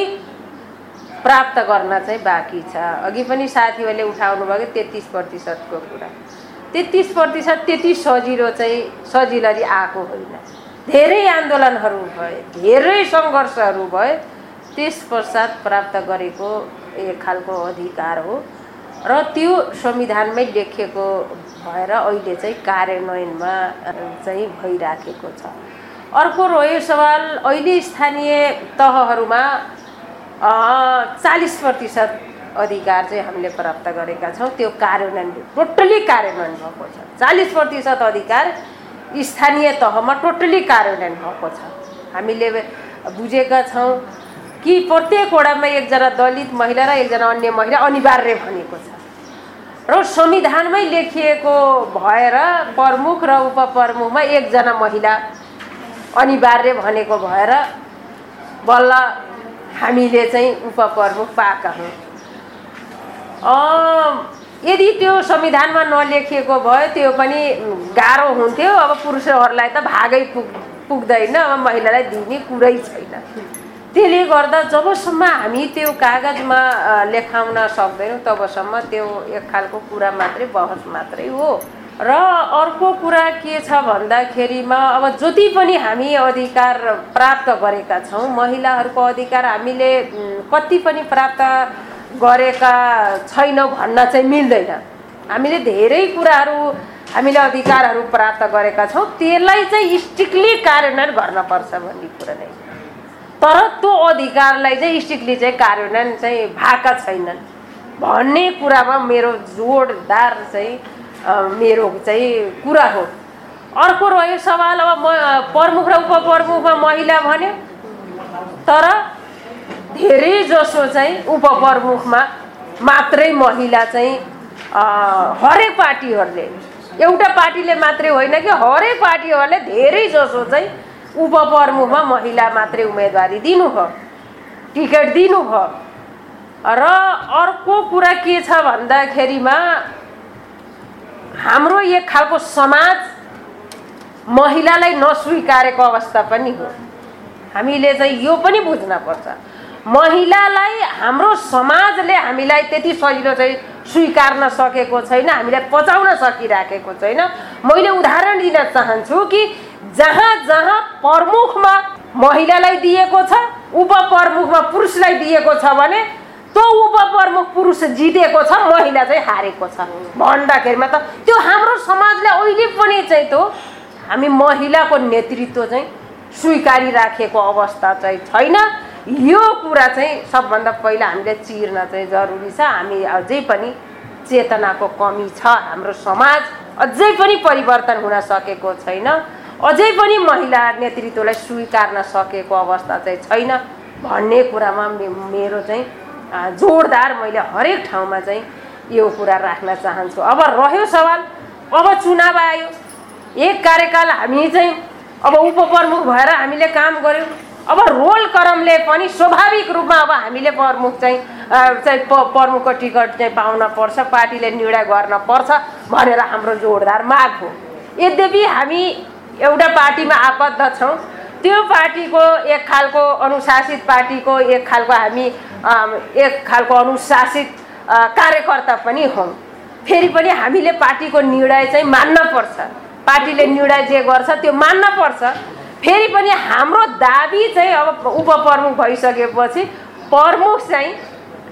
प्राप्त गर्न चाहिँ बाँकी छ। अघि पनि साथीहरूले उठाउनु भयो तेत्तिस प्रतिशतको कुरा। तेत्तिस प्रतिशत त्यति सजिलो चाहिँ सजिलरी आएको होइन। धेरै आन्दोलनहरू भए धेरै सङ्घर्षहरू भए त्यस पश्चात प्राप्त गरेको एक खालको अधिकार हो। र त्यो संविधानमै लेखिएको भएर अहिले चाहिँ कार्यान्वयनमा चाहिँ भइराखेको छ। अर्को रह्यो सवाल अहिले स्थानीय तहहरूमा चालिस प्रतिशत अधिकार चाहिँ हामीले प्राप्त गरेका छौँ। त्यो कार्यान्वयन टोटल्ली कार्यान्वयन भएको छ। चालिस प्रतिशत अधिकार स्थानीय तहमा टोटल्ली कार्यान्वयन भएको छ। हामीले बुझेका छौँ कि प्रत्येक वडामा एकजना दलित महिला र एकजना अन्य महिला अनिवार्य भनेको छ। र संविधानमै लेखिएको भएर प्रमुख र उपप्रमुखमा एकजना महिला अनिवार्य भनेको भएर बल्ल हामीले चाहिँ उपप्रमुख पाएका हौँ यदि त्यो संविधानमा नलेखिएको भए त्यो पनि गाह्रो हुन्थ्यो। अब पुरुषहरूलाई त भागै पुग पुग्दैन अब महिलालाई दिने कुरै छैन। त्यसले गर्दा जबसम्म हामी त्यो कागजमा लेखाउन सक्दैनौँ तबसम्म त्यो एक खालको कुरा मात्रै बहस मात्रै हो। र अर्को कुरा के छ भन्दाखेरिमा अब जति पनि हामी अधिकार प्राप्त गरेका छौँ महिलाहरूको अधिकार हामीले कति पनि प्राप्त गरेका छैनौँ भन्न चाहिँ मिल्दैन। हामीले धेरै कुराहरू हामीले अधिकारहरू प्राप्त गरेका छौँ त्यसलाई चाहिँ स्ट्रिक्टली कार्यान्वयन गर्नपर्छ भन्ने कुरा नै। तर त्यो अधिकारलाई चाहिँ स्ट्रिक्टली चाहिँ कार्यान्वयन चाहिँ भएका छैनन्। भन्ने कुरामा मेरो जोडदार चाहिँ मेरो चाहिँ कुरा हो। अर्को रह्यो सवाल अब म प्रमुख र उपप्रमुखमा महिला भन्यो। तर धेरै जसो चाहिँ उपप्रमुखमा मात्रै महिला चाहिँ हरेक पार्टीहरूले एउटा पार्टीले मात्रै होइन कि हरेक पार्टीहरूले धेरै जसो चाहिँ उपप्रमुखमा महिला मात्रै उम्मेदवारी दिनुभयो टिकट दिनुभयो र अर्को कुरा के छ भन्दाखेरिमा हाम्रो एक खालको समाज महिलालाई नस्वीकारेको अवस्था पनि हो। हामीले चाहिँ यो पनि बुझ्नपर्छ महिलालाई हाम्रो समाजले हामीलाई त्यति सजिलो चाहिँ स्वीकार्न सकेको छैन हामीलाई पचाउन सकिराखेको छैन। मैले उदाहरण दिन चाहन्छु कि जहाँ जहाँ प्रमुखमा महिलालाई दिएको छ उपप्रमुखमा पुरुषलाई दिएको छ भने त्यो उपप्रमुख पुरुष जितेको छ महिला चाहिँ हारेको छ भन्दाखेरिमा त त्यो हाम्रो समाजले अहिले पनि चाहिँ त्यो हामी महिलाको नेतृत्व चाहिँ स्वीकारिराखेको अवस्था चाहिँ छैन यो कुरा चाहिँ सबभन्दा पहिला हामीले चिर्न चाहिँ जरुरी छ हामी अझै पनि चेतनाको कमी छ हाम्रो समाज अझै पनि परिवर्तन हुन सकेको छैन अझै पनि महिला नेतृत्वलाई स्वीकार्न सकेको अवस्था चाहिँ छैन भन्ने कुरामा मेरो चाहिँ जोडदार मैले हरेक ठाउँमा चाहिँ यो कुरा राख्न चाहन्छु। अब रह्यो सवाल अब चुनाव आयो। एक कार्यकाल हामी चाहिँ अब उपप्रमुख भएर हामीले काम गऱ्यौँ। अब रोल क्रमले पनि स्वाभाविक रूपमा अब हामीले प्रमुख चाहिँ चाहिँ प्रमुखको टिकट चाहिँ पाउन पर्छ पार्टीले निर्णय गर्न पर्छ भनेर हाम्रो जोडदार माग हो। यद्यपि हामी एउटा पार्टीमा आबद्ध छौँ त्यो पार्टीको एक खालको अनुशासित पार्टीको एक खालको हामी एक खालको अनुशासित कार्यकर्ता पनि हौँ। फेरि पनि हामीले पार्टीको निर्णय चाहिँ मान्न पर्छ। पार्टीले निर्णय जे गर्छ त्यो मान्न पर्छ। फेरि पनि हाम्रो दाबी चाहिँ अब उपप्रमुख भइसकेपछि प्रमुख चाहिँ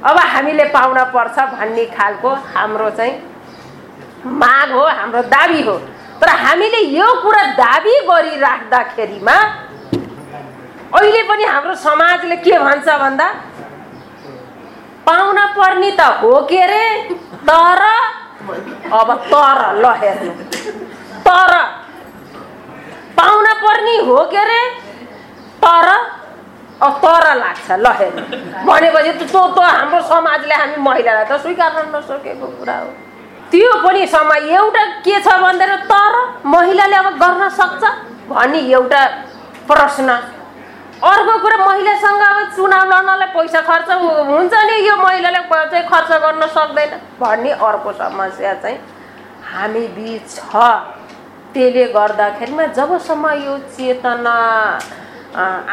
अब हामीले पाउन पर्छ भन्ने खालको हाम्रो चाहिँ माग हो हाम्रो दाबी हो। तर हामीले यो कुरा दाबी गरिराख्दाखेरिमा अहिले पनि हाम्रो समाजले के भन्छ भन्दा? पाउन पर्ने त हो के अरे? तर अब तर ल हेर्नु। तर। पाउन पर्ने हो के अरे? तर अब तर लाग्छ ल हेर्नु। भनेपछि त्यो त हाम्रो समाजले हामी महिलालाई त स्वीकार्न नसकेको कुरा हो। त्यो पनि समय एउटा के छ भन्दैन तर महिलाले अब गर्न सक्छ भन्ने एउटा प्रश्न अर्को कुरा महिलासँग अब चुनाव लड्नलाई पैसा खर्च हुन्छ नि यो महिलाले चाहिँ खर्च गर्न सक्दैन। भन्ने अर्को समस्या चाहिँ हामी बिच छ। त्यसले गर्दाखेरिमा जबसम्म यो चेतना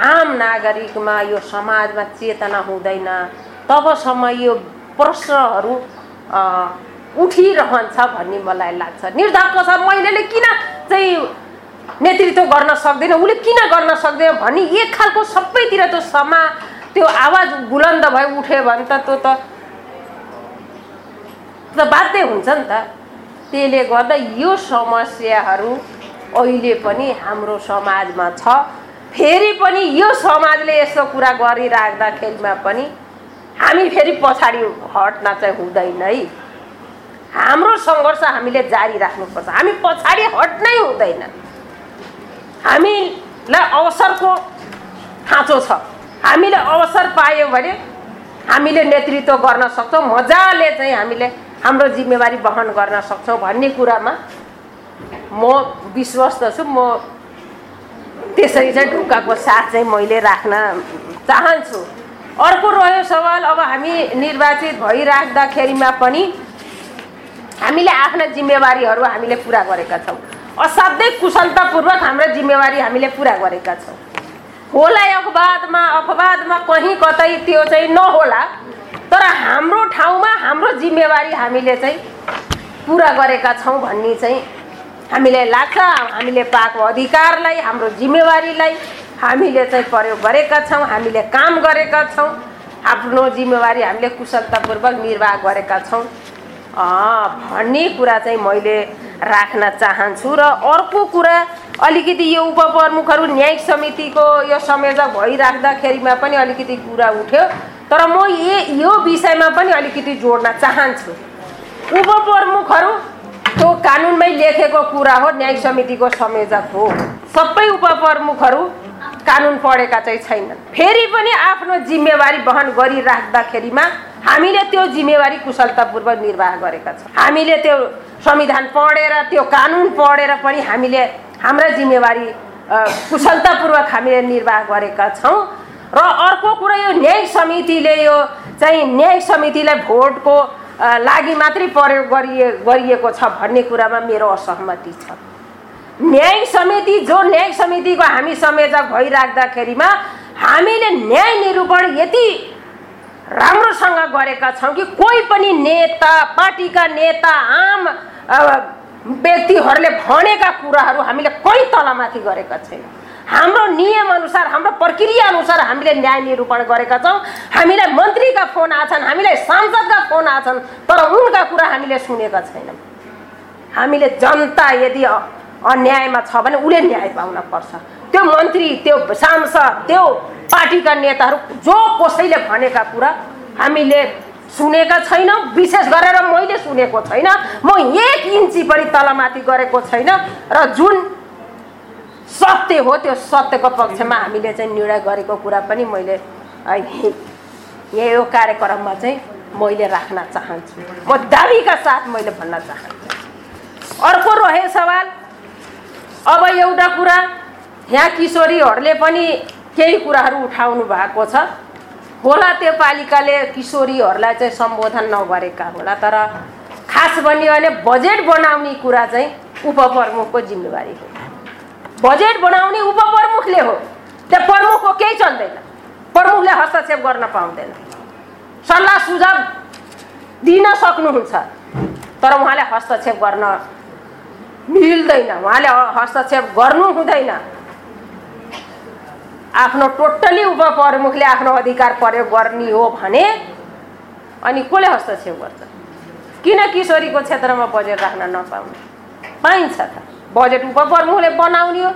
आम नागरिकमा यो समाजमा चेतना हुँदैन तबसम्म यो प्रश्नहरू उठिरहन्छ भन्ने मलाई लाग्छ। निर्धक्क छ महिलाले किन चाहिँ नेतृत्व गर्न सक्दैन उसले किन गर्न सक्दैन भन्ने एक खालको सबैतिर त्यो समा त्यो आवाज बुलन्द भए उठ्यो भने त त्यो त त बाध्य हुन्छ नि त। त्यसले गर्दा यो समस्याहरू अहिले पनि हाम्रो समाजमा छ। फेरि पनि यो समाजले यस्तो कुरा गरिराख्दाखेरिमा पनि हामी फेरि पछाडि हट्न चाहिँ हुँदैन है। हाम्रो सङ्घर्ष हामीले जारी राख्नुपर्छ। हामी पछाडि हट्नै हुँदैन। हामीलाई अवसरको खाँचो छ। हामीले अवसर पायौँ भने हामीले नेतृत्व गर्न सक्छौँ। मजाले चाहिँ हामीले हाम्रो जिम्मेवारी वहन गर्न सक्छौँ भन्ने कुरामा म विश्वस्त छु। म त्यसरी चाहिँ ढुक्काको साथ चाहिँ मैले राख्न चाहन्छु। अर्को रह्यो सवाल अब हामी निर्वाचित भइराख्दाखेरिमा पनि हामीले आफ्ना जिम्मेवारीहरू हामीले पुरा गरेका छौँ। असाध्यै कुशलतापूर्वक हाम्रा जिम्मेवारी हामीले पुरा गरेका छौँ। होला अपवादमा अपवादमा कहीँ कतै त्यो चाहिँ नहोला तर हाम्रो ठाउँमा हाम्रो जिम्मेवारी हामीले चाहिँ पुरा गरेका छौँ भन्ने चाहिँ हामीलाई लाग्छ। हामीले पाएको अधिकारलाई हाम्रो जिम्मेवारीलाई हामीले चाहिँ प्रयोग गरेका छौँ हामीले काम गरेका छौँ। आफ्नो जिम्मेवारी हामीले कुशलतापूर्वक निर्वाह गरेका छौँ। भन्ने कुरा चाहिँ मैले राख्न चाहन्छु र अर्को कुरा अलिकति यो उपप्रमुखहरू न्यायिक समितिको यो संयोजक भइराख्दाखेरिमा पनि अलिकति कुरा उठ्यो तर म ए यो विषयमा पनि अलिकति जोड्न चाहन्छु। उपप्रमुखहरू त्यो कानुनमै लेखेको कुरा हो न्यायिक समितिको संयोजक हो। सबै उपप्रमुखहरू कानुन पढेका चाहिँ छैनन्। फेरि पनि आफ्नो जिम्मेवारी वहन गरिराख्दाखेरिमा हामीले त्यो जिम्मेवारी कुशलतापूर्वक निर्वाह गरेका छौँ। हामीले त्यो संविधान पढेर त्यो कानुन पढेर पनि हामीले हाम्रा जिम्मेवारी कुशलतापूर्वक हामीले निर्वाह गरेका छौँ। र अर्को कुरा यो न्यायिक समितिले यो चाहिँ न्यायिक समितिलाई भोटको लागि मात्रै प्रयोग गरिए गरिएको छ भन्ने कुरामा मेरो असहमति छ। न्यायिक समिति जो न्यायिक समितिको हामी संयोजक भइराख्दाखेरिमा हामीले न्याय निरूपण यति राम्रोसँग गरेका छौँ कि कोही पनि नेता पार्टीका नेता आम व्यक्तिहरूले भनेका कुराहरू हामीले कहीँ तलमाथि गरेका छैनौँ। हाम्रो नियमअनुसार हाम्रो प्रक्रिया अनुसार हामीले न्याय निरूपण गरेका छौँ। हामीलाई मन्त्रीका फोन आछन् हामीलाई सांसदका फोन आछन् तर उनका कुरा हामीले सुनेका छैनौँ। हामीले जनता यदि अन्यायमा छ भने उसले न्याय पाउन पर्छ। त्यो मन्त्री त्यो सांसद त्यो पार्टीका नेताहरू जो कसैले भनेका कुरा हामीले सुनेका छैनौँ विशेष गरेर मैले सुनेको छैन म एक इन्ची पनि तलमाथि गरेको छैन र जुन सत्य हो त्यो सत्यको पक्षमा हामीले चाहिँ निर्णय गरेको कुरा पनि मैले यहाँ यो कार्यक्रममा चाहिँ मैले राख्न चाहन्छु। म दाबीका साथ मैले भन्न चाहन्छु। अर्को रहे सवाल। अब एउटा कुरा यहाँ किशोरीहरूले पनि केही कुराहरू उठाउनु भएको छ। होला त्यो पालिकाले किशोरीहरूलाई चाहिँ सम्बोधन नगरेका होला तर खास भन्यो भने बजेट बनाउने कुरा चाहिँ उपप्रमुखको जिम्मेवारी हो। बजेट बनाउने उपप्रमुखले हो त्यो प्रमुखको केही चल्दैन। प्रमुखले हस्तक्षेप गर्न पाउँदैन। सल्लाह सुझाव दिन सक्नुहुन्छ तर उहाँले हस्तक्षेप गर्न मिल्दैन। उहाँले हस्तक्षेप गर्नु हुँदैन आफ्नो टोटल्ली उपप्रमुखले आफ्नो अधिकार प्रयोग गर्ने हो भने अनि कसले हस्तक्षेप गर्छ? किन किशोरीको क्षेत्रमा बजेट राख्न नपाउने? पाइन्छ त। बजेट उपप्रमुखले बनाउने हो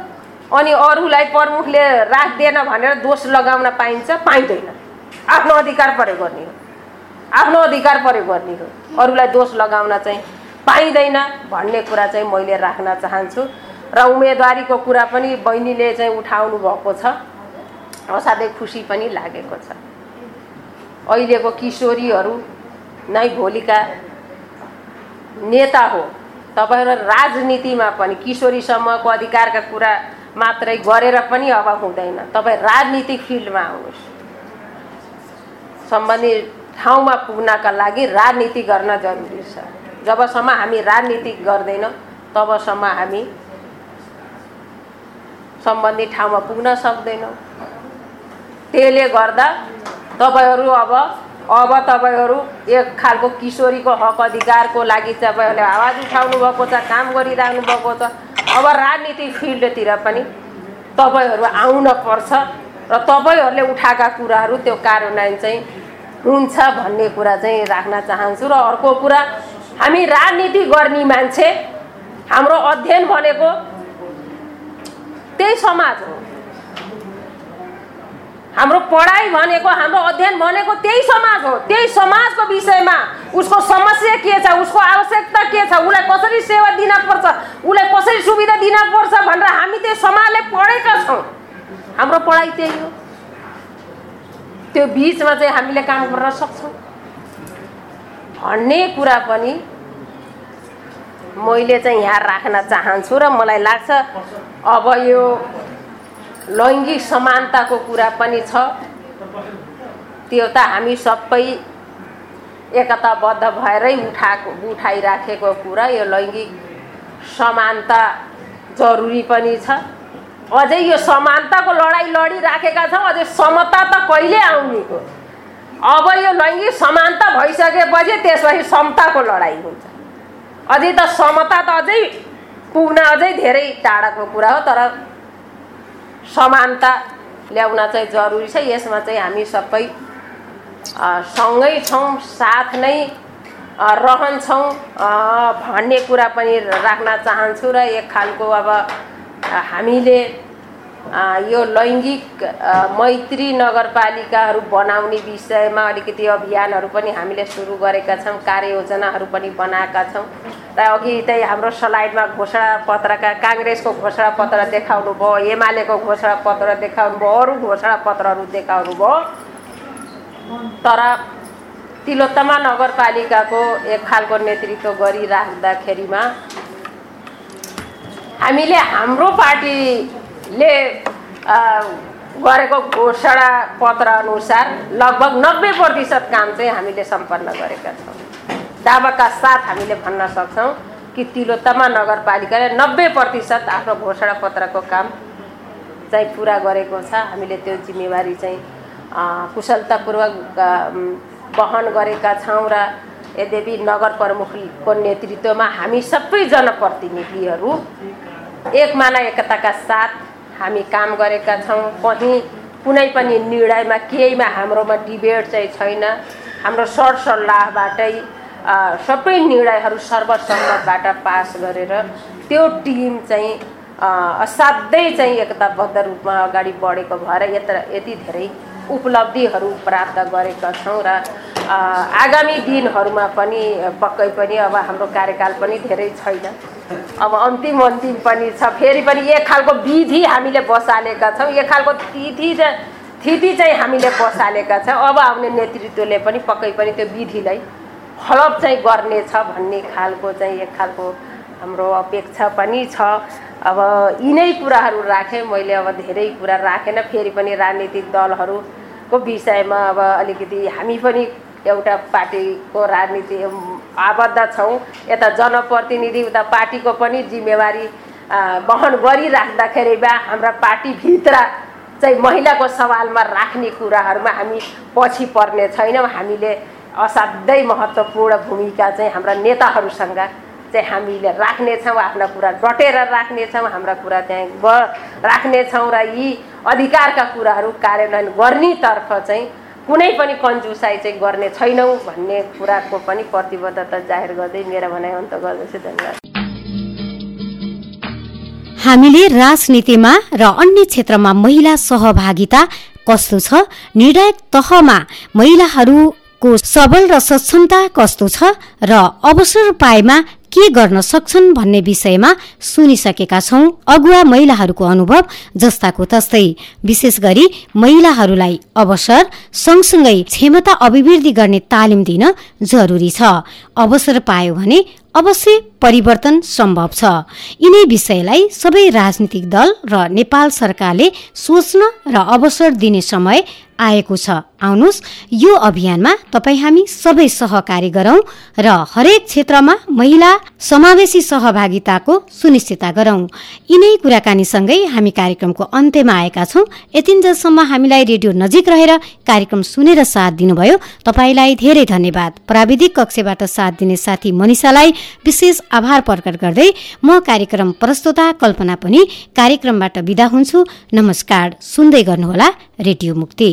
अनि अरूलाई प्रमुखले राख्दैन भनेर दोष लगाउन पाइन्छ पाइँदैन। आफ्नो अधिकार प्रयोग गर्ने हो। आफ्नो अधिकार प्रयोग गर्ने हो। अरूलाई दोष लगाउन चाहिँ पाइँदैन भन्ने कुरा चाहिँ मैले राख्न चाहन्छु। र उम्मेदवारीको कुरा पनि बहिनीले चाहिँ उठाउनु भएको छ। असाध्यै खुसी पनि लागेको छ। अहिलेको किशोरीहरू नै भोलिका नेता हो। तपाईँहरू राजनीतिमा पनि किशोरीसम्मको अधिकारका कुरा मात्रै गरेर पनि अब हुँदैन। तपाईँ राजनीतिक फिल्डमा आउनुहोस्। सम्बन्धित ठाउँमा पुग्नका लागि राजनीति गर्न जरुरी छ। जबसम्म हामी राजनीति गर्दैनौँ तबसम्म हामी सम्बन्धित ठाउँमा पुग्न सक्दैनौँ। त्यसले गर्दा तपाईँहरू अब अब तपाईँहरू एक खालको किशोरीको हक अधिकारको लागि तपाईँहरूले आवाज उठाउनु भएको छ काम गरिरहनु भएको छ। अब राजनीतिक फिल्डतिर पनि तपाईँहरू आउन पर्छ र तपाईँहरूले उठाएका कुराहरू त्यो कार्यान्वयन चाहिँ हुन्छ भन्ने कुरा चाहिँ राख्न चाहन्छु र अर्को कुरा हामी राजनीति गर्ने मान्छे हाम्रो अध्ययन भनेको त्यही समाज हो। हाम्रो पढाइ भनेको हाम्रो अध्ययन भनेको त्यही समाज हो। त्यही समाजको विषयमा उसको समस्या के छ उसको आवश्यकता के छ उसलाई कसरी सेवा दिन पर्छ उसलाई कसरी सुविधा दिन पर्छ भनेर हामी त्यो समाजले पढेका छौँ। हाम्रो पढाइ त्यही हो। त्यो बिचमा चाहिँ हामीले काम गर्न सक्छौँ। भन्ने कुरा पनि मैले चाहिँ यहाँ राख्न चाहन्छु र मलाई लाग्छ अब यो लैङ्गिक समानताको कुरा पनि छ। त्यो त हामी सबै एकताबद्ध भएरै उठाएको उठाइराखेको कुरा यो लैङ्गिक समानता जरुरी पनि छ। अझै यो समानताको लडाइँ लडिराखेका छौँ अझै समता त कहिले आउने हो अब यो लैङ्गिक समानता भइसकेपछि त्यसपछि समताको लडाइँ हुन्छ। अझै त समता त अझै पुग्न अझै धेरै टाढाको कुरा हो तर समानता ल्याउन चाहिँ जरुरी छ। यसमा चाहिँ हामी सबै सँगै छौँ साथ नै रहन्छौँ। भन्ने कुरा पनि राख्न चाहन्छु र एक खालको अब हामीले यो लैङ्गिक मैत्री नगरपालिकाहरू बनाउने विषयमा अलिकति अभियानहरू पनि हामीले सुरु गरेका छौँ कार्ययोजनाहरू पनि बनाएका छौँ। र अघि त्यही हाम्रो स्लाइडमा घोषणा पत्रका काङ्ग्रेसको घोषणा पत्र देखाउनु भयो एमालेको घोषणा पत्र देखाउनु भयो अरू घोषणा पत्रहरू देखाउनु भयो तर तिलोत्तमा नगरपालिकाको एक खालको नेतृत्व गरिराख्दाखेरिमा हामीले हाम्रो पार्टीले गरेको घोषणा पत्र अनुसार लगभग नब्बे प्रतिशत काम चाहिँ हामीले सम्पन्न गरेका छौँ। दावाका साथ हामीले भन्न सक्छौँ कि तिलोत्तमा नगरपालिकाले नब्बे प्रतिशत आफ्नो घोषणा पत्रको काम चाहिँ पुरा गरेको छ। हामीले त्यो जिम्मेवारी चाहिँ कुशलतापूर्वक वहन गरेका छौँ र यद्यपि नगर प्रमुखको नेतृत्वमा हामी सबै जनप्रतिनिधिहरू एकमाना एकताका साथ हामी काम गरेका छौँ कहीँ कुनै पनि निर्णयमा केहीमा हाम्रोमा डिबेट चाहिँ छैन। हाम्रो सरसल्लाहबाटै सबै निर्णयहरू सर्वसम्मतबाट पास गरेर त्यो टिम चाहिँ असाध्यै चाहिँ एकताबद्ध रूपमा अगाडि बढेको भएर यत्र यति धेरै उपलब्धिहरू प्राप्त गरेका छौँ र आगामी दिनहरूमा पनि पक्कै पनि अब हाम्रो कार्यकाल पनि धेरै छैन। अब अन्तिम अन्तिम पनि छ। फेरि पनि एक खालको विधि हामीले बसालेका छौँ। एक खालको तिथि थिति चाहिँ हामीले बसालेका छौँ। अब आउने नेतृत्वले पनि पक्कै पनि त्यो विधिलाई फलप चाहिँ गर्नेछ भन्ने खालको चाहिँ एक खालको हाम्रो अपेक्षा पनि छ। अब यिनै कुराहरू राखेँ। मैले अब धेरै कुरा राखेन। फेरि पनि राजनीतिक दलहरूको विषयमा अब अलिकति हामी पनि एउटा पार्टीको राजनीति आबद्ध छौँ। यता जनप्रतिनिधि उता पार्टीको पनि जिम्मेवारी वहन गरिराख्दाखेरि बा हाम्रा पार्टीभित्र चाहिँ महिलाको सवालमा राख्ने कुराहरूमा हामी पछि पर्ने छैनौँ। हामीले असाध्यै महत्त्वपूर्ण भूमिका चाहिँ हाम्रा नेताहरूसँग चाहिँ हामीले राख्नेछौँ आफ्ना कुरा डटेर राख्नेछौँ हाम्रा कुरा त्यहाँ राख्नेछौँ र यी अधिकारका कुराहरू कार्यान्वयन गर्नेतर्फ चाहिँ कुनै पनि कन्जुसाइ चाहिँ गर्ने छैनौँ भन्ने कुराको पनि प्रतिबद्धता जाहेर गर्दै मेरो भनाइ अन्त गर्दछु धन्यवाद। हामीले राजनीतिमा र अन्य क्षेत्रमा महिला सहभागिता कस्तो छ निर्णायक तहमा महिलाहरूको सबल र सक्षमता कस्तो छ र अवसर पाएमा के गर्न सक्छन् भन्ने विषयमा सुनिसकेका छौं अगुवा महिलाहरूको अनुभव जस्ताको तस्तै। विशेष गरी महिलाहरूलाई अवसर सँगसँगै क्षमता अभिवृद्धि गर्ने तालिम दिन जरुरी छ। अवसर पायो भने अवश्य परिवर्तन सम्भव छ। यिनै विषयलाई सबै राजनीतिक दल र नेपाल सरकारले सोच्न र अवसर दिने समय आएको छ। आउनुहोस् यो अभियानमा तपाईँ हामी सबै सहकारी गरौँ र हरेक क्षेत्रमा महिला समावेशी सहभागिताको सुनिश्चितता गरौँ। यिनै कुराकानीसँगै हामी कार्यक्रमको अन्त्यमा आएका छौँ। यतिन्जेलसम्म हामीलाई रेडियो नजिक रहेर कार्यक्रम सुनेर साथ दिनुभयो। तपाईँलाई धेरै धन्यवाद। प्राविधिक कक्षबाट साथ दिने साथी मनिषालाई विशेष आभार प्रकट गर्दै म कार्यक्रम प्रस्तुता कल्पना पनि कार्यक्रमबाट विदा हुन्छु। नमस्कार। सुन्दै गर्नुहोला रेडियो मुक्ति।